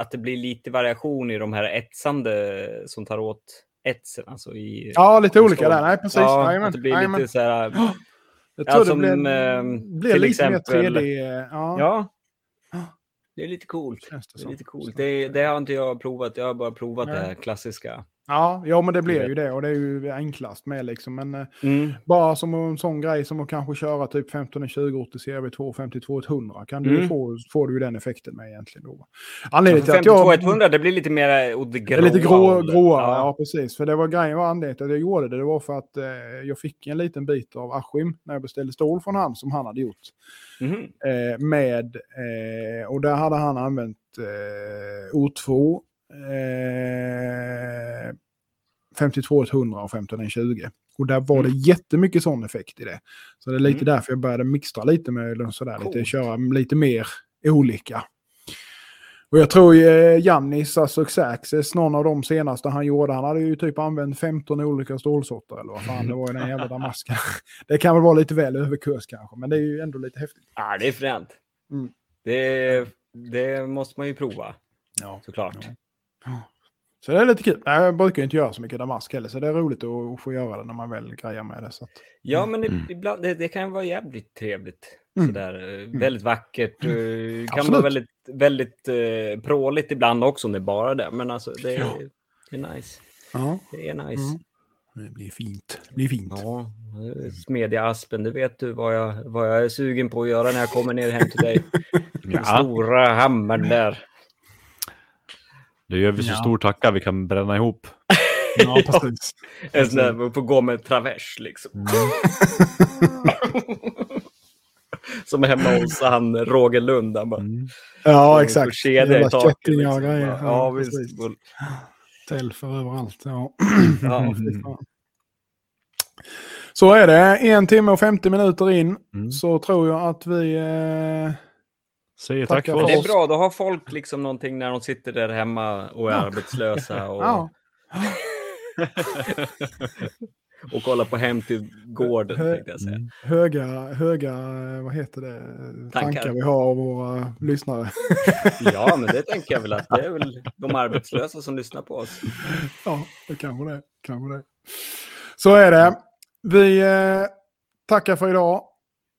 att det blir lite variation i de här etsande som tar åt etsen. Alltså i, Ja, lite olika där. Nej, precis. Ja, Jajamän, att det blir lite så här... Jag Ja, tror som, det blir, blir till lite mer exempel- 3D. Ja, Ja. Det är lite coolt. det Det är lite coolt. Det, det har inte jag provat. Jag har bara provat det här klassiska. Ja, ja, men det blir ju det och det är ju enklast med liksom. Men eh, Mm. bara som en sån grej som att kanske köra typ 1520 80 CRV2 52 kan du Mm. få, får du ju den effekten med egentligen då. Anledningen till Alltså att jag... 52 100, det blir lite mer åt det gråa är lite grå, gråare, ja. Ja. precis. För det var grejen var anledningen till att jag gjorde det. Det var för att eh, jag fick en liten bit av Askim när jag beställde stål från han som han hade gjort. Mhm. Eh, med, eh, och där hade han använt eh, O2, eh, 52-100 och 1520. Och där var det Mm. jättemycket sån effekt i det. Så det är lite Mm. därför jag började mixtra lite med eller sådär, lite, köra lite mer olika. Och jag tror eh, Jannis, alltså Xaxes, någon av de senaste han gjorde, han hade ju typ använt 15 olika stålsorter eller vad fan det var i den jävla damasken. det kan väl vara lite väl överkurs kanske, men det är ju ändå lite häftigt. Ja, det är fränt. Mm. Det, det måste man ju prova, Ja. såklart. Så det är lite kul. Nej, Jag brukar inte göra så mycket damask heller, så det är roligt att få göra det när man väl grejar med det. Så att, Ja, men Mm. ibland, det, det kan vara jävligt trevligt. Mm. Sådär, eh, Väldigt vackert. eh, Kan Absolut. vara väldigt, väldigt eh, pråligt ibland också om det är bara det. Men alltså, det är, Ja. det är nice. ja, Det är nice. Mm. det blir fint. Det blir fint. Ja, eh, smedja aspen, det vet du vad jag, vad jag är sugen på att göra när jag kommer ner hem till dig. Den Ja, stora hammaren där. Det gör vi så Ja. stor tacka vi kan bränna ihop. Ja, precis. En sån där, man får gå med travers liksom. Mm. Som hemma hos han Roger Lund. Han bara, Mm. Ja, exakt. Kedja i taket. Liksom. grejer. Ja, Ja, visst. Telfer överallt. Ja. Ja. Så är det. En timme och 50 minuter in Mm. så tror jag att vi... Eh, Säger tack för för Det är oss. bra, då har folk liksom någonting när de sitter där hemma och är arbetslösa och, ja, och kollar på Hem till gården. Tänkte jag säga. Mm. höga, höga, eh, vad heter det, tankar, Tankar. vi har av våra lyssnare. Ja, men det tänker jag väl att det är väl de arbetslösa som lyssnar på oss. Ja, det kanske det. Kanske det. Så är det. Vi eh, tackar för idag.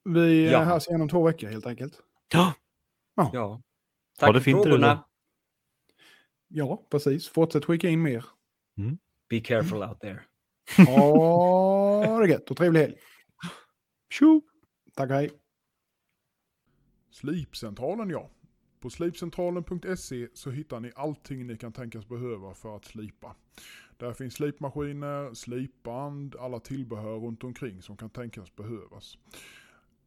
Vi Ja. ja. hörs igen om två veckor helt enkelt. Ja, Ja. Ha Tack det för fint, frågorna. Rune. Ja, precis. Fortsätt skicka in mer. Be careful out there. Ha det gött och trevlig helg. tjo! Tack, hej. Slipcentralen ja. På slipcentralen.se så hittar ni allting ni kan tänkas behöva för att slipa. Där finns slipmaskiner, slipband, alla tillbehör runt omkring som kan tänkas behövas.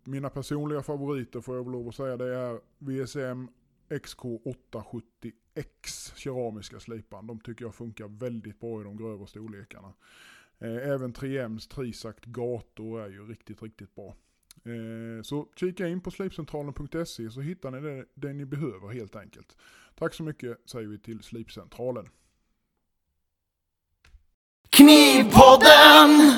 Mina personliga favoriter får jag väl lov att säga det är VSM XK870X keramiska slipan. De tycker jag funkar väldigt bra i de grövre storlekarna. Eh, även 3Ms Trisact gator är ju riktigt, riktigt bra. Eh, så kika in på slipcentralen.se så hittar ni det, det ni behöver helt enkelt. Tack så mycket säger vi till Slipcentralen. Knivpodden!